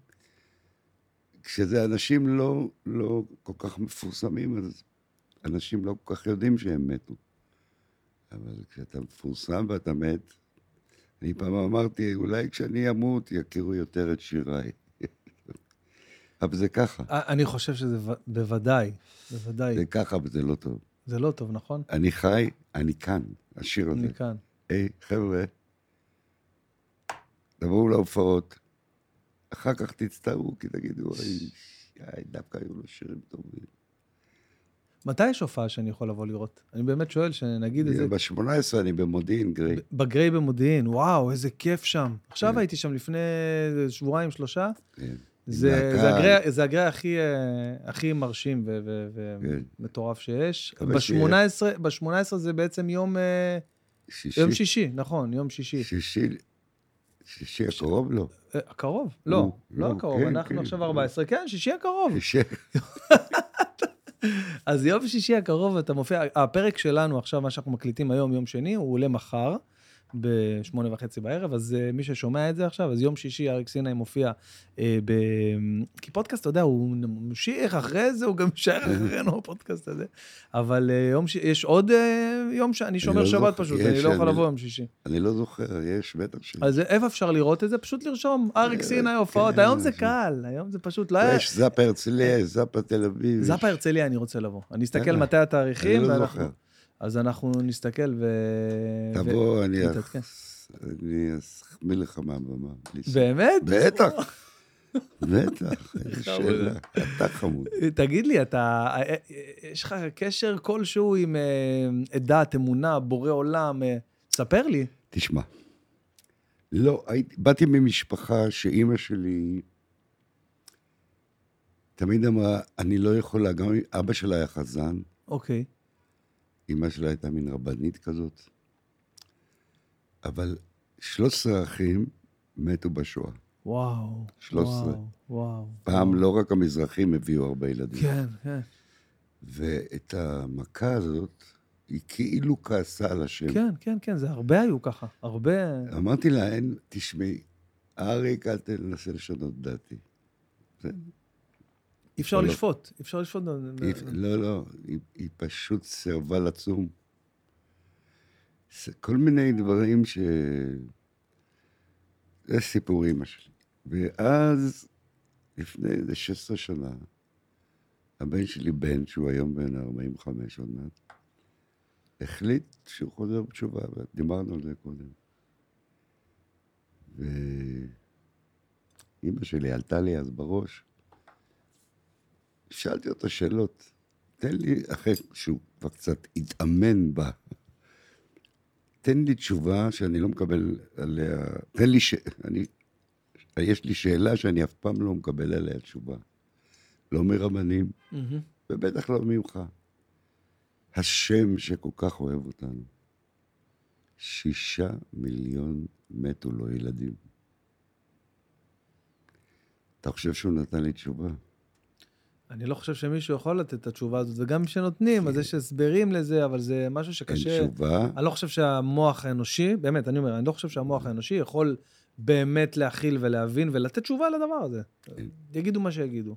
כשזה אנשים לא, לא כל כך מפורסמים, אז אנשים לא כל כך יודעים שהם מתו. אבל כשאתה מפורסם ואתה מת, אני פעם אמרתי, אולי כשאני אמות יכירו יותר את שיריי. *laughs* אבל זה ככה, אה, אני חושב שזה בוודאי, בוודאי. זה ככה וזה לא טוב. זה לא טוב, נכון? אני חי, אני כאן, השיר הזה. אני כאן. היי, חבר'ה, תבואו להופעות, אחר כך תצטערו, כי תגידו, "אוי, איי, דווקא היו לו שירים טובים. מתי יש הופעה שאני יכול לבוא לראות? אני באמת שואל, שנגיד איזה... ב-18 אני במודיעין, גריי. בגריי במודיעין, וואו, איזה כיף שם. עכשיו כן. הייתי שם לפני שבועיים, שלושה. כן. זה, הגריי הכי, אה, הכי מרשים כן. ומטורף שיש. שיהיה. ב-18 ב-18 זה בעצם יום, אה, שישי, יום שישי, נכון, יום שישי. שישי, שישי הקרוב לא. אה, הקרוב? לא, לא הקרוב, כן, אנחנו כן. עכשיו 14, כן, שישי הקרוב. שישי, *laughs* אז יום שישי הקרוב אתה מופיע, הפרק שלנו עכשיו, מה שאנחנו מקליטים היום, יום שני, הוא עולה מחר, בשמונה וחצי בערב, אז uh, מי ששומע את זה עכשיו, אז יום שישי אריק סיני מופיע uh, ב... כי פודקאסט, אתה יודע, הוא ממשיך אחרי זה, הוא גם יישאר אחרינו, הפודקאסט הזה. אבל uh, יום ש... יש עוד uh, יום שאני שומר לא שבת זוכר, פשוט, יש, אני לא יכול לבוא יום שישי. אני לא זוכר, יש, בטח ש... אז איפה אפשר לראות את זה? פשוט לרשום, אריק סיני הופעות, כן, היום זה קל, היום זה פשוט לא. יש זאפה הרצליה, זאפה תל אביב. זאפה הרצליה אני רוצה לבוא. אני אסתכל מתי התאריכים, אני לא ואנחנו- זוכר. אז אנחנו נסתכל ו... תבוא, נתעדכן. אני אחמיא לך מהבמה. באמת? בטח, *laughs* בטח, איזה. שאלה. אתה חמוד. תגיד לי, אתה, אה, יש לך קשר כלשהו עם אה, דת, אמונה, בורא עולם? אה, ספר לי. תשמע, לא, הייתי, באתי ממשפחה שאימא שלי תמיד אמרה, אני לא יכולה, גם אבא שלה היה חזן, אוקיי. אימא שלה הייתה מין רבנית כזאת, אבל 13 אחים מתו בשואה. וואו. 13. וואו, וואו. פעם וואו. לא רק המזרחים הביאו הרבה ילדים. כן, כן. ואת המכה הזאת, היא כאילו כעסה על השם. כן, כן, כן, זה הרבה היו ככה. הרבה... אמרתי לה, אין, תשמעי, אריק, אל תנסה לשנות דעתי. זה, אי אפשר לא. לשפוט, אי אפשר לשפוט. לא, לא, היא, פשוט סירבה לצום. כל מיני דברים ש... זה סיפור אימא שלי. ואז, לפני איזה 16 שנה, הבן שלי, בן, שהוא היום בן 45 עוד מעט, החליט שהוא חוזר בתשובה, ודיברנו על זה קודם. ואימא שלי עלתה לי אז בראש, שאלתי אותו שאלות. תן לי, אחרי שהוא כבר קצת התאמן בה, תן לי תשובה שאני לא מקבל עליה, תן לי ש... אני... יש לי שאלה שאני אף פעם לא מקבל עליה תשובה. לא מרבנים, מהמם. ובטח לא ממך. השם שכל כך אוהב אותנו. שישה מיליון מתו לו ילדים. אתה חושב שהוא נתן לי תשובה? אני לא חושב שמישהו יכול לתת את התשובה הזאת, וגם כשנותנים, אז יש הסברים לזה, אבל זה משהו אין שקשה. תשובה. אני לא חושב שהמוח האנושי, באמת, אני אומר, אני לא חושב שהמוח האנושי יכול באמת להכיל ולהבין ולתת תשובה לדבר הזה. יגידו מה שיגידו.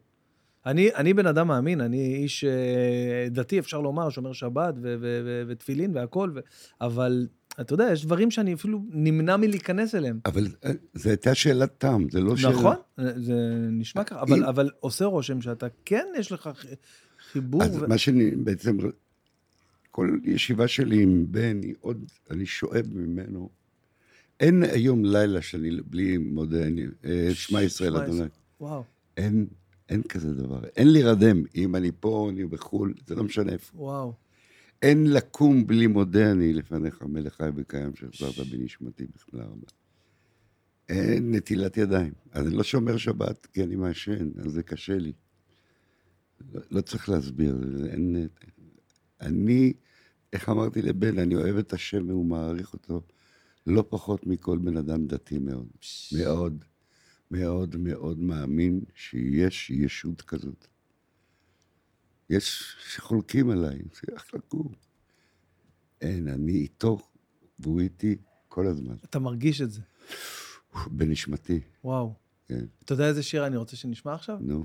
אני, אני בן אדם מאמין, אני איש אה, דתי, אפשר לומר, שומר שבת ותפילין והכול, אבל אתה יודע, יש דברים שאני אפילו נמנע מלהיכנס אליהם. אבל אה, זו הייתה שאלת תם, זה לא שאלה... נכון, זה נשמע ככה, אבל, אם- אבל עושה רושם שאתה כן, יש לך חיבור. אז ו... מה שאני בעצם... כל ישיבה שלי עם בן, היא עוד, אני שואב ממנו. אין היום לילה שאני בלי מודה, אני- אה, שמע ישראל אדוני. וואו, אין, אין כזה דבר. אין להירדם. אם אני פה, אני בחו"ל, זה לא משנה איפה. וואו. אין לקום בלי מודה אני לפניך, מלך חי וקיים, שהחזרת בנשמתי בכלל רבה. אין נטילת ידיים. אז אני לא שומר שבת כי אני מעשן, אז זה קשה לי. לא, לא צריך להסביר, אין... אני, איך אמרתי לבן, אני אוהב את השם והוא מעריך אותו לא פחות מכל בן אדם דתי מאוד. מאוד, מאוד מאוד מאמין שיש ישות כזאת. יש שחולקים עליי, קור. אין, אני איתו, והוא איתי כל הזמן, אתה מרגיש את זה. בנשמתי, וואו. כן, אתה יודע איזה שיר אני רוצה שנשמע עכשיו? נו.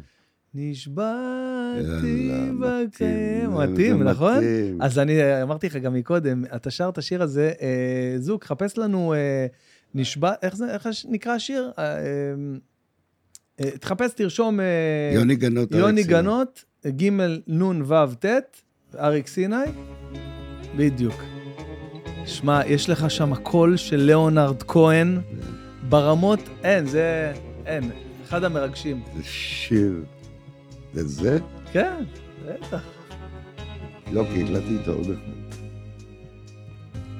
נשבעתי בקיים. מתאים, נכון? מתאים. אז אני אמרתי לך גם מקודם, אתה שר את השיר הזה, אה, זוג, חפש לנו אה, נשבע, איך זה, איך נקרא השיר? אה, אה, תחפש, תרשום אה, יוני גנות, יוני. גנות, ג' נ' ו' ט', אריק סיני, בדיוק. שמע, יש לך שם קול של ליאונרד כהן, ברמות, אין, זה, אין, אחד המרגשים. זה שיר. זה זה? כן, בטח. לא, כי הקלטתי איתו עוד אחד.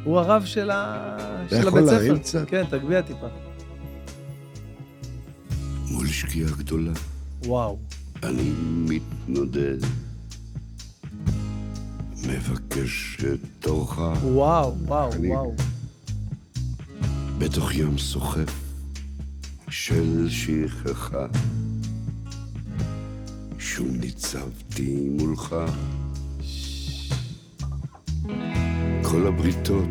הוא הרב של, ה... אתה של יכול הבית להרים ספר. קצת? כן, תגביה טיפה. מול שקיעה גדולה, וואו. אני מתנודד. מבקש את תורך וואו, וואו, אני- וואו. בתוך ים סוחף של שכחה. שוב ניצבתי מולך. כל הבריתות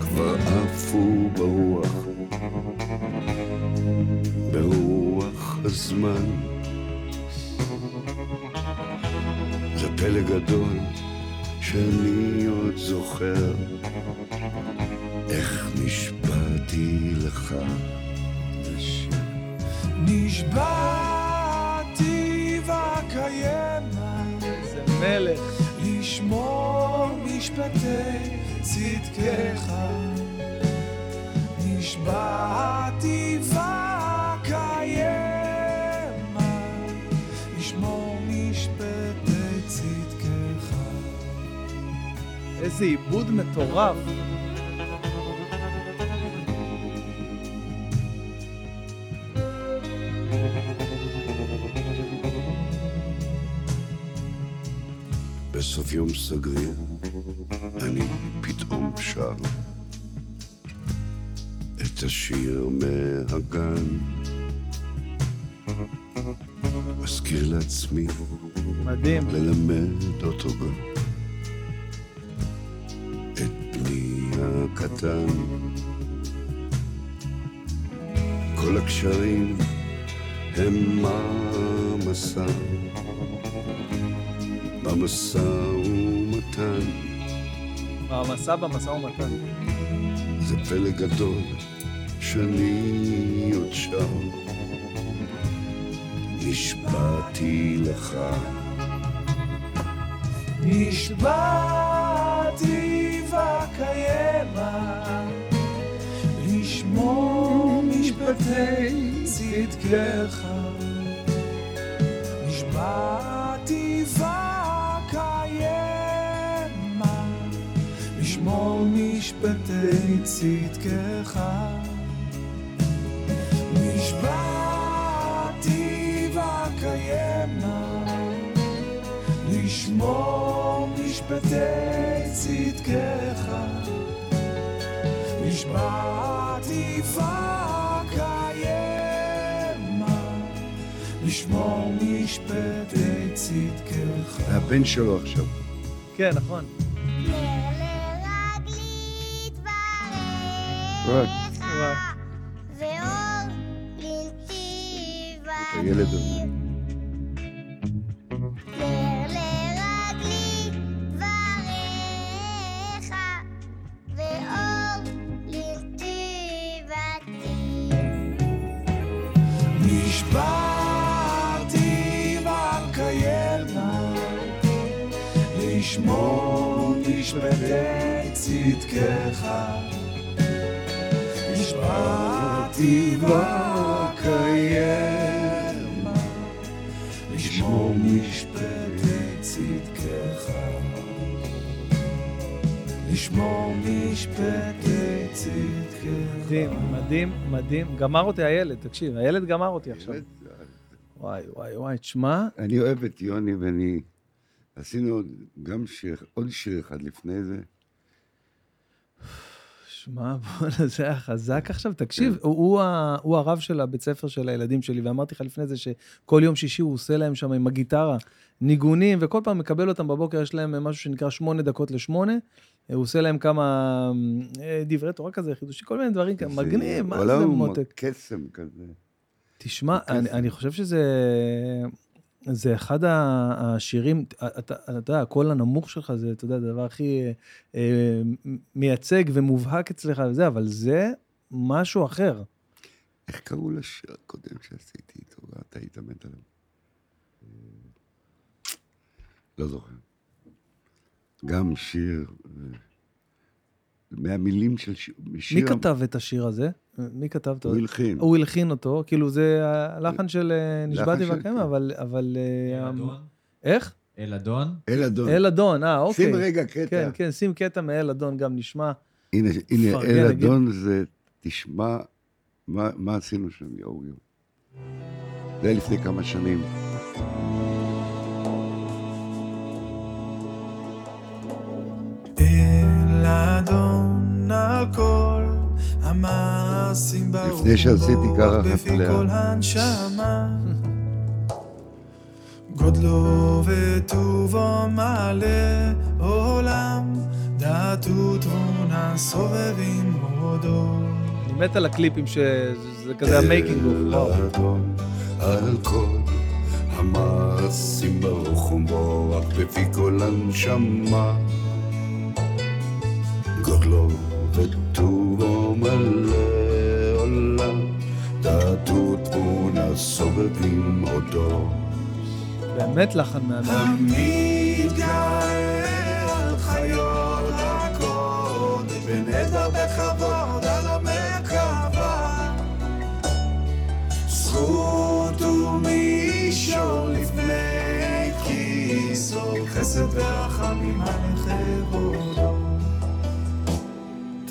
כבר עפו ברוח, ברוח הזמן. פלא גדול שאני עוד זוכר איך נשבעתי לך. נשבעתי ואקיימה איזה מלך. לשמור משפטי צדקך. נשבעתי איזה עיבוד מטורף. בסוף יום סגריר, אני פתאום שר את השיר מהגן. מזכיר לעצמי מדהים. ללמד אותו גם הקטן. כל הקשרים הם מעמסה, במשא ומתן. מעמסה במשא ומתן. זה פלא גדול שאני עוד שר. נשבעתי לך, נשבעתי ואקיימה משפטי צדקך. נשבעתי ואקיימה לשמור משפטי צדקך. נשבעתי ואקיימה, לשמור משפטי צדקך. נשבעתי ואקיימה, משפטי צדקך. זה הבן שלו עכשיו. כן, נכון. לרגלי. דבריך ואור לנתיבתי. את הילד הזה. צדקך. נשבעתי ואקיימה, לשמור משפטי צדקך. לשמור משפטי צדקך. מדהים, מדהים, מדהים. גמר אותי הילד, תקשיב, הילד גמר אותי עכשיו. וואי, וואי, וואי, תשמע, אני אוהב את יוני ואני... עשינו גם שיר, עוד שיר אחד לפני זה. שמע, *laughs* בוא'נה, זה היה חזק עכשיו. תקשיב, הוא, הוא, ה- הוא הרב של הבית ספר של הילדים שלי, ואמרתי לך לפני זה שכל יום שישי הוא עושה להם שם עם הגיטרה ניגונים, וכל פעם מקבל אותם בבוקר, יש להם משהו שנקרא שמונה דקות לשמונה. הוא עושה להם כמה אה, דברי תורה כזה, חידושי, כל מיני דברים כאלה, מגניב, מה עולם זה מותק. קסם כזה. תשמע, אני. אני חושב שזה זה אחד השירים, אתה אתה יודע, הקול הנמוך שלך זה, אתה יודע, הדבר הכי אה, מייצג ומובהק אצלך וזה, אבל זה משהו אחר. איך קראו לשיר הקודם שעשיתי איתו, ואתה היית מת עליו? אה, לא זוכר. גם שיר, אה, מהמילים של שיר. מי כתב את השיר הזה? מי כתב אותו? הוא הלחין. הוא הלחין אותו, כאילו זה הלחן של אה, נשבעתי והקיימה, כן. אבל... אבל אה, אלאדון? איך? אלאדון? אלאדון. אלאדון, אה, אוקיי. שים רגע קטע. כן, כן, שים קטע מאלאדון גם נשמע. הנה, הנה, פרגן, אלאדון זה, תשמע מה, מה עשינו שם, יואו יואו. זה היה לפני כמה שנים. אל אדון על כל המעשים ברוך לפני שעשיתי ככה חתליה. גודלו וטובו מלא עולם דעת ותבונה סובבים הודו אני מת על הקליפים שזה כזה ה making of. על כל המעשים ברוך ומבורך בפי כל הנשמה. גודלו וטובו מלא עולם, דעת ותבונה סובבים אותו. באמת לחן מהמם. המתגאה על חיות הקודש, בנדר בכבוד על המרכבה. זכות ומישור לפני כיסו, חסד ורחמים לכבודו.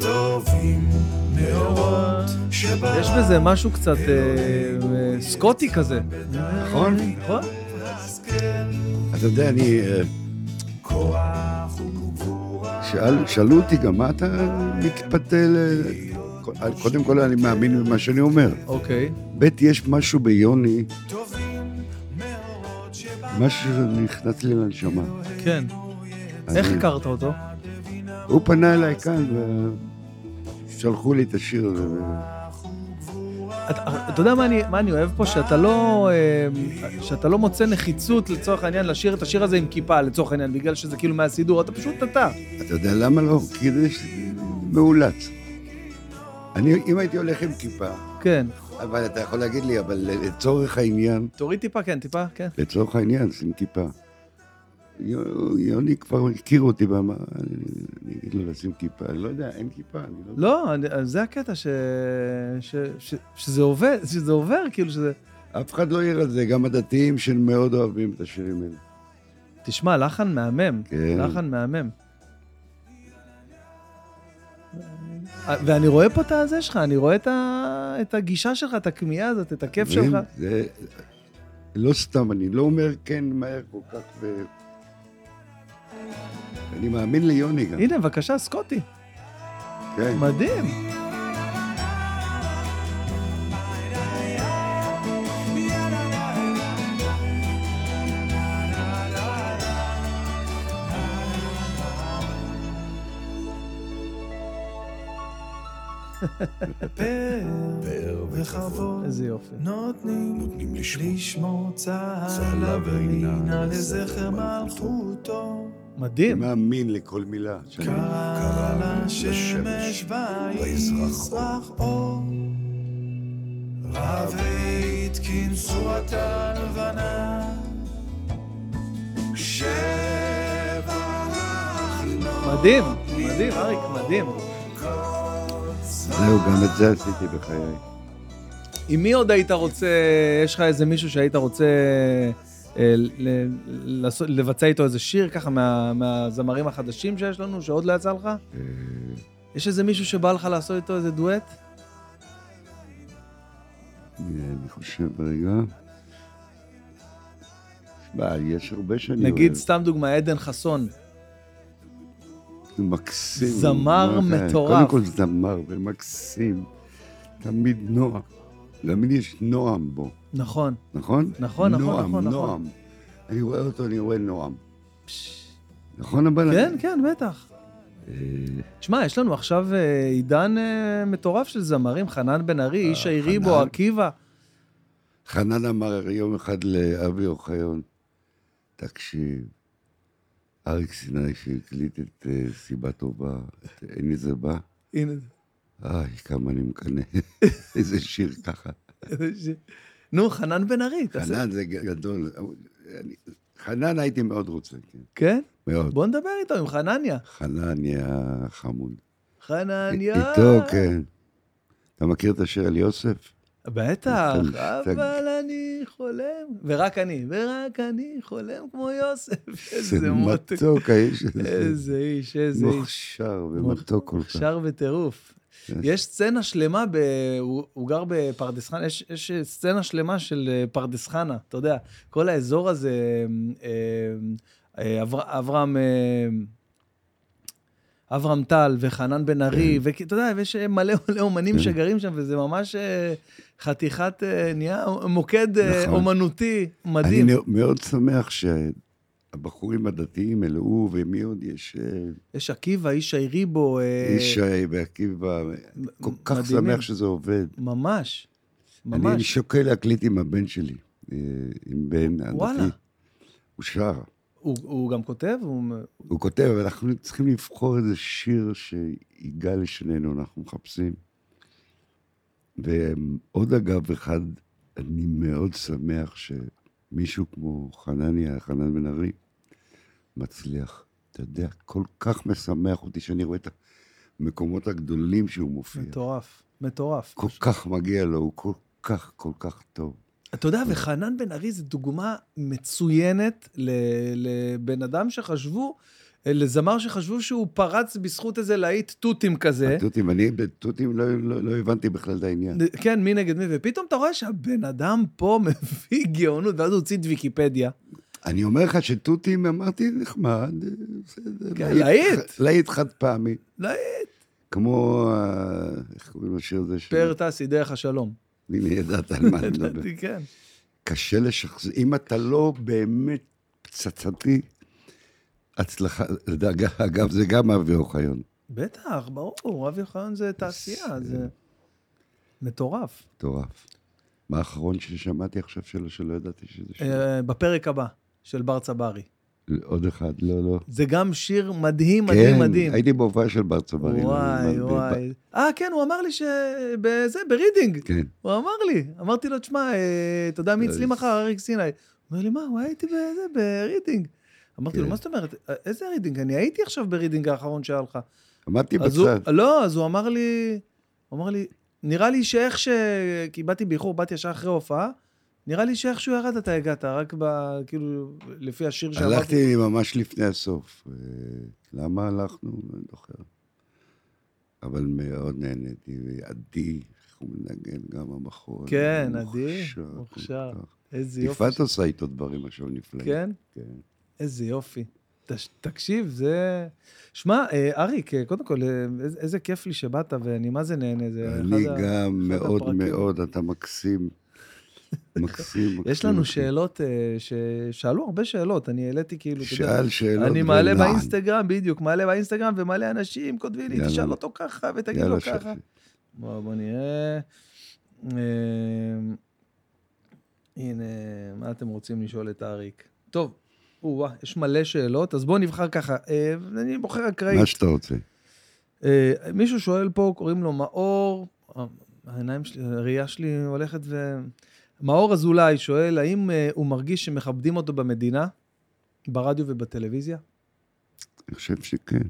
טובים מאורות שבא... יש בזה משהו קצת אה, אה, סקוטי כזה. נכון? נכון? אתה יודע, אני... אה, שאלו אותי גם, מה אתה מתפתה ל... קודם כל, אני מאמין במה שאני אומר. אוקיי. ב', יש משהו ביוני, משהו שנכנס לי לנשמה. כן. איך הכרת אותו? הוא פנה אליי כאן, ושלחו לי את השיר הזה. אתה אתה יודע מה אני, מה אני אוהב פה? שאתה לא, אה, שאתה לא מוצא נחיצות לצורך העניין לשיר את השיר הזה עם כיפה לצורך העניין, בגלל שזה כאילו מהסידור, אתה פשוט אתה. אתה יודע למה לא? כי זה ש- מאולץ. אני, אם הייתי הולך עם כיפה, כן. אבל אתה יכול להגיד לי, אבל לצורך העניין, תוריד טיפה, כן, טיפה, כן. לצורך העניין, שים כיפה. יו- יוני כבר הכיר אותי ואמר, אני אגיד לו לשים כיפה, אני לא יודע, אין כיפה, אני לא יודע. לא, אני- זה הקטע ש... ש... ש... שזה עובד, שזה עובר, כאילו שזה... אף אחד לא העיר על זה, גם הדתיים שמאוד אוהבים את השירים האלה. תשמע, לחן מהמם. כן. לחן מהמם. ואני רואה פה את הזה שלך, אני רואה את, ה... את הגישה שלך, את הכמיהה הזאת, את הכיף? שלך. זה לא סתם, אני לא אומר כן מהר כל כך ו... אני מאמין ליוני גם, הנה, בבקשה, סקוטי. כן. מדהים. פאר וכבוד איזה יופי. נותנים נותנים. לשמור צהלה לזכר לזכר מלכותו. מדהים. מאמין לכל מילה. קרא לשמש ויזרח אור. רבי התקין צורתה לבנה. שבח מדהים, מדהים, אריק, מדהים. זהו, גם את זה עשיתי בחיי. עם מי עוד היית רוצה, יש לך איזה מישהו שהיית רוצה לבצע איתו איזה שיר ככה מה- מהזמרים החדשים שיש לנו, שעוד לא יצא לך? אה, יש איזה מישהו שבא לך לעשות איתו איזה דואט? אני חושב רגע. יש הרבה שאני נגיד, אוהב. סתם דוגמה, עדן חסון. מקסים. זמר? מטורף. קודם כל זמר ומקסים. תמיד נועם. תמיד יש נועם בו, נכון. נכון? נכון, נכון, נועם, נכון, נכון. נועם. אני רואה אותו, אני רואה נועם. נכון אבל... כן, כן, בטח. אה, תשמע, יש לנו עכשיו אה, עידן אה, מטורף של זמרים, חנן בן ארי, איש העיריבו, חנן. עקיבא. חנן אמר יום אחד לאבי אוחיון, תקשיב, אריק סיני שהקליט את אה, סיבה טובה, את לי זה בא, הנה, איי, כמה אני מקנא. *laughs* איזה שיר ככה. נו, חנן בן ארי. חנן זה גדול. אני- חנן הייתי מאוד רוצה, כן. כן? מאוד. בוא נדבר איתו, עם חנניה. חנניה חמוד. חנניה. איתו, כן. אתה מכיר את השיר על יוסף? בטח. אבל אני חולם, ורק אני, ורק אני חולם כמו יוסף. איזה. מתוק האיש הזה. איזה איש, איזה איש. מוכשר ומתוק כל כך. שר בטירוף. יש סצנה שלמה, ב... הוא, הוא גר בפרדס חנה, יש, יש סצנה שלמה של אה, פרדס חנה, אתה יודע, כל האזור הזה, אה, אה, אבר, אברהם, אברהם טל וחנן בן ארי, כן. ואתה יודע, ויש מלא מלא אומנים שגרים שם, וזה ממש חתיכת, נהיה מוקד נכון. אומנותי אני מדהים. מאוד שמח שהבחורים הדתיים מלאו, ומי עוד יש? אה, יש עקיבא, איש העיריבו, אה, ישי ועקיבא, כל כך. שמח שזה עובד. ממש, אני ממש. שוקל להקליט עם הבן שלי, אה, עם בן הדתי. וואלה. הוא שר. הוא, הוא גם כותב? הוא... הוא כותב, אבל אנחנו צריכים לבחור איזה שיר שיגע לשנינו, אנחנו מחפשים. ועוד אגב, אחד, אני מאוד שמח שמישהו כמו חנניה, חנן בן ארי, מצליח. אתה יודע, כל כך משמח אותי שאני רואה את המקומות הגדולים שהוא מופיע. מטורף, מטורף. כל כך מגיע לו, הוא כל כך, כל כך טוב. אתה יודע, וחנן בן ארי זו דוגמה מצוינת לבן אדם שחשבו, לזמר שחשבו שהוא פרץ בזכות איזה להיט תותים כזה. התותים, אני בתותים לא, לא, לא הבנתי בכלל את העניין. כן, מי נגד מי, ופתאום אתה רואה שהבן אדם פה *laughs* מביא גאונות, ואז הוא הוציא את ויקיפדיה. אני אומר לך שתותים, אמרתי, נחמד, בסדר. כן, להיט. להיט חד פעמי. להיט. כמו, אה, איך קוראים לשיר הזה? פאר טסי, דרך השלום. הנה, ידעת על מה אני *laughs* מדבר. ידעתי, כן. קשה לשחזר, אם אתה לא באמת פצצתי, הצלחה, אגב, אגב, זה גם אבי אוחיון, בטח, ברור, אבי אוחיון זה תעשייה, זה מטורף. מטורף. מה האחרון ששמעתי עכשיו שלו, שלא ידעתי שזה שיר? אה, בפרק הבא של בר צברי. עוד אחד, לא, לא. זה גם שיר מדהים, מדהים, מדהים. כן, הייתי בהופעה של בר צברי. וואי, לא, ב- וואי. אה, כן, הוא אמר לי שבזה, ברידינג. כן. הוא אמר לי. אמרתי לו, תשמע, אה, אתה יודע מי אצלי מחר? אריק סיני. הוא אומר לי, מה, הוא היה איתי בזה, ברידינג. אמרתי לו, כן. מה זאת אומרת? איזה רידינג? אני הייתי עכשיו ברידינג האחרון שהיה לך. עמדתי אז הוא, בצד. לא, אז הוא אמר לי, הוא אמר לי, נראה לי שאיך ש... כי באתי באיחור, באתי ישר אחרי הופעה, נראה לי שאיכשהו ירד אתה הגעת, רק ב... כאילו, לפי השיר שאמרתי. הלכתי ממש לפני הסוף. אה, למה הלכנו? אני לא זוכר. אבל מאוד נהניתי, ועדי, איך הוא מנגן גם המחול. כן, עדי, מוכשר. איזה יופי. יפעת עושה איתו דברים עכשיו נפלאים. כן? כן. איזה יופי. תקשיב, זה... שמע, אה, אריק, אה, קודם כל, אה, איזה- כיף לי שבאת, ואני מה זה נהנה. זה אני אחד ה- גם אחד מאוד הפרקים. מאוד, אתה מקסים. מקסים, מקסים. *laughs* יש לנו. שאלות, ששאלו הרבה שאלות, אני העליתי כאילו, אתה יודע, שאל שאלות אני מעלה ולען. באינסטגרם, בדיוק, מעלה באינסטגרם, ומלא אנשים כותבים לי, יאללה. תשאל אותו ככה ותגיד לו ככה. בוא, בוא נראה. אה, הנה, מה אתם רוצים לשאול את אריק? טוב, או-אה, יש מלא שאלות, אז בואו נבחר ככה. אה, אני בוחר אקראית. מה שאתה רוצה. אה, מישהו שואל פה, קוראים לו מאור, העיניים שלי, הראייה שלי הולכת ו... מאור אזולאי שואל, האם אה, הוא מרגיש שמכבדים אותו במדינה, ברדיו ובטלוויזיה? אני חושב שכן.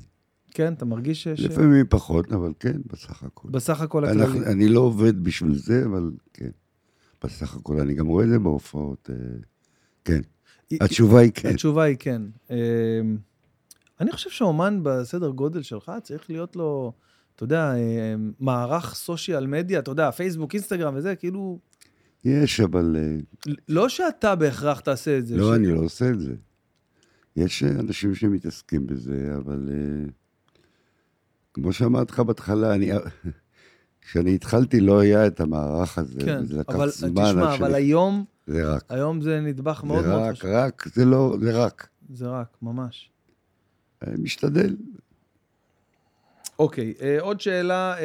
כן, אתה מרגיש ש... לפעמים פחות, אבל כן, בסך הכל. בסך הכל הכללי. אני לא עובד בשביל זה, אבל כן. בסך הכל, אני גם רואה את זה בהופעות. כן. התשובה היא כן. התשובה היא כן. אה, אני חושב שאומן בסדר גודל שלך, צריך להיות לו, אתה יודע, אה, מערך סושיאל מדיה, אתה יודע, פייסבוק, אינסטגרם וזה, כאילו, יש, אבל... אה, לא שאתה בהכרח תעשה את זה. לא, ש- אני לא עושה את זה. יש אה, אנשים שמתעסקים בזה, אבל אה, כמו שאמרתי לך בהתחלה, אני... *laughs* כשאני התחלתי לא היה את המערך הזה, כן, וזה לקח אבל זמן תשמע, אבל שאני- היום, זה רק. היום זה נדבך מאוד זה מאוד רק, חשוב. רק, זה לא, זה רק. זה רק, ממש. אני משתדל. אוקיי, אה, עוד שאלה. אה,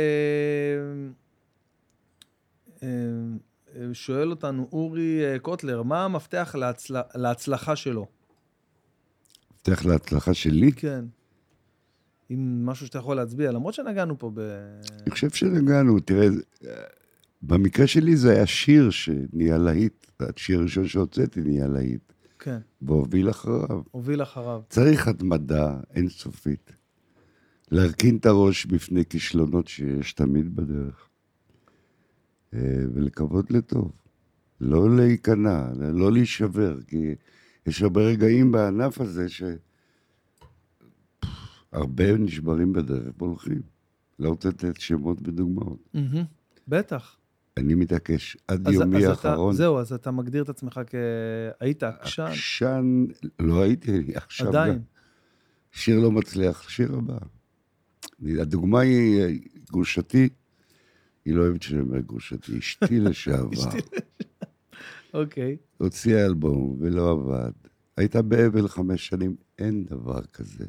אה, אה, שואל אותנו אורי אה, קוטלר, מה המפתח להצל... להצלחה שלו? מפתח להצלחה שלי, כן. אם משהו שאתה יכול להצביע, למרות שנגענו פה ב... אני חושב שנגענו, תראה, זה- במקרה שלי זה היה שיר שנהיה להיט, השיר הראשון שהוצאתי נהיה להיט, כן, והוביל אחריו. הוביל אחריו. צריך התמדה אינסופית. להרכין את הראש בפני כישלונות שיש תמיד בדרך. אה, ולקוות לטוב. לא להיכנע, לא להישבר, כי יש הרבה רגעים בענף הזה ש... הרבה נשברים בדרך והולכים. לא רוצה לתת שמות ודוגמאות. בטח. אני מתעקש עד אז- יומי אז אתה- האחרון. זהו, אז אתה מגדיר את עצמך כ... היית עקשן, עקשן, לא הייתי, עכשיו עדיין. גם. שיר לא מצליח, שיר הבא. הדוגמה היא גרושתי, היא לא אוהבת שאני אומר גרושתי, *laughs* אשתי לשעבר. אוקיי. הוציאה אלבום ולא עבד. הייתה באבל חמש שנים, אין דבר כזה.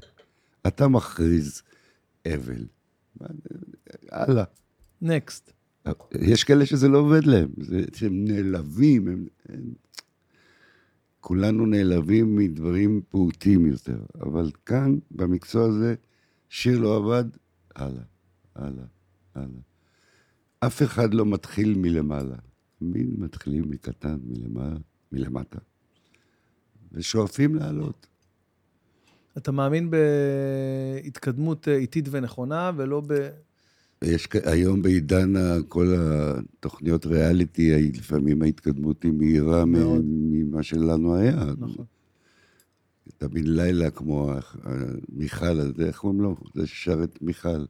אתה מכריז אבל. הלאה. נקסט. יש כאלה שזה לא עובד להם, זה, שהם נעלבים, הם, הם... כולנו נעלבים מדברים פעוטים יותר, אבל כאן, במקצוע הזה, שיר לא עבד, הלאה, הלאה, הלאה. אף אחד לא מתחיל מלמעלה, תמיד מתחילים מקטן, מלמעלה, מלמטה, ושואפים לעלות. אתה מאמין בהתקדמות אה, איטית ונכונה, ולא ב... יש היום בעידן כל התוכניות ריאליטי, לפעמים ההתקדמות היא מהירה מאוד. ממה שלנו היה. נכון. תמיד לילה כמו מיכל, הזה, איך קוראים לו? זה ששר את מיכל.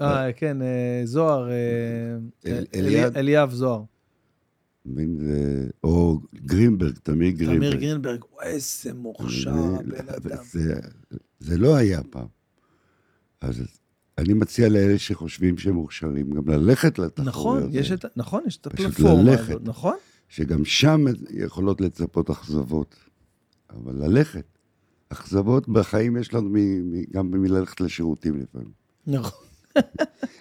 אה, כן, אה, זוהר, אה, אה, אליאב זוהר. או גרינברג, תמיר גרינברג. תמיר גרינברג, וואי, איזה מוכשר הבן אדם. זה לא היה פעם. אז אני מציע לאלה שחושבים שהם מוכשרים, גם ללכת לתחרויות. נכון. יש את, נכון, יש את הפלטפורמה. הזאת, נכון? שגם שם יכולות לצפות אכזבות. אבל ללכת. אכזבות בחיים יש לנו מ- מ- גם מללכת לשירותים לפעמים. נכון.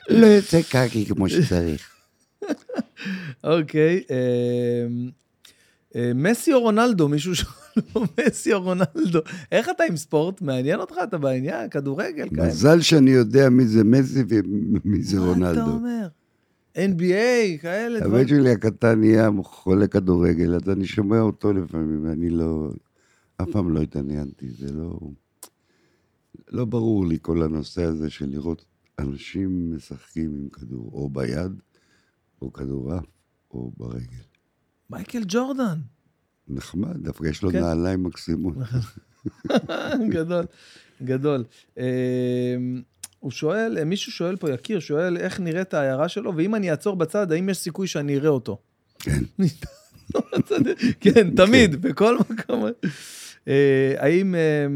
לא יוצא קקי כמו שצריך. אוקיי. אה, מסי או רונלדו, מישהו *laughs* שואל פה, מסי או רונלדו. איך אתה עם ספורט? מעניין אותך? אתה בעניין? כדורגל? כאלה? מזל שאני יודע מי זה מסי ומי זה מה אתה רונלדו. אומר? NBA, כאלה דברים. הבן שלי הקטן נהיה חולה כדורגל, אז אני שומע אותו לפעמים, ואני לא... אף פעם לא התעניינתי, זה לא... לא ברור לי כל הנושא הזה של לראות אנשים משחקים עם כדור, או ביד, או כדורעף, או ברגל. מייקל ג'ורדן. נחמד, דווקא יש לו כן. נעליים מקסימות. *laughs* גדול, גדול. אה, הוא שואל, אה, מישהו שואל פה, יקיר, שואל איך נראית העיירה שלו, ואם אני אעצור בצד, האם יש סיכוי שאני אראה אותו? כן. *laughs* כן, תמיד, בכל מקום. אה, האם, אה,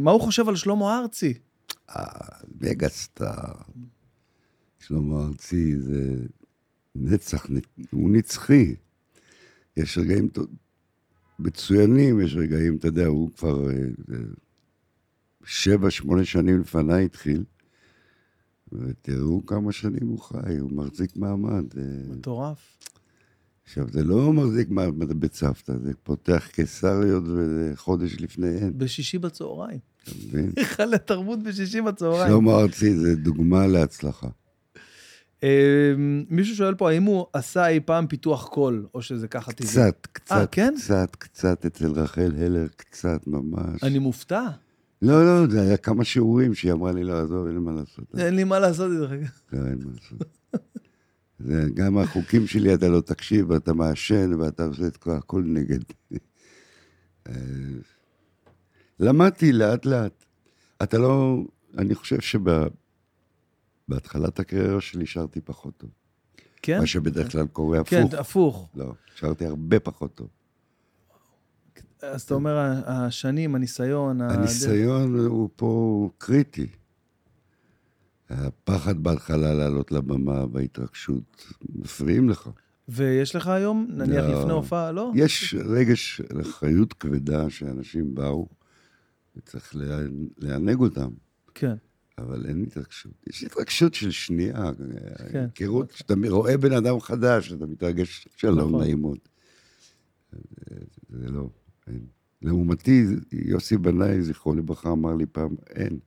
מה הוא חושב על שלמה ארצי? מגה סטאר. שלמה ארצי זה נצח, הוא נצחי. יש רגעים מצוינים, יש רגעים, אתה יודע, הוא כבר אה, אה, שבע, שמונה שנים לפניי התחיל, ותראו כמה שנים הוא חי, הוא מחזיק מעמד. אה, מטורף. עכשיו, זה לא מחזיק מעמד בצוותא, זה פותח קיסריות וחודש לפניהן, בשישי בצהריים. אתה מבין? *laughs* היכל התרבות בשישי בצהריים. שלמה ארצי זה דוגמה להצלחה. אה, מישהו שואל פה, האם הוא עשה אי פעם פיתוח קול, או שזה ככה טבעי? קצת, קצת, כן? קצת, קצת, אצל רחל הלר, קצת ממש. אני מופתע. לא, לא, זה היה כמה שיעורים שהיא אמרה לי, לא, עזוב, אין לי מה לעשות. אין לי מה לעשות איתך. לא, אין מה לעשות. זה גם החוקים שלי, אתה לא תקשיב, ואתה מעשן, ואתה עושה את כל- הכל נגד. אה, למדתי לאט-לאט. אתה לא... אני חושב שבהתחלת הקריירה שלי שרתי פחות טוב. כן? מה שבדרך כלל קורה כן, הפוך. הפוך. לא, שרתי הרבה פחות טוב. אז אתה אומר, השנים, הניסיון, הניסיון הוא פה קריטי. הפחד בהתחלה לעלות לבמה וההתרגשות מפריעים לך. ויש לך היום, נניח לא. לפני הופעה, לא? יש רגש אחריות כבדה שאנשים באו, וצריך לענג אותם, כן. אבל אין התרגשות. יש התרגשות של שנייה, כן. היכרות, כשאתה רואה בן אדם חדש, אתה מתרגש, שלום, נכון. נעים מאוד. זה לא, אין. לעומתי, יוסי בנאי, זכרו לברכה, אמר לי פעם, אין.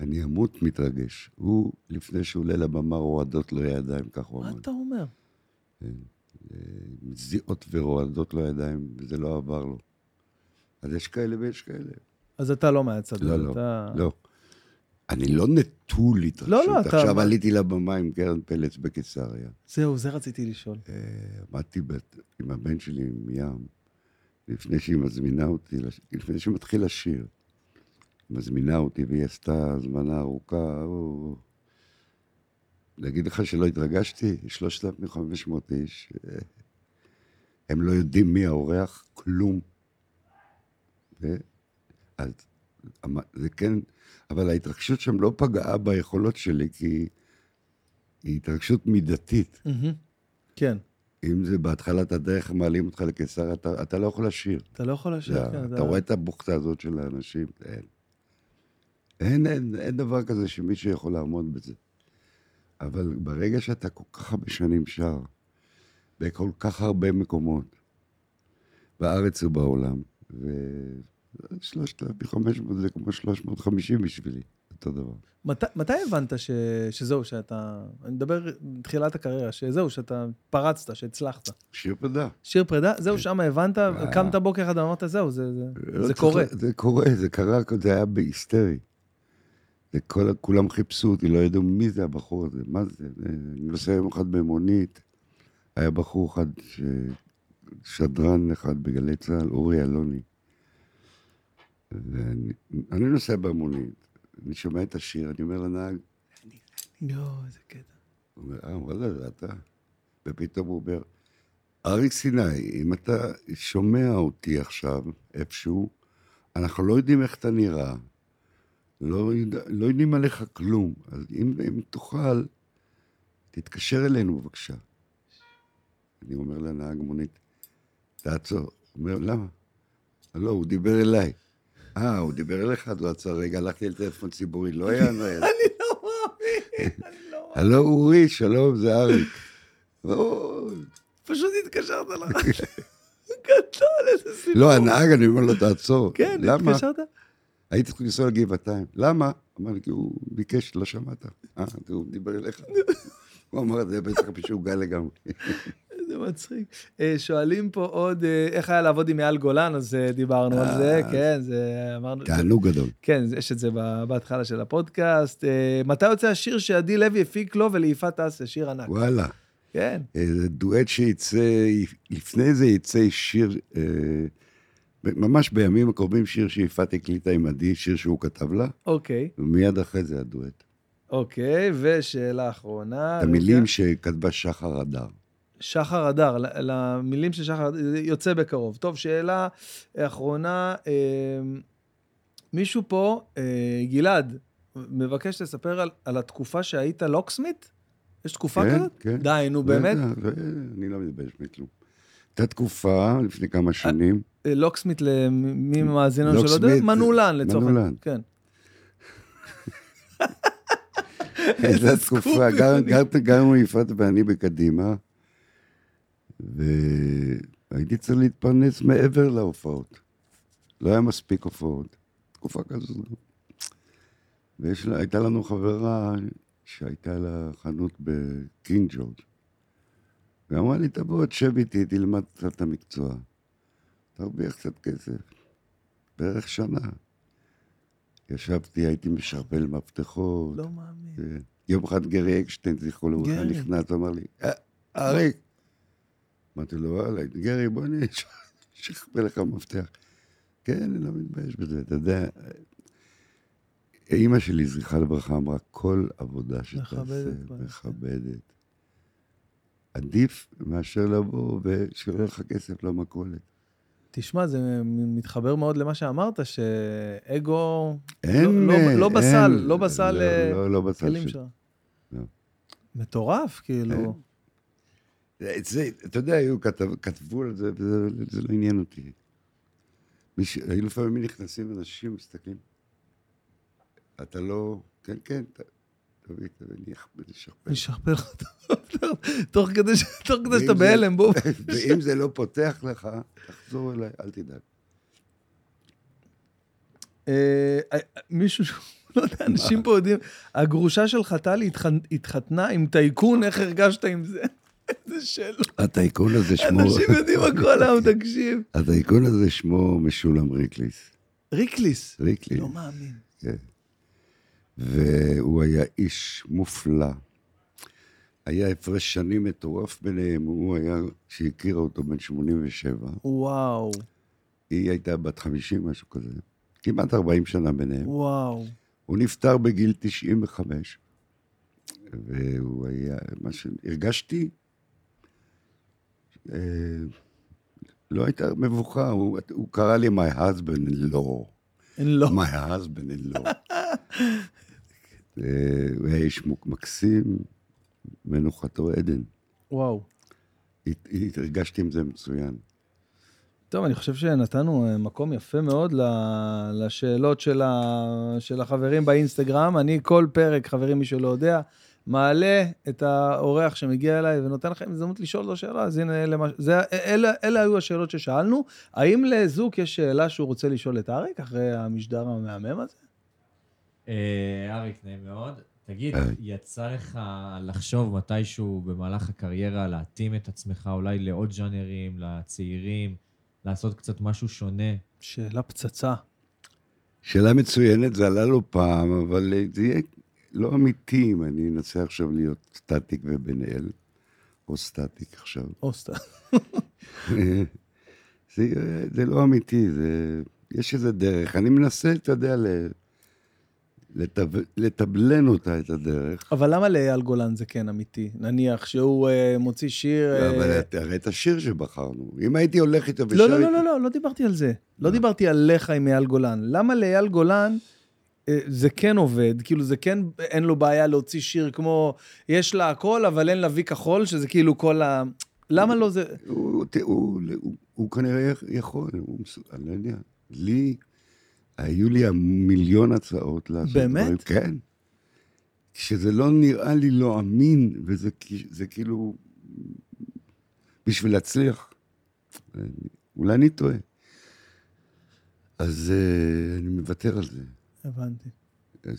אני אמות מתרגש. הוא, לפני שהוא עולה לבמה, רועדות לו ידיים, כך הוא מה אמר. אתה אומר? מזיעות ורועדות לו ידיים, וזה לא עבר לו. אז יש כאלה ויש כאלה. אז אתה לא מהצד לא, הזה, לא, אתה- לא. אני לא נטול התרגשות. לא, לא, אתה- עכשיו עליתי לבמה עם קרן פלץ בקיסריה. זהו, זה רציתי לשאול. אה, עמדתי עם הבן שלי, עם ים, לפני שהיא מזמינה אותי, לפני שהיא מתחיל לשיר. היא מזמינה אותי, והיא עשתה הזמנה ארוכה. או... להגיד לך שלא התרגשתי? 3,500 איש. אה, הם לא יודעים מי האורח, כלום. ו... אז זה כן, אבל ההתרגשות שם לא פגעה ביכולות שלי, כי היא התרגשות מידתית. כן, אם זה בהתחלת הדרך, מעלים אותך לקיסר, אתה, אתה לא יכול לשיר. אתה לא יכול לשיר, זה- כן. אתה רואה את הבוכתה הזאת של האנשים, אין. אין, אין, אין דבר כזה שמישהו יכול לעמוד בזה. אבל ברגע שאתה כל כך הרבה שנים שר, בכל כך הרבה מקומות, בארץ ובעולם, ו-3,500 זה כמו 350 בשבילי, אותו דבר. מת, מתי הבנת ש, שזהו, שאתה... אני מדבר בתחילת הקריירה, שזהו, שאתה פרצת, שהצלחת. שיר פדה. שיר פרידה, זהו, שם הבנת, קמת בוקר אחד ואמרת, זהו, זה, זה, לא זה קורה. זה קורה, זה קרה, זה היה בהיסטרי. זה כל, כולם חיפשו אותי, לא ידעו מי זה הבחור הזה, מה זה. זה- אני נוסע יום אחד במונית, היה בחור אחד, ש... שדרן אחד בגלי צה"ל, אורי אלוני. ואני אני נוסע במונית, אני שומע את השיר, אני אומר לנהג, יואו, איזה קטע. הוא אומר, אה, וואלה, זה אתה. ופתאום הוא אומר, אריק סיני, אם אתה שומע אותי עכשיו איפשהו, אנחנו לא יודעים איך אתה נראה, לא, יודע, לא יודעים עליך כלום, אז אם, אם תוכל, תתקשר אלינו בבקשה. אני אומר לנהג מונית, תעצור. הוא אומר, למה? לא, הוא דיבר אליי. אה, הוא דיבר אליך, הוא עצר רגע, הלכתי לטלפון ציבורי, לא היה נהל. אני לא מאמין, אני לא מאמין. הלו אורי, שלום, זה אריק. פשוט התקשרת לך. *laughs* גדול, איזה סיפור. לא, הנהג, אני אומר לו, תעצור. כן? התקשרת? הייתי צריך לנסוע לגבעתיים. למה? אמר לי, כי הוא ביקש, לא שמעת. אה, הוא דיבר אליך. הוא אמר זה בטח משוגע לגמרי. איזה מצחיק. אה, שואלים פה עוד, אה, איך היה לעבוד עם אייל גולן, אז אה, דיברנו על זה, כן, זה אמרנו... תענוג גדול. כן, יש את זה בהתחלה של הפודקאסט. מתי יוצא השיר שעדי לוי הפיק לו וליפעת אסה, שיר ענק? וואלה. כן. זה דואט שיצא, לפני זה יצא שיר ממש בימים הקרובים שיר שיפעת הקליטה עם עדי, שיר שהוא כתב לה, אוקיי, ומיד אחרי זה הדואט. אוקיי, ושאלה אחרונה. את המילים. שכתבה שחר הדר. שחר הדר, למילים של שחר יוצא בקרוב. טוב, שאלה אחרונה, אה, מישהו פה, אה, גלעד, מבקש לספר על, על התקופה שהיית לוקסמית? יש תקופה כן, כזאת? כן. די, נו באמת? זה- אני לא מתבייש מכלום. הייתה תקופה, לפני כמה שנים, אה, לוקסמית למי מאזין לנו שלא יודע? מנעולן לצורך העניין. מנעולן. כן. *laughs* הייתה תקופה, גרנו יפעת ואני בקדימה, והייתי צריך להתפרנס מעבר להופעות. לא היה מספיק הופעות. תקופה כזו. והייתה לנו חברה שהייתה לה חנות בקינג ג'ורג', ואמרה לי, תבוא, תשב איתי, תלמד קצת את המקצוע. תרוויח קצת כסף. בערך שנה. ישבתי, הייתי משרבל מפתחות. לא מאמין. כן. יום אחד גרי אקשטיין, זכרו לברכה. נכנס, אמר לי, "אה, אריק. אמרתי לו, וואלה, גרי, בוא אני *laughs* אשכפל לך מפתח. כן, אני לא מתבייש בזה, אתה יודע. אימא שלי, זכרה לברכה, אמרה, כל עבודה שתעשה, מכבדת בה." מכבדת. עדיף מאשר לבוא ושלא לך כסף למכולת. תשמע, זה מתחבר מאוד למה שאמרת, שאגו אין... לא- אה, לא בסל, אין, לא בסל, לא, אה, לא, לא בסל כלים של- שלך. לא. מטורף, כאילו. זה, אתה יודע, היו כתב, כתבו על זה, וזה זה לא עניין אותי. מי ש... היו לפעמים נכנסים אנשים, מסתכלים. אתה לא... כן, כן, ת- תביא, תביא, אני אשכפל. אני אשכפל לך את תוך כדי שאתה בהלם, בוא. *laughs* ואם זה לא פותח לך, תחזור אליי, אל תדאג. אה, אה, מישהו, *laughs* לא יודע, אנשים פה יודעים, הגרושה שלך, טלי, התחתנה עם טייקון, איך הרגשת עם זה? איזה שאלות. הטייקון הזה שמו... אנשים יודעים הכל היום, תקשיב. הטייקון הזה שמו משולם ריקליס. ריקליס. ריקליס. לא מאמין. כן. והוא היה איש מופלא. היה הפרש שנים מטורף ביניהם, הוא היה, שהכירה אותו בן 87, וואו, היא הייתה בת 50, משהו כזה. כמעט 40 שנה ביניהם. וואו. הוא נפטר בגיל 95, והוא היה, מה שהרגשתי, אה, לא הייתה מבוכה, הוא, הוא קרא לי my husband in law. אין לו. my husband in law. *laughs* אה, הוא היה איש מקסים, מנוחתו עדן. וואו. הת- הרגשתי עם זה מצוין. טוב, אני חושב שנתנו אה, מקום יפה מאוד לשאלות של, ה... של החברים באינסטגרם. אני כל פרק, חברים, מי שלא יודע, מעלה את האורח שמגיע אליי ונותן לכם הזדמנות לשאול לו שאלה. אז הנה, אלה, זה, אלה, אלה היו השאלות ששאלנו. האם לזוק יש שאלה שהוא רוצה לשאול את אריק אחרי המשדר המהמם הזה? אה, אריק, נעים מאוד. תגיד. יצא לך לחשוב מתישהו במהלך הקריירה להתאים את עצמך אולי לעוד ז'אנרים, לצעירים, לעשות קצת משהו שונה? שאלה פצצה. שאלה מצוינת, זה עלה לו פעם, אבל זה יהיה לא אמיתי אם אני אנסה עכשיו להיות סטטיק ובן אל, או סטטיק עכשיו. או סתם. *laughs* זה, זה לא אמיתי, זה, יש איזה דרך. אני מנסה, אתה יודע, ל, לטב, לטבלן אותה, את הדרך. אבל למה לאייל גולן זה כן אמיתי? נניח שהוא אה, מוציא שיר... אה, אבל הרי את השיר שבחרנו, אם הייתי הולך איתו ושר לא, לא, איתו... לא, לא, לא, לא דיברתי על זה. לא דיברתי עליך עם אייל גולן. למה לאייל גולן אה, זה כן עובד? כאילו, זה כן, אין לו בעיה להוציא שיר כמו, יש לה הכל, אבל אין לה וי כחול, שזה כאילו כל ה... למה לא זה... הוא, הוא, הוא, הוא, הוא כנראה יכול, הוא, מס- אני לא יודע. לי, היו לי מיליון הצעות לעשות באמת? דברים. כן. שזה לא נראה לי לא אמין, וזה כאילו, בשביל להצליח. אולי אני טועה. אז uh, אני מוותר על זה. הבנתי.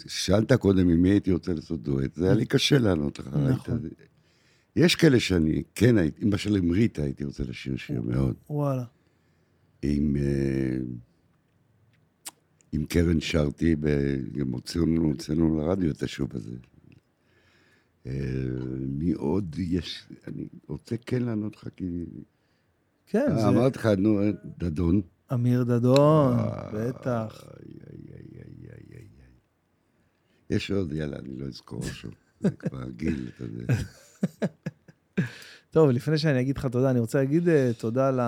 שאלת קודם עם מי הייתי רוצה לעשות דואט, זה היה לי קשה לענות לך. נכון. יש כאלה שאני כן הייתי, למשל עם ריטה הייתי רוצה לשיר שיר מאוד. וואלה. עם, אה, עם קרן שרתי, גם הוצאנו הוצאנו לרדיו את השוב הזה. אה, מי עוד יש? אני רוצה כן לענות לך, כי... כן, אה, זה... אמרתי לך, נו, דדון, אמיר דדון, בטח. יש עוד, יאללה, אני לא אזכור אותו. זה כבר גיל, אתה יודע. *laughs* טוב, לפני שאני אגיד לך תודה, אני רוצה להגיד אה, תודה ל...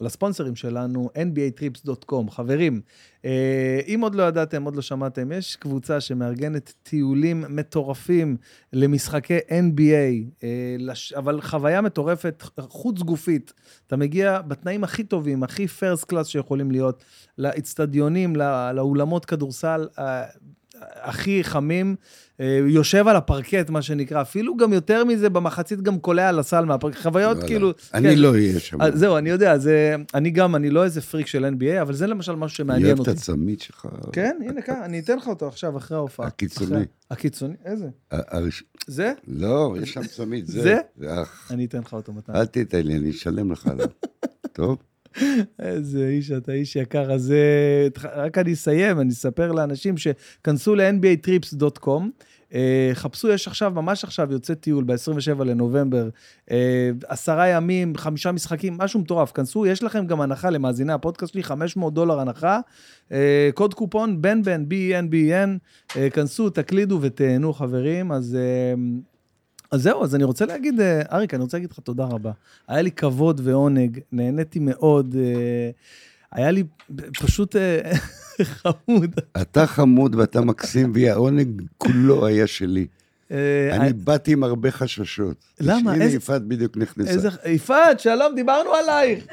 לספונסרים שלנו, nbatrips.com. חברים, אה, אם עוד לא ידעתם, עוד לא שמעתם, יש קבוצה שמארגנת טיולים מטורפים למשחקי NBA, אה. אבל חוויה מטורפת, חוץ גופית. אתה מגיע בתנאים הכי טובים, הכי first class שיכולים להיות, לאצטדיונים, לא- לאולמות כדורסל. אה, הכי חמים, אה, יושב על הפרקט, מה שנקרא, אפילו גם יותר מזה, במחצית גם קולע על הסל מהפרקט, חוויות וואלה. כאילו... אני כן. לא אהיה שם. אז זהו, אני יודע, זה... אני גם, אני לא איזה פריק של NBA, אבל זה למשל משהו אני שמעניין אוהב אותי. את הצמיד שלך. כן, הנה כאן, אני אתן לך אותו עכשיו, אחרי ההופעה. הקיצוני. אחרי- הקיצוני, איזה? הראש- זה? לא, יש שם צמיד. זה? אך, אני אתן לך אותו מתי. אל תיתן לי, אני אשלם לך עליו. *laughs* טוב? איזה איש אתה, איש יקר. אז אה, רק אני אסיים, אני אספר לאנשים שכנסו ל-nbatrips.com. אה, חפשו, יש עכשיו, ממש עכשיו, יוצא טיול ב-27 לנובמבר, אה, עשרה ימים, חמישה משחקים, משהו מטורף. כנסו, יש לכם גם הנחה למאזיני הפודקאסט שלי, 500 דולר הנחה. קוד קופון בן בן, B-E-N-B-E-N, אה, כנסו, תקלידו ותהנו, חברים. אז... אז זהו, אז אני רוצה להגיד, אה, אריק, אני רוצה להגיד לך תודה רבה. היה לי כבוד ועונג, נהניתי מאוד. אה, היה לי פשוט אה, *laughs* חמוד. אתה חמוד ואתה מקסים, והעונג כולו היה שלי. אני באתי עם הרבה חששות. למה? הנה יפעת בדיוק נכנסה. יפעת, שלום, דיברנו עלייך.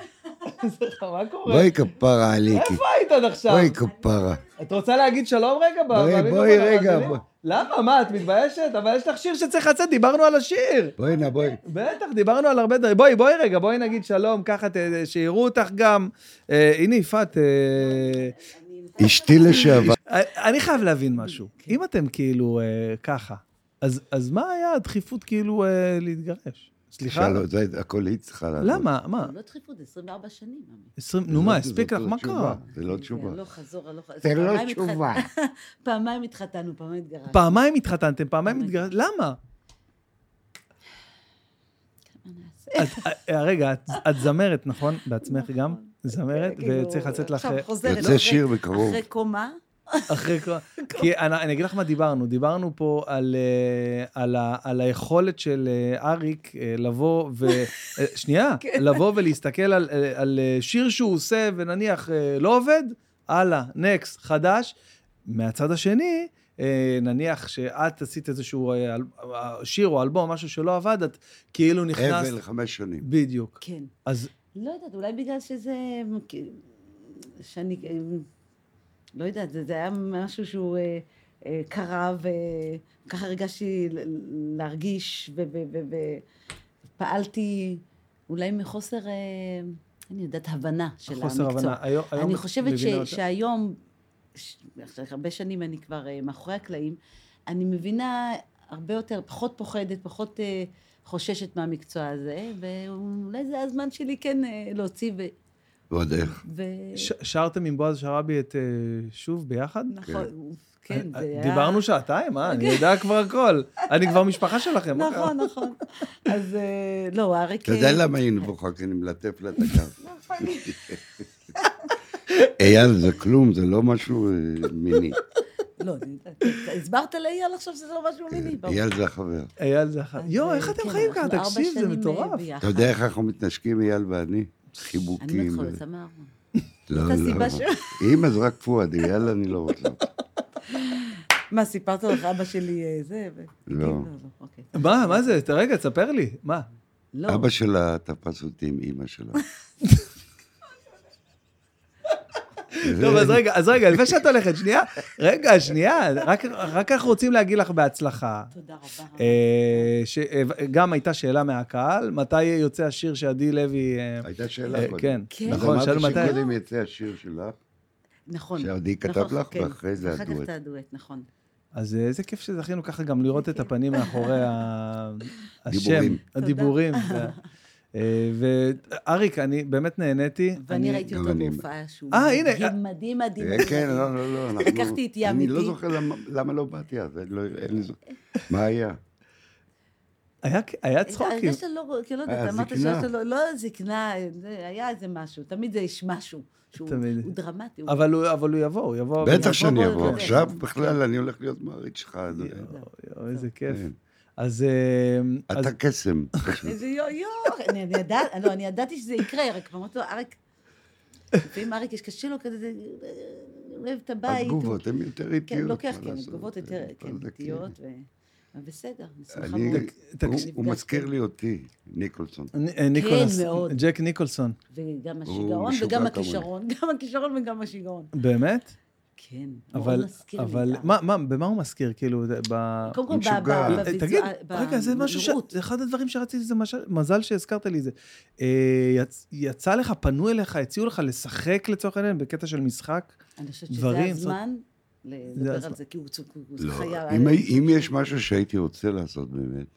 *laughs* מה קורה? בואי כפרה עליקי. איפה היית עד עכשיו? בואי כפרה. את רוצה להגיד שלום רגע? בואי, בואי רגע. למה? מה, את מתביישת? אבל יש לך שיר שצריך לצאת, דיברנו על השיר. בואי נא, בואי. בטח, דיברנו על הרבה דברים. בואי, בואי רגע, בואי נגיד שלום, ככה שיראו אותך גם. אה, הנה, יפעת, אה, אשתי לשעבר. אני חייב להבין משהו. אם אתם כאילו אה, ככה, אז מה היה הדחיפות כאילו אה, להתגרש? סליחה? זה הכל היא צריכה לעשות. למה? מה? לא דחיפות, 24 שנים. עמי. 20, נו מה, זאת- הספיק לך, לא מה קרה? זה לא תשובה. לא חזור, לא חזור. זה לא תשובה. *laughs* פעמיים התחתנו, פעמיים התגרשנו. פעמיים התחתנתם, פעמיים. התגרשתם, למה? מה? את- אה, רגע, את- זמרת, נכון? בעצמך גם? זמרת, וצריך לצאת לך... עכשיו חוזרת, יוצא אחרי- שיר בקרוב. אחרי קומה. אחרי *laughs* כל... כי אני, אני אגיד לך מה דיברנו, דיברנו פה על, אה, על, ה, על היכולת של אה, אריק אה, לבוא ו... *laughs* שנייה, לבוא ולהסתכל על, על שיר שהוא עושה ונניח לא עובד, הלאה, נקסט, חדש. מהצד השני, נניח שאת עשית איזשהו שיר או אלבום, משהו שלא עבד, את כאילו נכנסת... אבל חמש שנים. בדיוק. כן. אז לא יודעת, אולי בגלל שזה... שאני... לא יודעת, זה, זה היה משהו שהוא אה, אה, קרה, וככה הרגשתי להרגיש, ופעלתי אולי מחוסר, אה, אני יודעת, הבנה של חוסר המקצוע. הבנה. היום, היום אני חושבת ש, יותר? שהיום, ש, אחרי הרבה שנים אני כבר אה, מאחורי הקלעים, אני מבינה הרבה יותר, פחות פוחדת, פחות אה, חוששת מהמקצוע הזה, ואולי זה הזמן שלי כן אה, להוציא. ועוד איך. ו... ש- שרתם עם בועז שראבי את אה, שוב ביחד? נכון, כן, זה היה... דיברנו שעתיים, אה? אני יודע כבר הכל. אני כבר משפחה שלכם. נכון, נכון. אז אה, לא, אריק... אתה יודע אה, למה היינו בוכה? כי אני מלטף לה את הגב. *laughs* אייל, זה כלום, זה לא משהו אה, מיני. לא, הסברת לאייל עכשיו שזה לא משהו מיני. ברור. אייל זה החבר. אייל זה. אז, יואו, אה, איך אתם כן, חיים ככה? תקשיב, זה אה, מטורף. אתה יודע איך אנחנו מתנשקים, אייל ואני? אני חיבוקים. מתחילה ו- לצמא ארבע. *laughs* לא, זאת לא. הסיבה ש- אם אז רק פואד, אייל אני לא רוצה. *laughs* מה, סיפרת לך אבא שלי אה, זה? לא. כן, אוקיי. מה, מה זה? רגע, תספר לי. מה? לא. אבא שלה תפס אותי עם אימא שלה. *laughs* טוב, אז רגע, אז רגע, לפני שאת הולכת, שנייה, רגע, שנייה, רק- רק אנחנו רוצים להגיד לך בהצלחה. תודה רבה. אה, אה, גם הייתה שאלה מהקהל, מתי יוצא השיר שעדי לוי... אה, הייתה שאלה קודם. כן, כן. נכון, שאלו אמרתי מתי... שקודם יצא השיר שלך, נכון. שעדי כתב נכון, לך, כן. ואחרי זה אחר כך הדואט. את הדואט, נכון. אז איזה כיף שזכינו ככה גם לראות את הפנים מאחורי *laughs* השם, דיבורים. הדיבורים. אה, ואריק, אני באמת נהניתי. ואני אני- ראיתי אותו בהופעה שהוא אה, הנה, מדהים, מדהים, מדהים. אה, כן, לא, לא, לא. לקחתי את ים אני לא איתי. זוכר למה- למה לא באתי אז, אין לי זוכר. מה היה? היה, היה צחוקים. הרגשת לא, כאילו, לא יודעת, היה אמרת לו, לא זקנה, זה- היה איזה משהו, תמיד זה יש משהו, שהוא תמיד. הוא דרמטי. אבל הוא, יבוא, הוא יבוא. בטח שאני בוא, אבוא. בוא, עכשיו כן. בכלל אני הולך להיות מעריץ שלך, אדוני. איזה כיף. כן. אז... אה, אתה קסם. *laughs* איזה יו יו, אני אני ידעת, לא, אני ידעתי שזה יקרה, רק אמרתי לו, אריק, לפעמים אריק יש קשה לו כזה, אוהב את הבית. התגובות הן יותר כן, איטיות. לוקח, מה כן, לעשות? תגובות יותר, אבל כן, איטיות, בסדר, אני שמחה מאוד. הוא- הוא מזכיר לי אותי, ניקולסון. אה, ניקולס, מאוד. ג'ק ניקולסון. וגם השיגעון וגם. הכישרון, גם הכישרון וגם השיגעון. באמת? כן, אבל, מזכיר. אבל, מה, מה, במה הוא מזכיר? כאילו, ב... קודם כל, הוא ב- משוגע. ב- אה, בביצוע- תגיד, רגע, זה משהו ש... זה אחד הדברים שרציתי, זה משל... מזל שהזכרת לי את זה. אה, יצ... יצא לך, פנו אליך, הציעו לך לשחק לצורך העניין בקטע של משחק? אני חושבת שזה דברים, הזמן זה לדבר. על זה, כי הוא הוא לא, חיה... אם יש משהו שהייתי רוצה לעשות באמת,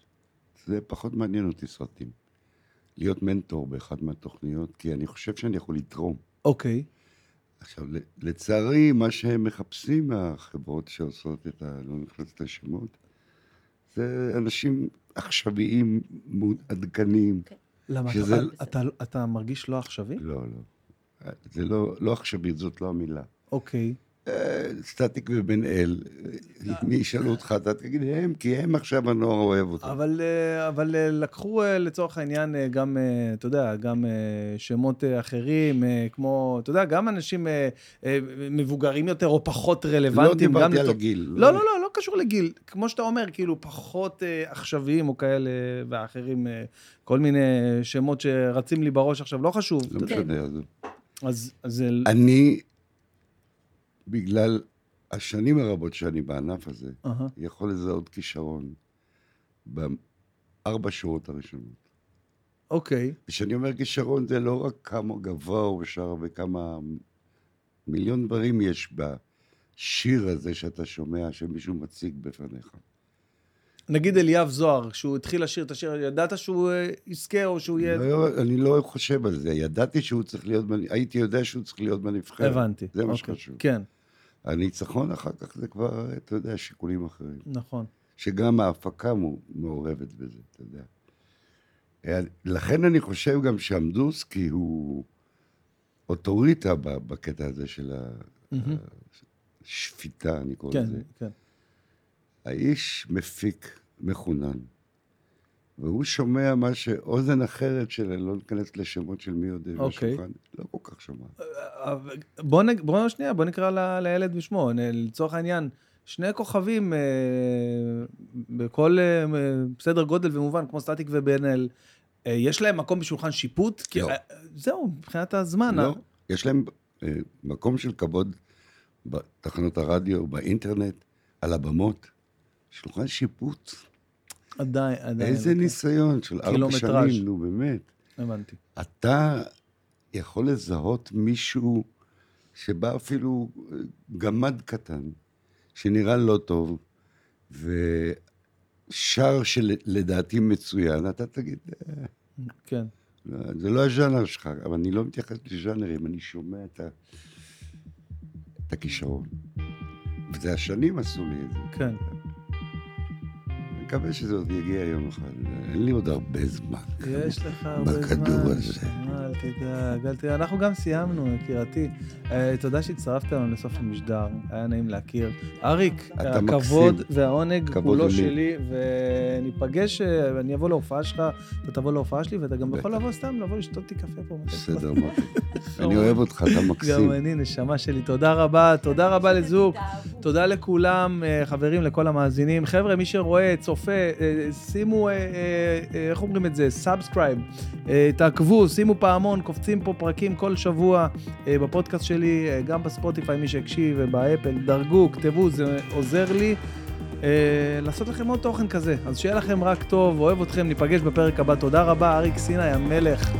זה פחות מעניין אותי סרטים. להיות מנטור באחת מהתוכניות, כי אני חושב שאני יכול לתרום. אוקיי. עכשיו, לצערי, מה שהם מחפשים מהחברות שעושות את ה... לא נכנס לשמות, זה אנשים עכשוויים, עדכניים. למה, שזה- אתה, אתה, אתה מרגיש לא עכשווי? לא, לא. זה לא, לא עכשווית, זאת לא המילה. אוקיי. אה, סטטיק ובן אל, מי ישאלו אותך, אתה תגיד הם, כי הם עכשיו הנוער אוהב אותם. אבל, אה, אבל אה, לקחו אה, לצורך העניין אה, גם, אה, אתה יודע, גם אה, שמות אה, אחרים, אה, כמו, אתה יודע, גם אנשים אה, אה, מבוגרים יותר או פחות לא רלוונטיים. גם דיברתי על הגיל. לא, לא, לא, לא קשור לגיל. כמו שאתה אומר, כאילו, פחות אה, עכשוויים או כאלה, ואחרים, אה, כל מיני שמות שרצים לי בראש עכשיו, לא חשוב. לא. משנה. אז- אז. אני, בגלל השנים הרבות שאני בענף הזה, אהה, יכול לזהות כישרון בארבע שורות הראשונות. אוקיי, וכשאני אומר כישרון, זה לא רק כמה גבוה הוא שר וכמה מיליון דברים יש בשיר הזה שאתה שומע, שמישהו מציג בפניך. נגיד אליאב זוהר, כשהוא התחיל לשיר את השיר, ידעת שהוא אה, יזכה או שהוא יהיה... לא, אני לא חושב על זה. ידעתי שהוא צריך להיות, הייתי יודע שהוא צריך להיות בנבחרת. הבנתי. זה מה אוקיי. שחשוב. כן, הניצחון אחר כך זה כבר, אתה יודע, שיקולים אחרים. נכון. שגם ההפקה מעורבת בזה, אתה יודע. אה, לכן אני חושב גם שעמדוסקי הוא אוטוריטה בקטע הזה של. השפיטה, אני קורא כן, לזה. כן. האיש מפיק מחונן, והוא שומע מה שאוזן אחרת של, לא ניכנס לשמות של מי עוד אוקיי. בשולחן, לא כל כך שומעת. אבל בוא, נ... בוא שנייה, בוא נקרא ל... לילד בשמו. לצורך העניין, שני כוכבים אה, בכל אה, בסדר גודל ומובן, כמו סטטיק ובן אל, אה, יש להם מקום בשולחן שיפוט? כי, לא. אה, זהו, מבחינת הזמן. לא, אה, יש להם אה, מקום של כבוד בתחנות הרדיו, באינטרנט, על הבמות. שולחן שיפוט. עדיין, עדיין. איזה אוקיי. ניסיון של ארבע. שנים, נו באמת. הבנתי. אתה יכול לזהות מישהו שבא אפילו גמד קטן, שנראה לא טוב, ושר שלדעתי מצוין, אתה תגיד, "אה, כן. לא, זה לא הז'אנר שלך, אבל אני לא מתייחס לז'אנרים, אני שומע את, ה... את הכישרון. וזה השנים עשו לי את זה. כן. מקווה שזה עוד יגיע יום אחד. אין לי עוד הרבה זמן. יש לך הרבה זמן. בכדור הזה. אל תדאג, אל תדאג. אנחנו גם סיימנו, יקירתי. אה, תודה שהצטרפת לנו לסוף המשדר, היה נעים להכיר. אריק, הכבוד. והעונג כולו הוא לי. שלי, וניפגש, אה, אני אבוא להופעה שלך, אתה תבוא להופעה שלי, ואתה גם יכול. לבוא סתם, לבוא לשתות איתי קפה פה. בסדר, מה? אני אוהב אותך, אתה מקסים. גם אני, נשמה שלי. תודה רבה, תודה רבה לזוג. תודה לכולם, אה, חברים, לכל המאזינים. חבר'ה, מי שרואה, צופה, אה, שימו, אה, אה, איך אומרים את זה? subscribe. תעקבו, שימו פעמון, קופצים פה פרקים כל שבוע בפודקאסט שלי, גם ב Spotify, מי שהקשיב, וב Apple. דרגו, כתבו, זה עוזר לי. אה, לעשות לכם עוד תוכן כזה. אז שיהיה לכם רק טוב, אוהב אתכם, ניפגש בפרק הבא. תודה רבה, אריק סיני, המלך.